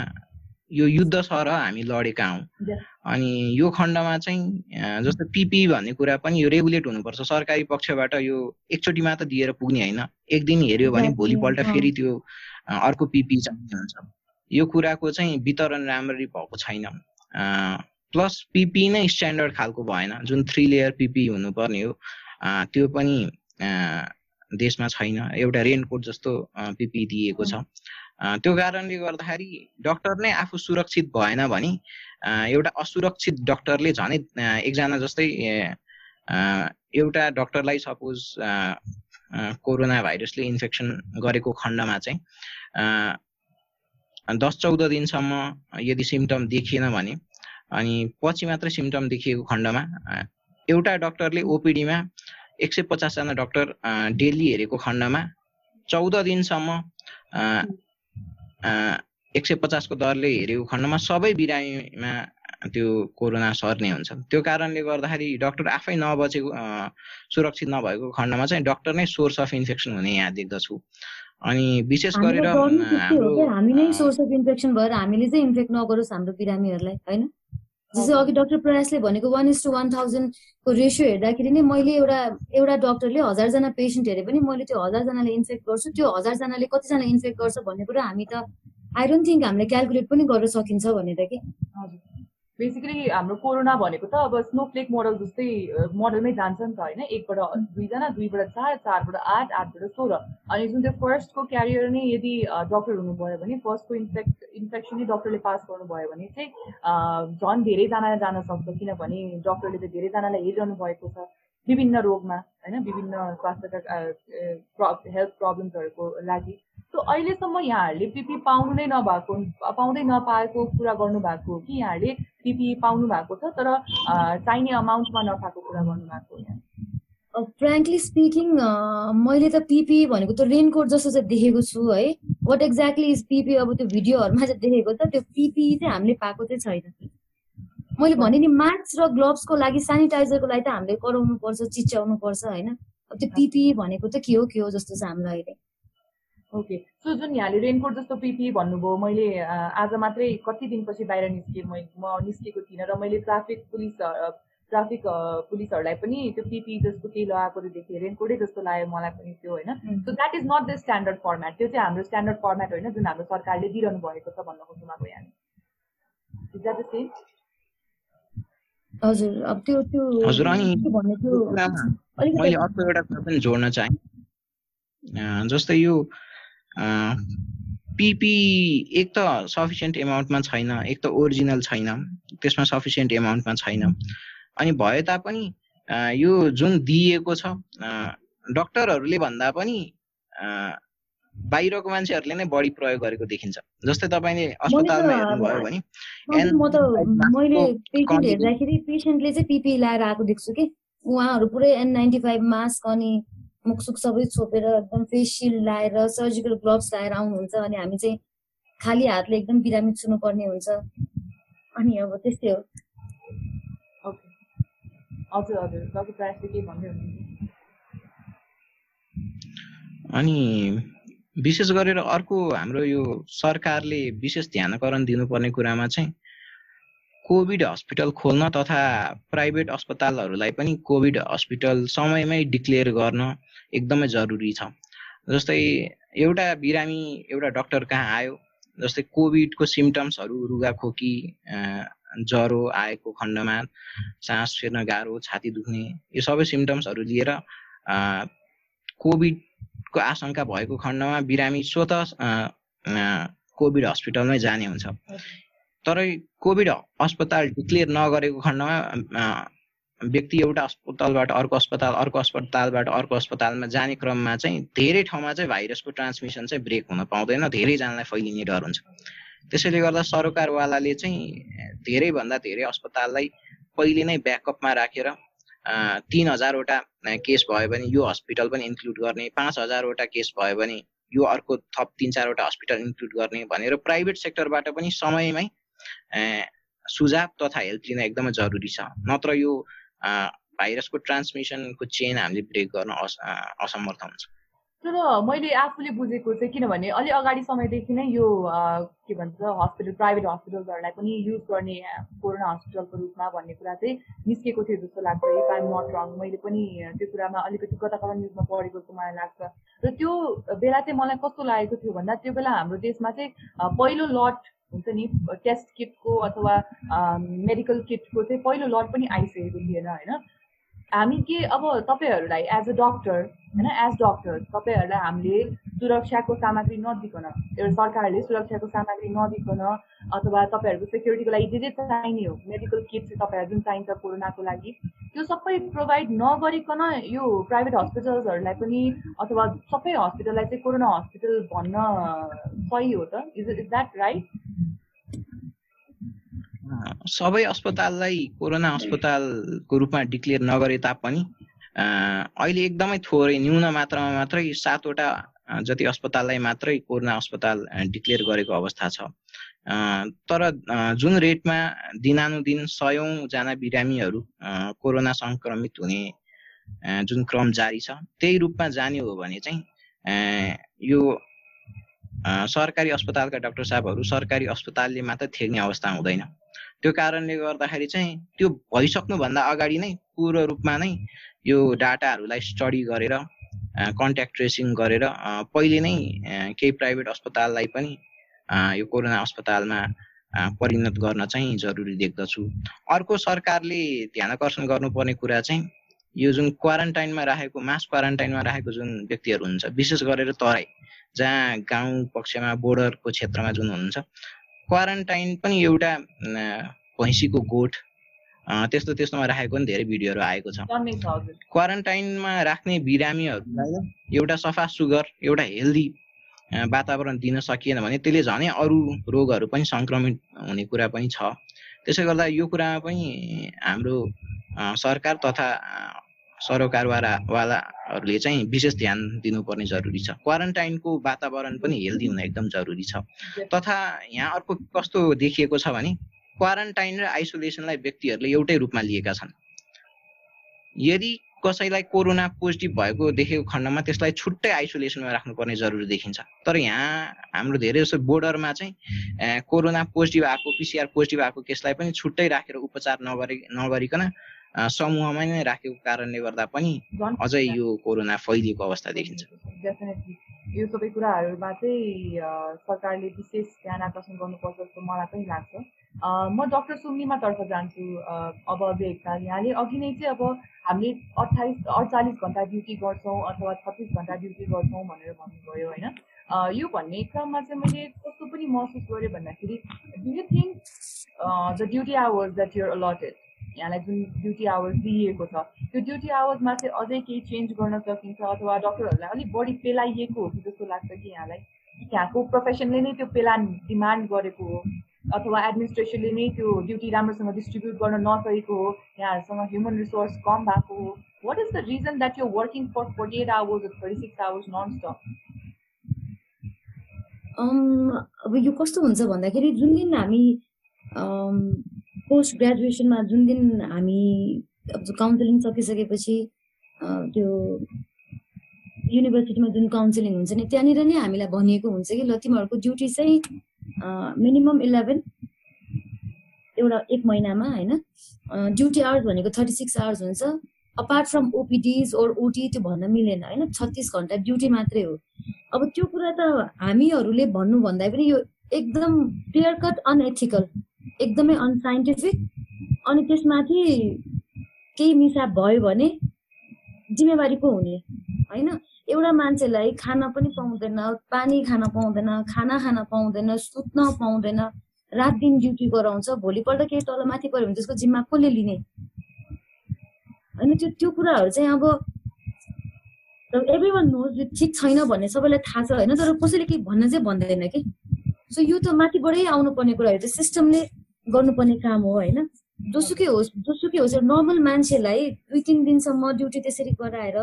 यो युद्ध सर हामी लडेका हौँ। अनि यो खण्डमा चाहिँ जस्तो पिपी भन्ने कुरा पनि यो रेगुलेट हुनुपर्छ। सरकारी पक्षबाट यो एकचोटि मात्र दिएर पुग्ने होइन। एक दिन हेऱ्यो भने भोलिपल्ट फेरि त्यो अर्को पिपी चाहिने हुन्छ यो कुराको चाहिँ वितरण राम्ररी भएको छैन। प्लस पिपी नै स्ट्यान्डर्ड खालको भएन। जुन थ्री लेयर पिपी हुनुपर्ने हो त्यो पनि देशमा छैन। एउटा रेनकोट जस्तो पिपी दिएको छ। त्यो कारणले गर्दाखेरि डक्टर नै आफू सुरक्षित भएन भने एउटा असुरक्षित डक्टरले झनै एकजना जस्तै एउटा डक्टरलाई सपोज कोरोना भाइरसले इन्फेक्सन गरेको खण्डमा चाहिँ दस चौध दिनसम्म यदि सिम्टम देखिएन भने अनि पछि मात्र सिम्टम देखिएको खण्डमा एउटा डक्टरले ओपिडीमा एक सय पचासजना डक्टर डेली हेरेको खण्डमा चौध दिनसम्म एक सय पचासको दरले हेरेको खण्डमा सबै बिरामीमा त्यो कोरोना सर्ने हुन्छ। त्यो कारणले गर्दाखेरि डक्टर आफै नबचेको सुरक्षित नभएको खण्डमा चाहिँ डक्टर नै सोर्स अफ इन्फेक्सन हुने यहाँ देख्दछु अनि विशेष गरेर हामी नै सोर्स अफ इन्फेक्सन भएर हामीले चाहिँ इन्फेक्ट नगरोस् हाम्रो बिरामीहरूलाई होइन? जस्तै अघि डक्टर प्रयासले भनेको वान इस टू वान थाउजन्डको रेसियो हेर्दाखेरि नै मैले एउटा एउटा डक्टरले हजारजना पेसेन्ट हेरे पनि मैले त्यो हजारजनाले इन्फेक्ट गर्छु। त्यो हजारजनाले कतिजना इन्फेक्ट गर्छ भन्ने कुरा हामी त आई डोन्ट थिङ्क हामीले क्यालकुलेट पनि गर्न सकिन्छ भनेर कि। बेसिकली हाम्रो कोरोना भनेको त अब स्नोफ्लेक मोडल जस्तै मोडलमै जान्छ नि त होइन। एकबाट दुईजना दुईबाट चार चारबाट आठ आठबाट सोह्र। अनि जुन चाहिँ फर्स्टको क्यारियर नै यदि डक्टर हुनुभयो भने फर्स्टको इन्फेक्ट इन्फेक्सन नै डक्टरले पास गर्नुभयो भने चाहिँ झन् धेरैजना जान सक्छ। किनभने डक्टरले त धेरैजनालाई हेरिरहनु भएको छ। विभिन्न रोगमा होइन विभिन्न स्वास्थ्यका हेल्थ प्रब्लम्सहरूको लागि। सो अहिलेसम्म यहाँहरूले पिपी पाउनु नै नभएको पाउँदै नपाएको कुरा गर्नुभएको हो कि यहाँहरूले पिपी पाउनु भएको छ तर चाहिने अमाउन्टमा नपाएको कुरा गर्नुभएको हो यहाँ। फ्रेङ्कली स्पिकिङ मैले त पिपी भनेको त रेनकोट जस्तो चाहिँ देखेको छु है। What exactly is PPE? अब त्यो भिडियोहरूमा चाहिँ देखेको त त्यो पिपी चाहिँ हामीले पाएको चाहिँ छैन। मैले भने नि मास्क र ग्लोभ्सको लागि सेनिटाइजरको लागि त हामीले कराउनु पर्छ चिच्याउनु पर्छ होइन? अब त्यो पिपी भनेको त के हो के हो जस्तो छ हामीलाई अहिले। ओके सो जुन यहाँले रेनकोट जस्तो पिपी भन्नुभयो मैले आज मात्रै कति दिनपछि बाहिर निस्केँ म निस्केको थिइनँ र मैले ट्राफिक पुलिस ट्राफिक पुलिसहरूलाई पनि त्यो पिपी जस्तो केही लगाएको देखेँ रेनकोटै जस्तो लाग्यो मलाई पनि त्यो होइन? So that is not the standard format त्यो चाहिँ हाम्रो स्ट्यान्डर्ड फर्मेट होइन जुन हाम्रो सरकारले दिइरहनु भएको छ भन्न खोज्नु भएको यहाँ इज द्याट द सेम हजुर अब त्यो त्यो हजुर अनि मैले अर्को एउटा कुरा पनि जोड्न चाहेँ। जस्तै यो पिपी एक त सफिसियन्ट एमाउन्टमा छैन एक त ओरिजिनल छैन त्यसमा सफिसियन्ट एमाउन्टमा छैन। अनि भए तापनि यो जुन दिइएको छ डक्टरहरूले भन्दा पनि बाहिरको मान्छेहरूले नै बढी प्रयोग गरेको देखिन्छ। जस्तै तपाईँले अस्पतालमा हेर्नुभयो भने म त मैले पेसेन्ट हेर्दाखेरि पेसेन्टले चाहिँ पिपी लाएर आएको देख्छु कि। उहाँहरू पुरै एन नाइन्टी फाइभ मास्क अनि मुखसुक सबै छोपेर एकदम फेस सिल्ड लाएर सर्जिकल ग्लोभ्स लाएर आउनुहुन्छ अनि हामी चाहिँ खाली हातले एकदम बिरामी छुनु पर्ने हुन्छ। अनि अब त्यस्तै हो। हजुर हजुर। अनि विशेष गरेर अर्को हाम्रो यो सरकारले विशेष ध्यानकरण दिनुपर्ने कुरामा चाहिँ कोभिड हस्पिटल खोल्न तथा प्राइभेट अस्पतालहरूलाई पनि कोभिड हस्पिटल समयमै डिक्लेयर गर्न एकदमै जरुरी छ। जस्तै एउटा बिरामी एउटा डक्टर कहाँ आयो जस्तै कोभिडको सिम्टम्सहरू रुगाखोकी ज्वरो आएको खण्डमा सास फेर्न गाह्रो छाती दुख्ने यो सबै सिम्टम्सहरू लिएर कोभिड को आशंका भएको खण्डमा बिरामी स्वत कोभिड हस्पिटलमै जाने हुन्छ। तर कोभिड अस्पताल डिक्लेयर नगरेको खण्डमा व्यक्ति एउटा अस्पतालबाट अर्को अस्पताल अर्को अस्पतालबाट अर्को अस्पतालमा जाने क्रममा चाहिँ धेरै ठाउँमा चाहिँ भाइरसको ट्रान्समिसन चाहिँ ब्रेक हुन पाउँदैन धेरैजनालाई फैलिने डर हुन्छ। त्यसैले गर्दा सरकारवालाले चाहिँ धेरैभन्दा धेरै अस्पताललाई पहिले नै ब्याकअपमा राखेर तिन हजारवटा केस भयो भने यो हस्पिटल पनि इन्क्लुड गर्ने पाँच हजारवटा केस भयो भने यो अर्को थप तिन चारवटा हस्पिटल इन्क्लुड गर्ने भनेर प्राइभेट सेक्टरबाट पनि समयमै सुझाव तथा हेल्प लिन एकदमै जरुरी छ। नत्र यो भाइरसको ट्रान्समिसनको चेन हामीले ब्रेक गर्न असमर्थ हुन्छ। तर मैले आफूले बुझेको चाहिँ किनभने अलि अगाडि समयदेखि नै यो के भन्छ हस्पिटल प्राइभेट हस्पिटल्सहरूलाई पनि युज गर्ने कोरोना हस्पिटलको रूपमा भन्ने कुरा चाहिँ निस्केको थियो जस्तो लाग्छ। इफ आइम नट रङ मैले पनि त्यो कुरामा अलिकति कता कता न्युजमा पढेको जस्तो मलाई लाग्छ। र त्यो बेला चाहिँ मलाई कस्तो लागेको थियो भन्दा त्यो बेला हाम्रो देशमा चाहिँ पहिलो लट हुन्छ नि टेस्ट किटको अथवा मेडिकल किटको चाहिँ पहिलो लट पनि आइसकेको थिएन होइन? हामी के अब तपाईँहरूलाई एज अ डक्टर होइन एज डक्टर तपाईँहरूलाई हामीले सुरक्षाको सामग्री नदिकन एउटा सरकारले सुरक्षाको सामग्री नदिकन अथवा तपाईँहरूको सेक्युरिटीको लागि जे जे चाहिने हो मेडिकल किट चाहिँ तपाईँहरू जुन चाहिन्छ कोरोनाको लागि त्यो सबै प्रोभाइड नगरिकन यो प्राइभेट हस्पिटल्सहरूलाई पनि अथवा सबै हस्पिटललाई चाहिँ कोरोना हस्पिटल भन्न सही हो त? इज इज द्याट राइट सबै अस्पताललाई कोरोना अस्पतालको रूपमा डिक्लेयर नगरे तापनि अहिले एकदमै थोरै न्यून मात्रामा मात्रै सातवटा जति अस्पताललाई मात्रै कोरोना अस्पताल डिक्लेयर गरेको अवस्था छ। तर जुन रेटमा दिनानुदिन सयौँजना बिरामीहरू कोरोना सङ्क्रमित हुने जुन क्रम जारी छ त्यही रूपमा जाने हो भने चाहिँ यो सरकारी अस्पतालका डाक्टर साहबहरू सरकारी अस्पतालले मात्र थेग्ने अवस्था हुँदैन। त्यो कारणले गर्दाखेरि चाहिँ त्यो भइसक्नुभन्दा अगाडि नै पूर्ण रूपमा नै यो डाटाहरूलाई स्टडी गरेर कन्ट्याक्ट ट्रेसिङ गरेर पहिले नै केही प्राइभेट अस्पताललाई पनि यो कोरोना अस्पतालमा परिणत गर्न चाहिँ जरुरी देख्दछु। अर्को सरकारले ध्यान आकर्षण गर्नुपर्ने कुरा चाहिँ यो जुन क्वारेन्टाइनमा राखेको मास क्वारेन्टाइनमा राखेको जुन व्यक्तिहरू हुन्छ विशेष गरेर तराई जहाँ गाउँ पक्षमा बोर्डरको क्षेत्रमा जुन हुनुहुन्छ क्वारेन्टाइन पनि एउटा भैँसीको गोठ त्यस्तो त्यस्तोमा राखेको पनि धेरै भिडियोहरू आएको छ। क्वारेन्टाइनमा राख्ने बिरामीहरूलाई एउटा सफा सुगर एउटा हेल्दी वातावरण दिन सकिएन भने त्यसले झनै अरू रोगहरू पनि सङ्क्रमित हुने कुरा पनि छ। त्यसै गर्दा यो कुरामा पनि हाम्रो सरकार तथा सरकारवालाहरूले चाहिँ विशेष ध्यान दिनुपर्ने जरुरी छ। क्वारेन्टाइनको वातावरण पनि हेल्दी हुन एकदम जरुरी छ। तथा यहाँ अर्को कस्तो देखिएको छ भने क्वारेन्टाइन र आइसोलेसनलाई व्यक्तिहरूले एउटै रूपमा लिएका छन्। यदि कसैलाई कोरोना पोजिटिभ भएको देखेको खण्डमा त्यसलाई छुट्टै आइसोलेसनमा राख्नुपर्ने जरुरी देखिन्छ। तर यहाँ हाम्रो धेरै जस्तो बोर्डरमा चाहिँ कोरोना पोजिटिभ आएको पिसिआर पोजिटिभ आएको केसलाई पनि छुट्टै राखेर उपचार नगरी नगरिकन समूहमा नै राखेको कारणले गर्दा पनि अझै यो कोरोना फैलिएको अवस्था देखिन्छ। डेफिनेटली यो सबै कुराहरूमा चाहिँ सरकारले विशेष ध्यान आकर्षण गर्नुपर्छ जस्तो मलाई पनि लाग्छ। म डक्टर सुम्निमा तर्फ जान्छु अब बेगता यहाँले अघि नै चाहिँ अब हामीले अठाइस अडचालिस घन्टा ड्युटी गर्छौँ अथवा छत्तिस घन्टा ड्युटी गर्छौँ भनेर भन्नुभयो होइन? यो भन्ने क्रममा चाहिँ मैले कस्तो पनि महसुस गरेँ भन्दाखेरि do you think the duty hours that you're allotted यहाँलाई जुन ड्युटी आवर्स दिइएको छ। त्यो ड्युटी आवर्समा चाहिँ अझै केही चेन्ज गर्न सकिन्छ अथवा डक्टरहरूलाई अलिक बढी पेलाइएको हो कि जस्तो लाग्छ कि यहाँलाई? यहाँको प्रोफेसनले नै त्यो पेला डिमान्ड गरेको हो? अथवा एडमिनिस्ट्रेसनले नै त्यो ड्युटी राम्रोसँग डिस्ट्रिब्युट गर्न नसकेको हो? यहाँहरूसँग ह्युमन रिसोर्स कम भएको हो? What is the reason that you working for forty eight hours thirty six hours non stop अब यो कस्तो हुन्छ भन्दाखेरि जुन दिन हामी पोस्ट ग्रेजुएसनमा जुन दिन हामी काउन्सिलिङ सकिसकेपछि त्यो युनिभर्सिटीमा जुन काउन्सिलिङ हुन्छ नि त्यहाँनिर नै हामीलाई भनिएको हुन्छ कि ल तिमीहरूको ड्युटी चाहिँ मिनिमम इलेभेन एउटा एक महिनामा होइन ड्युटी आवर्स भनेको थर्टी सिक्स आवर्स हुन्छ। Apart from OPDs or OT त्यो भन्न मिलेन होइन छत्तिस घन्टा ड्युटी मात्रै हो। अब त्यो कुरा त हामीहरूले भन्नु भन्दा पनि यो एकदम क्लियर कट अनएथिकल एकदमै अनसाइन्टिफिक अनि त्यसमाथि केही मिसाप भयो भने जिम्मेवारी को हुने होइन? एउटा मान्छेलाई खान पनि पाउँदैन पानी खान पाउँदैन खाना खान पाउँदैन सुत्न पाउँदैन रात दिन ड्युटी गराउँछ भोलिपल्ट केही तल माथि पऱ्यो भने त्यसको जिम्मा कसले लिने? होइन त्यो त्यो कुराहरू चाहिँ अब एभ्री वान नोज यो ठिक छैन भन्ने सबैलाई थाहा छ होइन? तर कसैले केही भन्न चाहिँ भन्दैन कि? सो यो त माथिबाटै आउनुपर्ने कुराहरू चाहिँ सिस्टमले गर्नुपर्ने काम हो होइन? जोसुकै होस् जोसुकै होस् नर्मल मान्छेलाई दुई तिन दिनसम्म ड्युटी त्यसरी गराएर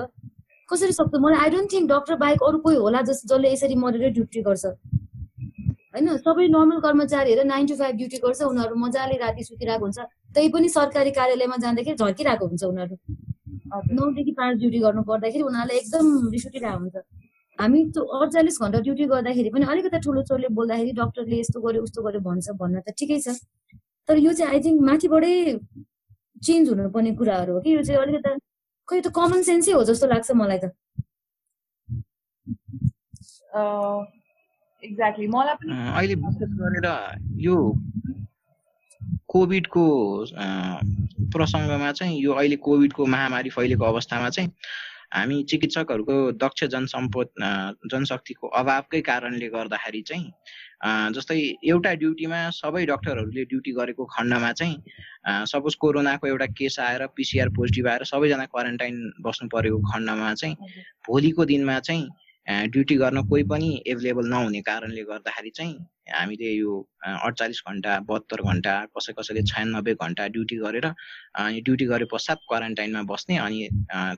कसरी सक्छ? मलाई आई डोन्ट थिङ्क डक्टर बाहेक अरू कोही होला जस जसले यसरी मरेर ड्युटी गर्छ। होइन? सबै नर्मल कर्मचारीहरू नाइन टु फाइभ ड्युटी गर्छ उनीहरू मजाले राति सुतिरहेको हुन्छ। त्यही पनि सरकारी कार्यालयमा जाँदाखेरि झर्किरहेको हुन्छ उनीहरू। नौदेखि पाँच ड्युटी गर्नु पर्दाखेरि उनीहरूलाई एकदम रिस उठिरहेको हुन्छ। हामी त्यो अडचालिस घन्टा ड्युटी गर्दाखेरि पनि अलिकति ठुलो चोरले बोल्दाखेरि डक्टरले यस्तो गर्यो उस्तो गर्यो भन्छ भन्न त ठिकै छ। तर यो चाहिँ आई थिङ्क माथिबाटै चेन्ज हुनुपर्ने कुराहरू हो कि? यो चाहिँ अलिकति खै त कमन सेन्सै हो जस्तो लाग्छ मलाई त। एक्ज्याक्टली मलाई पनि अहिले विशेष गरेर यो कोभिडको प्रसङ्गमा चाहिँ यो अहिले कोभिडको महामारी फैलेको अवस्थामा चाहिँ हामी चिकित्सकहरूको दक्ष जनसम्पद जनशक्तिको अभावकै कारणले गर्दाखेरि चाहिँ जस्तै एउटा ड्युटीमा सबै डक्टरहरूले ड्युटी गरेको खण्डमा चाहिँ सपोज कोरोनाको एउटा केस आएर पिसिआर पोजिटिभ आएर सबैजना क्वारेन्टाइन बस्नु परेको खण्डमा चाहिँ भोलिको दिनमा चाहिँ ड्युटी गर्न कोही पनि एभाइलेबल नहुने कारणले गर्दाखेरि चाहिँ हामीले यो अडचालिस घन्टा बहत्तर घन्टा कसै कसैले छयानब्बे घन्टा ड्युटी गरेर अनि ड्युटी गरे पश्चात क्वारेन्टाइनमा बस्ने अनि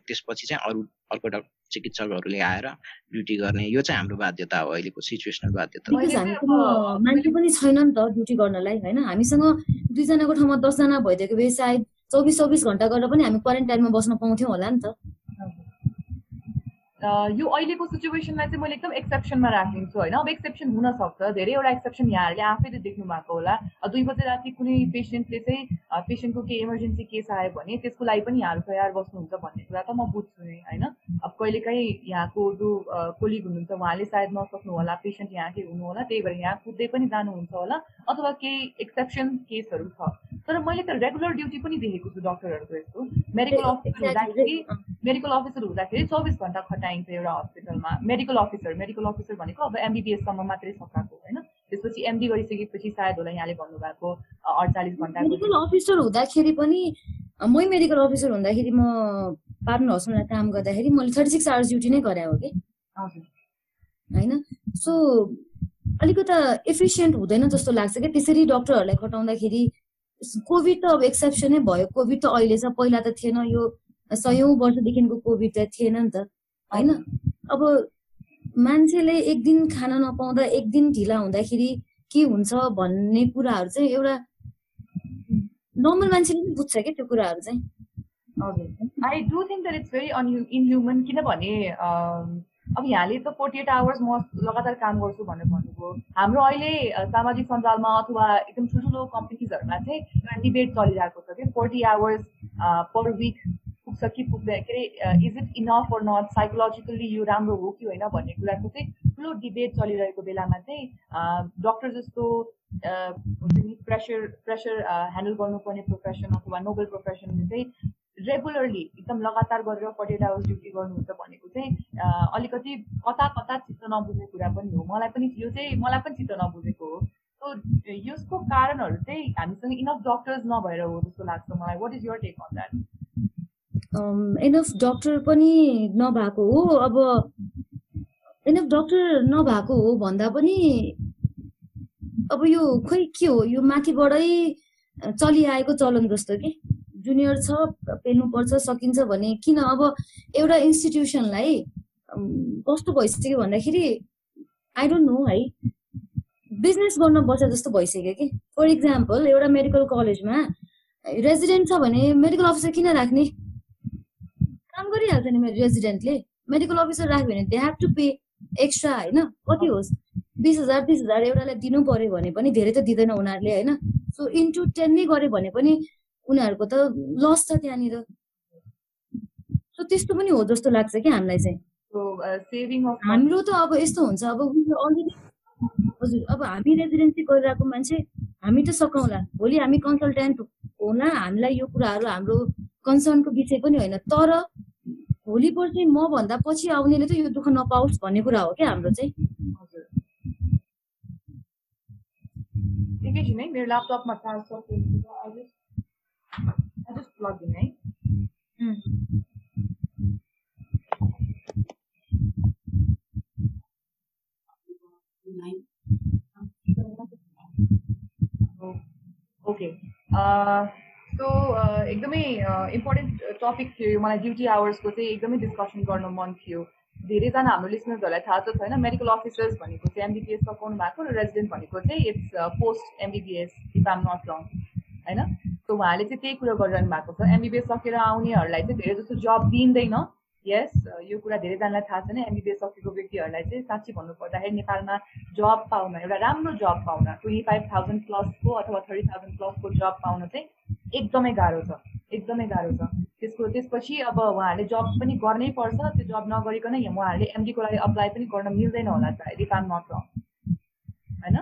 त्यसपछि चाहिँ अरू अर्को डक्टर चिकित्सकहरूले आएर ड्युटी गर्ने यो चाहिँ हाम्रो बाध्यता हो अहिलेको सिचुएसनल बाध्यता मान्छे पनि छैन नि त ड्युटी गर्नलाई होइन? हामीसँग दुईजनाको ठाउँमा दसजना भइदिएको भए सायद चौबिस चौबिस घन्टा गरेर पनि हामी क्वारेन्टाइनमा बस्न पाउँथ्यौँ होला नि त। यो अहिलेको सिचुएसनलाई चाहिँ मैले एकदम एक्सेप्सनमा राखिदिन्छु होइन। अब एक्सेप्सन हुनसक्छ धेरैवटा एक्सेप्सन यहाँहरूले आफैले देख्नु भएको होला। दुई बजे राति कुनै पेसेन्टले चाहिँ पेसेन्टको केही इमर्जेन्सी केस आयो भने त्यसको लागि पनि यहाँहरू तयार बस्नुहुन्छ भन्ने कुरा त म बुझ्छु नै होइन? अब कहिलेकाहीँ यहाँको जो कोलिग हुनुहुन्छ उहाँले सायद नसक्नु होला पेसेन्ट यहाँकै हुनु होला त्यही भएर यहाँ कुद्दै पनि जानुहुन्छ होला अथवा केही एक्सेप्सन केसहरू छ। तर मैले त रेगुलर ड्युटी पनि देखेको छु डक्टरहरूको यस्तो। मेडिकल अफिसर हुँदाखेरि मेडिकल अफिसर हुँदाखेरि चौबिस घन्टा खटाइ पाइन्छ एउटा हस्पिटलमा मेडिकल अफिसर मेडिकल अफिसर भनेको अब एमबिबिएससम्म मात्रै सकाएको होइन। त्यसपछि एमडी गरिसकेपछि सायद होला यहाँले भन्नुभएको अडचालिस घन्टा मेडिकल अफिसर हुँदाखेरि पनि मै मेडिकल अफिसर हुँदाखेरि म पार्टनर हस्पिटलमा काम गर्दाखेरि मैले थर्टी सिक्स आवर्स ड्युटी नै गरे हो कि? होइन? सो अलिकति एफिसियन्ट हुँदैन जस्तो लाग्छ कि। त्यसरी डक्टरहरूलाई खटाउँदाखेरि कोभिड त अब एक्सेप्सनै भयो। कोभिड त अहिले छ पहिला त थिएन। यो सयौँ वर्षदेखिको कोभिड त थिएन नि त। होइन? अब मान्छेले एक दिन खान नपाउँदा एक दिन ढिला हुँदाखेरि के हुन्छ भन्ने कुराहरू चाहिँ एउटा नर्मल मान्छेले पनि बुझ्छ क्या त्यो कुराहरू चाहिँ। I do think that it's very inhuman किनभने अब यहाँले त फोर्टी एट आवर्स म लगातार काम गर्छु भनेर भन्नुभयो। हाम्रो अहिले सामाजिक सञ्जालमा अथवा एकदम ठुल्ठुलो कम्पनीजहरूमा चाहिँ डिबेट चलिरहेको छ कि फोर्टी आवर्स पर विक पुग्छ कि पुग्दैन? के अरे is it enough or not psychologically यो राम्रो हो कि होइन भन्ने कुराको चाहिँ ठुलो डिबेट चलिरहेको बेलामा चाहिँ डक्टर जस्तो हुन्छ नि प्रेसर प्रेसर ह्यान्डल गर्नुपर्ने प्रोफेसन अथवा नोबल प्रोफेसनले चाहिँ रेगुलरली एकदम लगातार गरेर फोर्टी आवर्स ड्युटी गर्नुहुन्छ भनेको चाहिँ अलिकति कता कता चित्त नबुझेको कुरा पनि हो। मलाई पनि यो चाहिँ मलाई पनि चित्त नबुझेको हो। यसको कारणहरू चाहिँ हामीसँग इनफ डक्टर्स नभएर हो जस्तो लाग्छ मलाई। What is your take on that enough doctor पनि नभएको हो। अब इनफ डक्टर नभएको हो भन्दा पनि अब यो खोइ के हो? यो माथिबाटै चलिआएको चलन जस्तो कि? जुनियर छ पेल्नुपर्छ सकिन्छ भने किन? अब एउटा इन्स्टिट्युसनलाई कस्तो भइसक्यो भन्दाखेरि आई डोन्ट नो है। बिजनेस गर्न बस्छ जस्तो भइसक्यो कि? फर इक्जाम्पल एउटा मेडिकल कलेजमा रेजिडेन्ट छ भने मेडिकल अफिसर किन राख्ने? गरिहाल्छ नि रेजिडेन्टले मेडिकल अफिसर राख्यो भने they have to pay extra होइन? कति होस्? बिस हजार तिस हजार एउटालाई दिनु पर्यो भने पनि धेरै त दिँदैन उनीहरूले होइन? सो इन्टु टेन नै गर्यो भने पनि उनीहरूको त लस छ त्यहाँनिर। सो त्यस्तो पनि हो जस्तो लाग्छ कि हामीलाई चाहिँ। हाम्रो त अब यस्तो हुन्छ अब अलरेडी हजुर अब हामी रेजिडेन्सी गरिरहेको मान्छे हामी त सकाउला भोलि हामी कन्सल्टेन्ट होला हामीलाई यो कुराहरू हाम्रो कन्सर्नको विषय पनि होइन। तर भोलि पर्सि म भन्दा पछि आउनेले त यो दुःख नपाओस् भन्ने कुरा हो क्या हाम्रो चाहिँ। एकैछिन है मेरो ल्यापटपमा है। ओके सो एकदमै इम्पोर्टेन्ट टपिक थियो मलाई ड्युटी आवर्सको चाहिँ एकदमै डिस्कसन गर्न मन थियो। धेरैजना हाम्रो लिसनर्सहरूलाई थाहा छ छैन मेडिकल अफिसर्स भनेको चाहिँ एमबिबिएस सघाउनु भएको र रेजिडेन्ट भनेको चाहिँ it's post MBBS if I'm not wrong होइन? सो उहाँले चाहिँ त्यही कुरो गरिरहनु भएको छ। एमबिबिएस सकेर आउनेहरूलाई चाहिँ धेरै जस्तो जब दिइँदैन। यस यो कुरा धेरैजनालाई थाहा छैन। एमबिबिएस सकेको व्यक्तिहरूलाई चाहिँ साँच्ची भन्नुपर्दाखेरि नेपालमा जब पाउन एउटा राम्रो जब पाउन ट्वेन्टी फाइभ थाउजन्ड प्लसको अथवा थर्टी थाउजन्ड प्लसको जब पाउन चाहिँ एकदमै गाह्रो छ एकदमै गाह्रो छ। त्यसको त्यसपछि अब उहाँहरूले जब पनि गर्नै पर्छ त्यो जब नगरिकन उहाँहरूले एमडीको लागि अप्लाई पनि गर्न मिल्दैन होला सायद इफ आम नट रङ होइन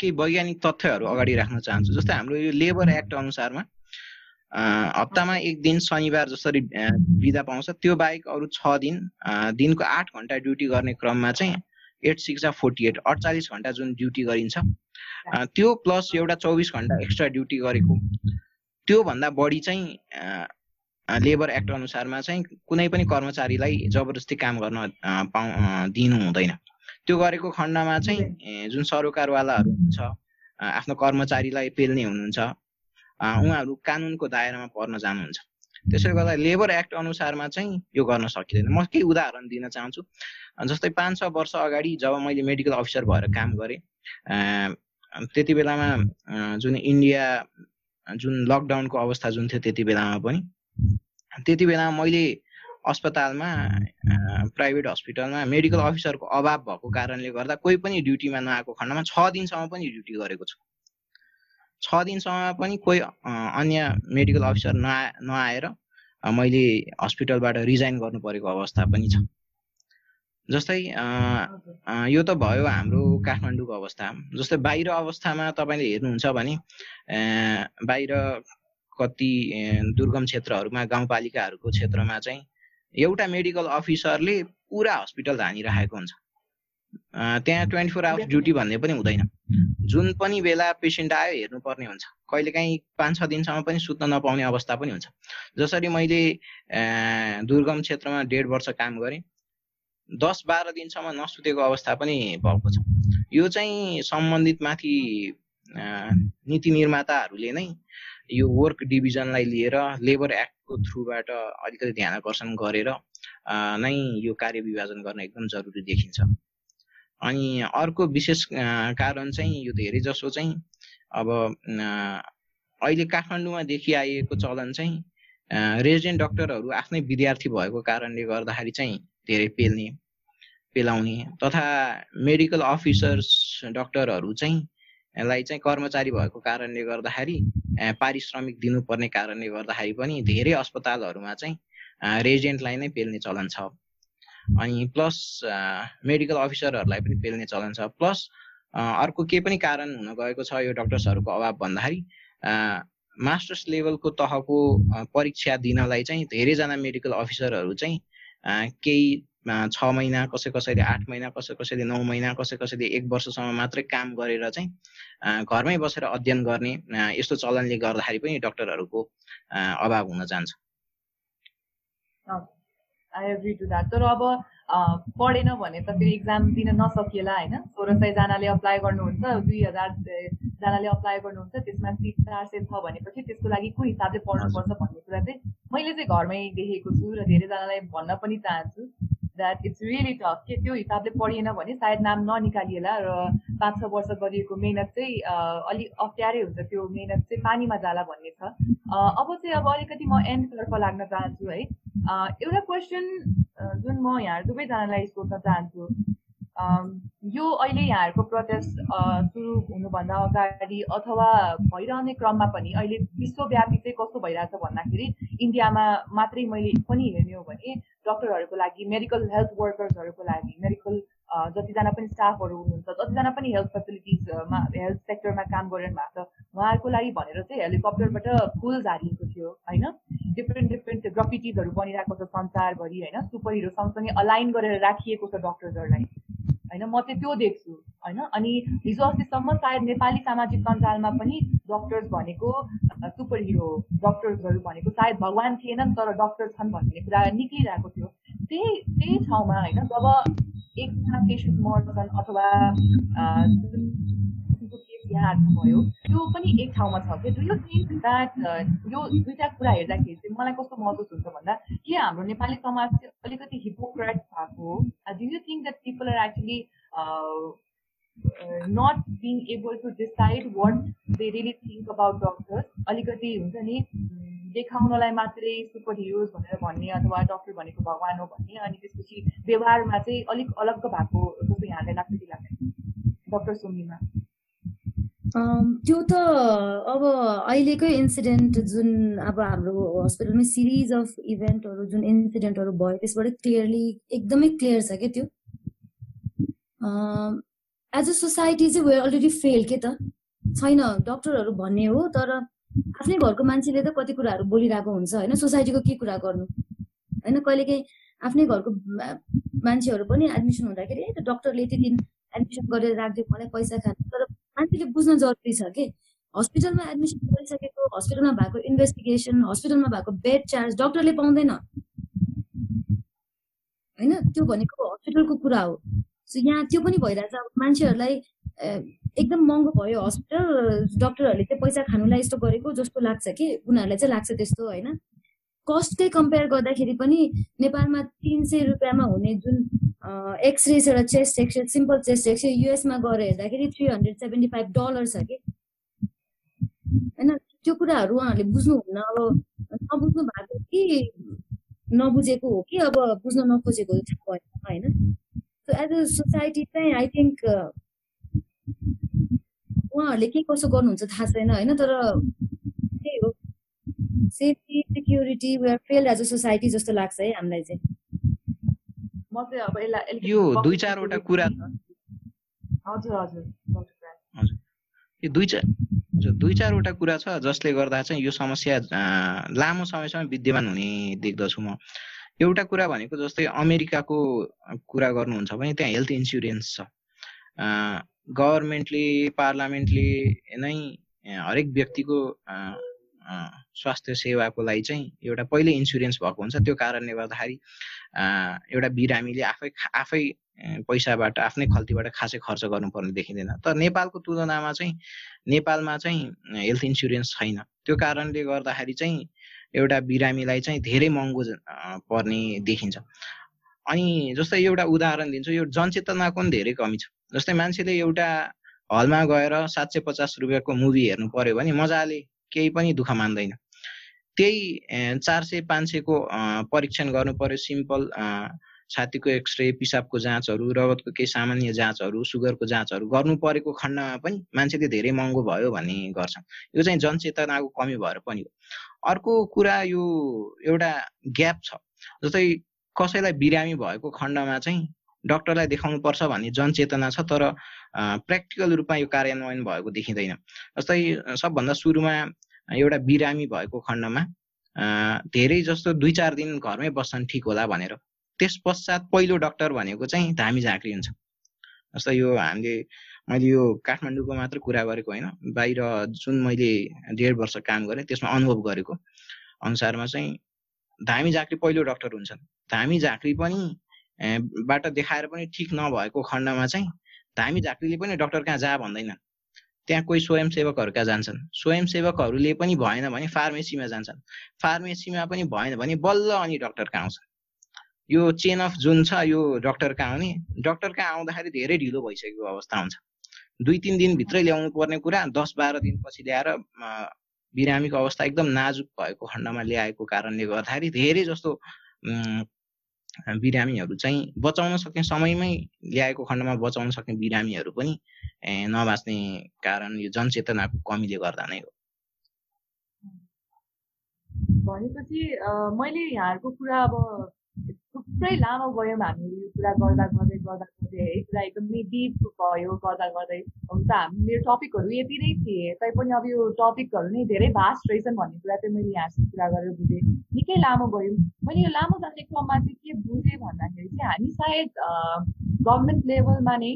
केही वैज्ञानिक तथ्यहरू अगाडि राख्न चाहन्छु। जस्तै हाम्रो यो लेबर एक्ट अनुसारमा हप्तामा एक दिन शनिबार जसरी बिदा पाउँछ त्यो बाहेक अरू छ दिन दिनको आठ घन्टा ड्युटी गर्ने क्रममा चाहिँ एट सिक्स फोर्टी एट अडचालिस घन्टा जुन ड्युटी गरिन्छ। त्यो प्लस एउटा चौबिस घन्टा एक्स्ट्रा ड्युटी गरेको। त्योभन्दा बढी चाहिँ लेबर एक्ट अनुसारमा चाहिँ कुनै पनि कर्मचारीलाई जबरजस्ती काम गर्न पाउ दिनु हुँदैन। त्यो गरेको खण्डमा चाहिँ जुन सरोकारवालाहरू हुन्छ आफ्नो कर्मचारीलाई पेल्ने हुनुहुन्छ उहाँहरू कानुनको दायरामा पर्न जानुहुन्छ। त्यसैले गर्दा लेबर एक्ट अनुसारमा चाहिँ यो गर्न सकिँदैन। म केही उदाहरण दिन चाहन्छु। जस्तै पाँच छ वर्ष अगाडि जब मैले मेडिकल अफिसर भएर काम गरेँ त्यति बेलामा जुन इन्डिया जुन लकडाउनको अवस्था जुन थियो त्यति बेलामा पनि त्यति बेलामा मैले अस्पतालमा प्राइभेट हस्पिटलमा मेडिकल अफिसरको अभाव भएको कारणले गर्दा कोही पनि ड्युटीमा नआएको खण्डमा छ दिनसम्म पनि ड्युटी गरेको छु। छ दिनसम्म पनि कोही अन्य मेडिकल अफिसर नआ नआएर मैले हस्पिटलबाट रिजाइन गर्नु परेको अवस्था पनि छ। जस्तै यो त भयो हाम्रो काठमाडौँको अवस्था। जस्तै बाहिर अवस्थामा तपाईँले हेर्नुहुन्छ भने बाहिर कति दुर्गम क्षेत्रहरूमा गाउँपालिकाहरूको क्षेत्रमा चाहिँ एउटा मेडिकल अफिसरले पुरा हस्पिटल धानिरहेको हुन्छ। त्यहाँ ट्वेन्टी फोर आवर्स ड्युटी भन्ने पनि हुँदैन। जुन पनि बेला पेसेन्ट आयो हेर्नुपर्ने हुन्छ। कहिलेकाहीँ पाँच छ दिनसम्म पनि सुत्न नपाउने अवस्था पनि हुन्छ। जसरी मैले दुर्गम क्षेत्रमा डेढ वर्ष काम गरेँ दस बाह्र दिनसम्म नसुतेको अवस्था पनि भएको छ। यो चाहिँ सम्बन्धित माथि नीति निर्माताहरूले नै यो वर्क डिभिजनलाई लिएर लेबर एक्टको थ्रुबाट अलिकति ध्यान आकर्षण गरेर नै यो कार्य विभाजन गर्न एकदम जरुरी देखिन्छ। अनि अर्को विशेष कारण चाहिँ यो धेरै जसो चाहिँ अब अहिले काठमाडौँमा देखिआएको चलन चाहिँ रेजिडेन्ट डक्टरहरू आफ्नै विद्यार्थी भएको कारणले गर्दाखेरि चाहिँ धेरै पेल्ने पेलाउने तथा मेडिकल अफिसर्स डक्टरहरू चाहिँ लाई चाहिँ कर्मचारी भएको कारणले गर्दाखेरि पारिश्रमिक दिनुपर्ने कारणले गर्दाखेरि पनि धेरै अस्पतालहरूमा चाहिँ रेजिडेन्टलाई नै पेल्ने चलन छ। अनि प्लस मेडिकल अफिसरहरूलाई पनि पेल्ने चलन छ। प्लस अर्को के पनि कारण हुन गएको छ यो डक्टर्सहरूको अभाव भन्दाखेरि मास्टर्स लेभलको तहको परीक्षा दिनलाई चाहिँ धेरैजना मेडिकल अफिसरहरू चाहिँ केही छ महिना कसै कसैले आठ महिना कसै कसैले नौ महिना कसै कसैले एक वर्षसम्म मात्रै काम गरेर चाहिँ घरमै बसेर अध्ययन गर्ने यस्तो चलनले गर्दाखेरि पनि डक्टरहरूको अभाव हुन जान्छ। आई एग्री टु द्याट तर अब पढेन भने त फेरि इक्जाम दिन नसकिएला होइन? सोह्र सयजनाले अप्लाई गर्नुहुन्छ दुई हजारजनाले अप्लाई गर्नुहुन्छ त्यसमा सिट चार सय छ भनेपछि त्यसको लागि कुन हिसाबले पढ्नुपर्छ भन्ने कुरा चाहिँ मैले चाहिँ घरमै देखेको छु र धेरैजनालाई भन्न पनि चाहन्छु। द्याट इट्स रियली टफ के त्यो हिसाबले पढिएन भने सायद नाम ननिकालिएला र पाँच छ वर्ष गरिएको मेहनत चाहिँ अलिक अप्ठ्यारै हुन्छ त्यो मेहनत चाहिँ पानीमा जाला भन्ने छ। अब चाहिँ अब अलिकति म एन्डतर्फ लाग्न चाहन्छु है। एउटा क्वेसन जुन म यहाँ दुवैजनालाई सोध्न चाहन्छु। यो अहिले यहाँहरूको प्रोटेस्ट सुरु हुनुभन्दा अगाडि अथवा भइरहने क्रममा पनि अहिले विश्वव्यापी चाहिँ कस्तो भइरहेछ भन्दाखेरि इन्डियामा मात्रै मैले पनि हेर्ने हो भने डक्टरहरूको लागि मेडिकल हेल्थ वर्कर्सहरूको लागि मेडिकल जतिजना पनि स्टाफहरू हुनुहुन्छ जतिजना पनि हेल्थ फेसिलिटिजमा हेल्थ सेक्टरमा काम गरिरहनु भएको छ उहाँहरूको लागि भनेर चाहिँ हेलिकप्टरबाट फुल झारिएको थियो होइन? डिफ्रेन्ट डिफ्रेन्ट ग्रफिटिजहरू बनिरहेको छ संसारभरि होइन? सुपर हिरो सँगसँगै अलाइन गरेर राखिएको छ डक्टर्सहरूलाई होइन? म चाहिँ त्यो देख्छु होइन? अनि हिजो अस्तिसम्म सायद नेपाली सामाजिक सञ्जालमा पनि डक्टर्स भनेको सुपर हिरो डक्टर्सहरू भनेको सायद भगवान् थिएनन् तर डक्टर छन् भन्ने कुरा निक्लिरहेको थियो। त्यही त्यही ठाउँमा होइन? जब एकजना पेसेन्ट मर्छन् अथवा भयो त्यो पनि एक ठाउँमा छ कि डु यु थिङ्क द्याट यो दुइटा कुरा हेर्दाखेरि चाहिँ मलाई कस्तो महसुस हुन्छ भन्दा के हाम्रो नेपाली समाज चाहिँ अलिकति हिपोक्रेट भएको do you think that people are actually not being able to decide what they really think about doctors अलिकति हुन्छ नि देखाउनलाई मात्रै सुपर हिरोज भनेर भन्ने अथवा डक्टर भनेको भगवान् हो भन्ने अनि त्यसपछि व्यवहारमा चाहिँ अलिक अलग भएको जस्तो यहाँलाई लाग्छ कि लाग्दैन? डक्टर सुमिमा त्यो त अब अहिलेकै इन्सिडेन्ट जुन अब हाम्रो हस्पिटलमा सिरिज अफ इभेन्टहरू जुन इन्सिडेन्टहरू भयो त्यसबाट क्लियरली एकदमै क्लियर छ क्या त्यो? एज अ सोसाइटी चाहिँ वेयर अलरेडी फेल के त? छैन डक्टरहरू भन्ने हो तर आफ्नै घरको मान्छेले त कति कुराहरू बोलिरहेको हुन्छ होइन? सोसाइटीको के कुरा गर्नु? होइन कहिलेकाहीँ आफ्नै घरको मान्छेहरू पनि एडमिसन हुँदाखेरि ए डक्टरले यति दिन एडमिसन गरेर राखिदियो मलाई पैसा खानु। तर मान्छेले बुझ्न जरुरी छ कि? हस्पिटलमा एडमिसन गरिसकेको हस्पिटलमा भएको इन्भेस्टिगेसन हस्पिटलमा भएको बेड चार्ज डक्टरले पाउँदैन। होइन? त्यो भनेको हस्पिटलको कुरा हो। सो यहाँ त्यो पनि भइरहेछ। अब मान्छेहरूलाई एकदम महँगो भयो हस्पिटल डक्टरहरूले चाहिँ पैसा खानुलाई यस्तो गरेको जस्तो लाग्छ कि? उनीहरूलाई चाहिँ लाग्छ त्यस्तो होइन? कस्टकै कम्पेयर गर्दाखेरि पनि नेपालमा तिन सय रुपियाँमा हुने जुन एक्सरे एउटा chest x-ray simple chest x-ray युएसमा गएर हेर्दाखेरि three hundred seventy five dollar छ कि? होइन? त्यो कुराहरू उहाँहरूले बुझ्नुहुन्न अब नबुझ्नु भएको कि नबुझेको हो कि? अब बुझ्न नखोजेको थाहा भएन होइन? एज अ सोसाइटी चाहिँ आई थिङ्क उहाँहरूले के कसो गर्नुहुन्छ थाहा छैन होइन? तर त्यही हो। Safety security we fail as a society जस्तो लाग्छ है हामीलाई चाहिँ। म चाहिँ अब यसलाई यो दुई चारवटा कुरा हजुर हजुर। हजुर। यो दुई चार दुई चारवटा कुरा छ जसले गर्दा चाहिँ यो समस्या लामो समयसम्म विद्यमान हुने देख्दछु म। एउटा कुरा भनेको जस्तै अमेरिकाको कुरा गर्नुहुन्छ भने त्यहाँ हेल्थ इन्सुरेन्स छ। गभर्मेन्टले पार्लियामेन्टले नै हरेक व्यक्तिको स्वास्थ्य सेवाको लागि चाहिँ एउटा पहिल्यै इन्सुरेन्स भएको हुन्छ। त्यो कारणले गर्दाखेरि एउटा बिरामीले आफै आफै पैसाबाट आफ्नै खल्तीबाट खासै खर्च गर्नुपर्ने देखिँदैन। तर नेपालको तुलनामा चाहिँ नेपालमा चाहिँ हेल्थ इन्सुरेन्स छैन। त्यो कारणले गर्दाखेरि चाहिँ एउटा बिरामीलाई चाहिँ धेरै महँगो पर्ने देखिन्छ। अनि जस्तै एउटा उदाहरण दिन्छु यो जनचेतनाको पनि धेरै कमी छ। जस्तै मान्छेले एउटा हलमा गएर सात सय पचास रुपियाँको मुभी हेर्नु पर्यो भने मजाले केही पनि दुःख मान्दैन। त्यही चार सय पाँच सयको परीक्षण गर्नु पर्यो सिम्पल छातीको एक्सरे पिसाबको जाँचहरू रगतको केही सामान्य जाँचहरू सुगरको जाँचहरू गर्नु परेको खण्डमा पनि मान्छेले धेरै महँगो भयो भन्ने गर्छन्। यो चाहिँ जनचेतनाको कमी भएर पनि हो। अर्को कुरा यो एउटा ग्याप छ। जस्तै कसैलाई बिरामी भएको खण्डमा चाहिँ डक्टरलाई देखाउनु पर्छ भन्ने जनचेतना छ तर प्र्याक्टिकल रूपमा यो कार्यान्वयन भएको देखिँदैन। जस्तै सबभन्दा सुरुमा एउटा बिरामी भएको खण्डमा धेरै जस्तो दुई चार दिन घरमै बस्छन् ठिक होला भनेर। त्यस पश्चात पहिलो डक्टर भनेको चाहिँ धामी झाँक्री हुन्छ। जस्तो यो हामीले मैले यो काठमाडौँको मात्र कुरा गरेको होइन बाहिर जुन मैले डेढ वर्ष काम गरेँ त्यसमा अनुभव गरेको अनुसारमा चाहिँ धामी झाँक्री पहिलो डक्टर हुन्छन्। धामी झाँक्री पनि बाट देखाएर पनि ठिक नभएको खण्डमा चाहिँ धामी झाँक्रीले पनि डक्टर कहाँ जा भन्दैनन्। त्यहाँ कोही स्वयंसेवकहरू कहाँ जान्छन्। स्वयंसेवकहरूले पनि भएन भने फार्मेसीमा जान्छन्। फार्मेसीमा पनि भएन भने बल्ल अनि डक्टर कहाँ आउँछ यो चेन अफ जुन छ यो डक्टर कहाँ आउने? डक्टर कहाँ आउँदाखेरि धेरै ढिलो भइसकेको अवस्था हुन्छ। दुई तिन दिनभित्रै ल्याउनु पर्ने कुरा दस बाह्र दिनपछि ल्याएर बिरामीको अवस्था एकदम नाजुक भएको खण्डमा ल्याएको कारणले गर्दाखेरि धेरै जस्तो बिरामीहरू चाहिँ बचाउन सक्ने समयमै ल्याएको खण्डमा बचाउन सक्ने बिरामीहरू पनि नबाँच्ने कारण यो जनचेतनाको कमीले गर्दा नै हो। भनेपछि मैले यहाँहरूको कुरा अब थुप्रै लामो गयौँ हामीले यो कुरा गर्दा गर्दै गर्दा गर्दै है कुरा एकदमै डिप भयो गर्दा गर्दै। हुन त हामी मेरो टपिकहरू यति नै थिए तैपनि अब यो टपिकहरू नै धेरै भास्ट रहेछन् भन्ने कुरा चाहिँ मैले यहाँसँग कुरा गरेर बुझेँ। निकै लामो गयौँ। मैले यो लामो जाने क्रममा चाहिँ के बुझेँ भन्दाखेरि चाहिँ हामी सायद गभर्मेन्ट लेभलमा नै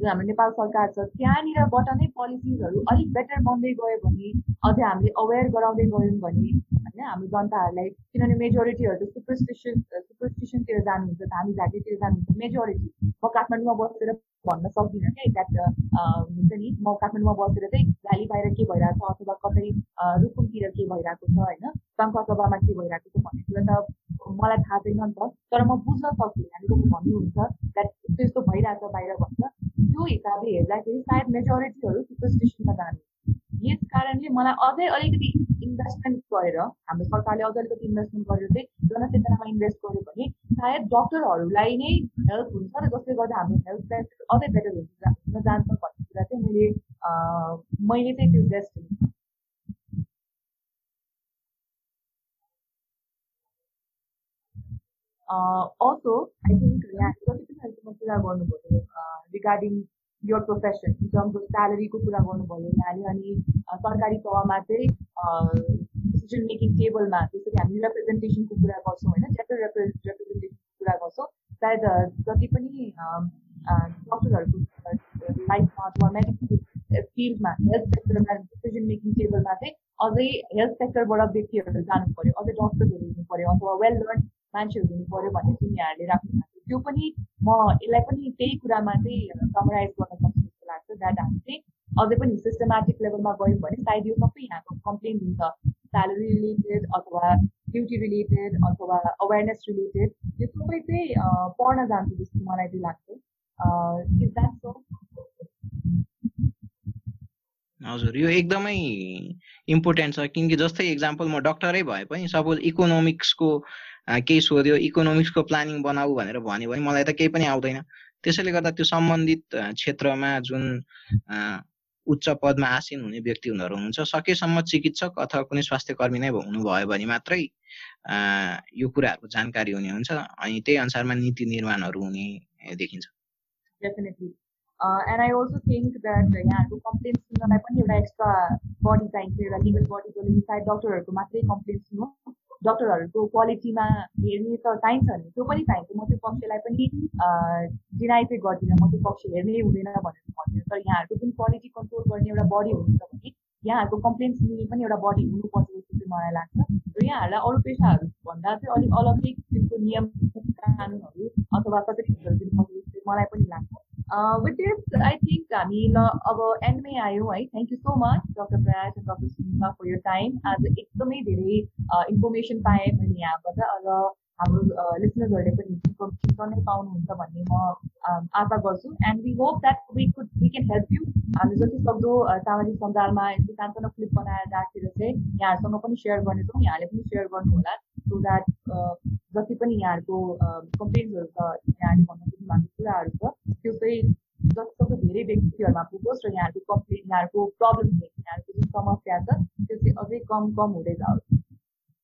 जुन हाम्रो नेपाल सरकार छ त्यहाँनिरबाट नै पोलिसिजहरू अलिक बेटर बन्दै गयो भने अझै हामीले अवेर गराउँदै गयौँ भने होइन हाम्रो जनताहरूलाई किनभने मेजोरिटीहरू त सुपरस्टिसन सुपरस्टिसनतिर जानुहुन्छ धामी झाँटीतिर जानुहुन्छ मेजोरिटी म काठमाडौँमा बसेर भन्न सक्दिनँ क्या एक्ज्याक्ट हुन्छ नि म काठमाडौँमा बसेर चाहिँ भ्याली बाहिर के भइरहेको छ अथवा कतै रुकुमतिर के भइरहेको छ होइन सभामा के भइरहेको छ भन्ने कुरा त मलाई थाहा छैन नि त तर म बुझ्न सक्छु हामीले भन्नुहुन्छ द्याट त्यस्तो भइरहेछ बाहिर भन्छ त्यो हिसाबले हेर्दाखेरि सायद मेजोरिटीहरू सुपरस्टिसनमा जाने यस कारणले मलाई अझै अलिकति इन्भेस्टमेन्ट गरेर हाम्रो सरकारले अझ अलिकति इन्भेस्टमेन्ट गरेर चाहिँ जनचेतनामा इन्भेस्ट गर्यो भने सायद डक्टरहरूलाई नै हेल्प हुन्छ र जसले गर्दा हाम्रो हेल्थ केयर अझै बेटर हुन्छ। हुन जान्छ भन्ने कुरा चाहिँ मैले मैले चाहिँ त्यो बेस्ट अल्सो आई थिङ्क यहाँ जति पनि अहिलेसम्म कुरा गर्नुभयो regarding your profession in terms of स्यालेरीको कुरा गर्नुभयो यहाँले अनि सरकारी तहमा चाहिँ डिसिजन मेकिङ टेबलमा जस्तो कि हामी रिप्रेजेन्टेसनको कुरा गर्छौँ होइन जेन्डर रिप्रेजेन्टेसनको कुरा गर्छौँ सायद जति पनि डक्टरहरूको लाइफमा अथवा मेडिकल फिल्डमा हेल्थ सेक्टरमा डिसिजन मेकिङ टेबलमा चाहिँ अझै हेल्थ सेक्टरबाट व्यक्तिहरू जानु पऱ्यो अझै डक्टरहरू हुनु पऱ्यो अथवा वेल लर्न मान्छेहरू हुनु पऱ्यो भन्ने चाहिँ यहाँहरूले राख्नु भएको त्यो पनि म यसलाई पनि त्यही कुरामा चाहिँ समराइज गर्न सक्छु जस्तो लाग्छ। द्याट हामी चाहिँ अझै पनि सिस्टमेटिक लेभलमा गयौँ भने सायद यो सबै यहाँको कम्प्लेन हुन्छ। स्यालेरी रिलेटेड अथवा ड्युटी रिलेटेड अथवा अवेरनेस रिलेटेड यो सबै चाहिँ पढ्न जान्छ जस्तो मलाई चाहिँ लाग्छ। इज द्याट सो हजुर यो एकदमै इम्पोर्टेन्ट छ। किनकि जस्तै इक्जाम्पल म डक्टरै भए पनि सपोज इकोनोमिक्सको केही सोध्यो इकोनोमिक्सको प्लानिङ बनाऊ भनेर भन्यो भने मलाई त केही पनि आउँदैन। त्यसैले गर्दा त्यो सम्बन्धित क्षेत्रमा जुन उच्च पदमा आसीन हुने व्यक्तिहरू हुनुहुन्छ सकेसम्म चिकित्सक अथवा कुनै स्वास्थ्य कर्मी नै हुनुभयो भने मात्रै यो कुराहरूको जानकारी हुने हुन्छ अनि त्यही अनुसारमा नीति निर्माणहरू हुने देखिन्छ। And I also think that यहाँहरूको कम्प्लेन पनि एउटा एक्स्ट्रा बडी चाहिन्छ एउटा लिगल सायद डक्टरहरूको मात्रै कम्प्लेन सुन्नु डक्टरहरूको क्वालिटीमा हेर्ने त चाहिन्छ नि। त्यो पनि चाहिन्छ। म त्यो पक्षलाई पनि डिनाइ चाहिँ गर्दिनँ। म त्यो पक्ष हेर्नै हुँदैन भनेर भन्दिनँ तर यहाँहरूको जुन क्वालिटी कन्ट्रोल गर्ने एउटा बडी हुनुहुन्छ भने यहाँहरूको कम्प्लेन सुन्ने पनि एउटा बडी हुनुपर्छ जस्तो चाहिँ मलाई लाग्छ र यहाँहरूलाई अरू पेसाहरू भन्दा चाहिँ अलिक अलग्गै किसिमको नियम कानुनहरू अथवा सर्टिफिकेटहरू दिनुपर्छ जस्तो मलाई पनि लाग्छ विथ दिस आई थिङ्क हामी ल अब एन्डमै आयौँ है thank you so much doctor Prayas and doctor Sunima for your time आज एकदमै धेरै इन्फर्मेसन पाएँ मैले यहाँबाट र हाम्रो लिसनर्सहरूले पनि इन्फर्मेसन गर्नै पाउनुहुन्छ भन्ने म आशा गर्छु। And we hope that we could we can help you हामी जति सक्दो सामाजिक सञ्जालमा यस्तो सानो क्लिप बनाएर राखेर चाहिँ यहाँहरूसँग पनि सेयर गर्नेछौँ। यहाँले पनि सेयर गर्नुहोला। सो द्याट जति पनि यहाँहरूको कम्प्लेन्सहरू छ यहाँले भन्नु भएको कुराहरू छ त्यो चाहिँ जतिसक्दो धेरै व्यक्तिहरूमा पुगोस् र यहाँहरूको कम्प्लेन यहाँहरूको प्रब्लम यहाँहरूको जुन समस्या छ त्यो चाहिँ अझै कम कम हुँदै जाओस्।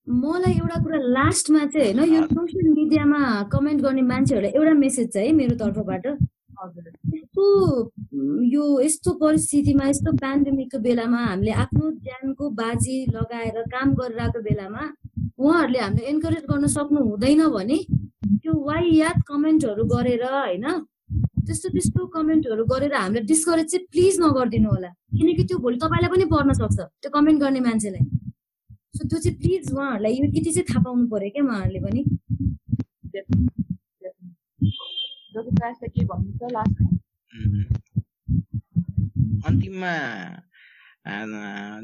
मलाई एउटा कुरा लास्टमा चाहिँ होइन यो सोसियल मिडियामा कमेन्ट गर्ने मान्छेहरूलाई एउटा मेसेज छ है मेरो तर्फबाट। यस्तो यो यस्तो परिस्थितिमा यस्तो पेन्डेमिकको बेलामा हामीले आफ्नो ज्यानको बाजी लगाएर काम गरिरहेको बेलामा उहाँहरूले हामीले एन्करेज गर्न सक्नु हुँदैन भने त्यो वाइयात कमेन्टहरू गरेर होइन त्यस्तो त्यस्तो कमेन्टहरू गरेर हामीलाई डिस्करेज चाहिँ प्लिज नगरिदिनु होला। किनकि त्यो भोलि तपाईँलाई पनि पर्न सक्छ त्यो कमेन्ट गर्ने मान्छेलाई। सो त्यो चाहिँ प्लिज उहाँहरूलाई यो यति चाहिँ थाहा पाउनु पऱ्यो क्या उहाँहरूले पनि। अन्तिममा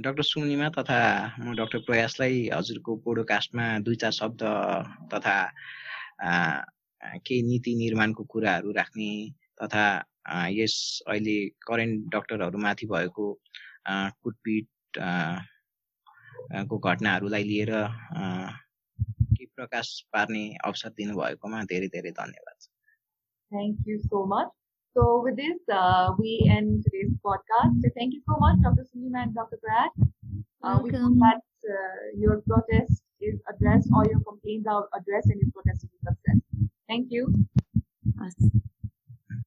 डक्टर सुनिमा तथा म डक्टर प्रयासलाई हजुरको पोडोकास्टमा दुई चार शब्द तथा केही नीति निर्माणको कुराहरू राख्ने तथा यस अहिले करेन्ट डक्टरहरूमाथि भएको कुटपिट को घटनाहरूलाई लिएर प्रकाश पार्ने अवसर दिनुभएकोमा धेरै धेरै धन्यवाद Thank you so much. So with this, uh, we end today's podcast. So thank you so much, Dr. Sunima and Dr. Brad. Uh, we hope that uh, your protest is addressed or your complaints are addressed and your protest is success. Thank you. Awesome.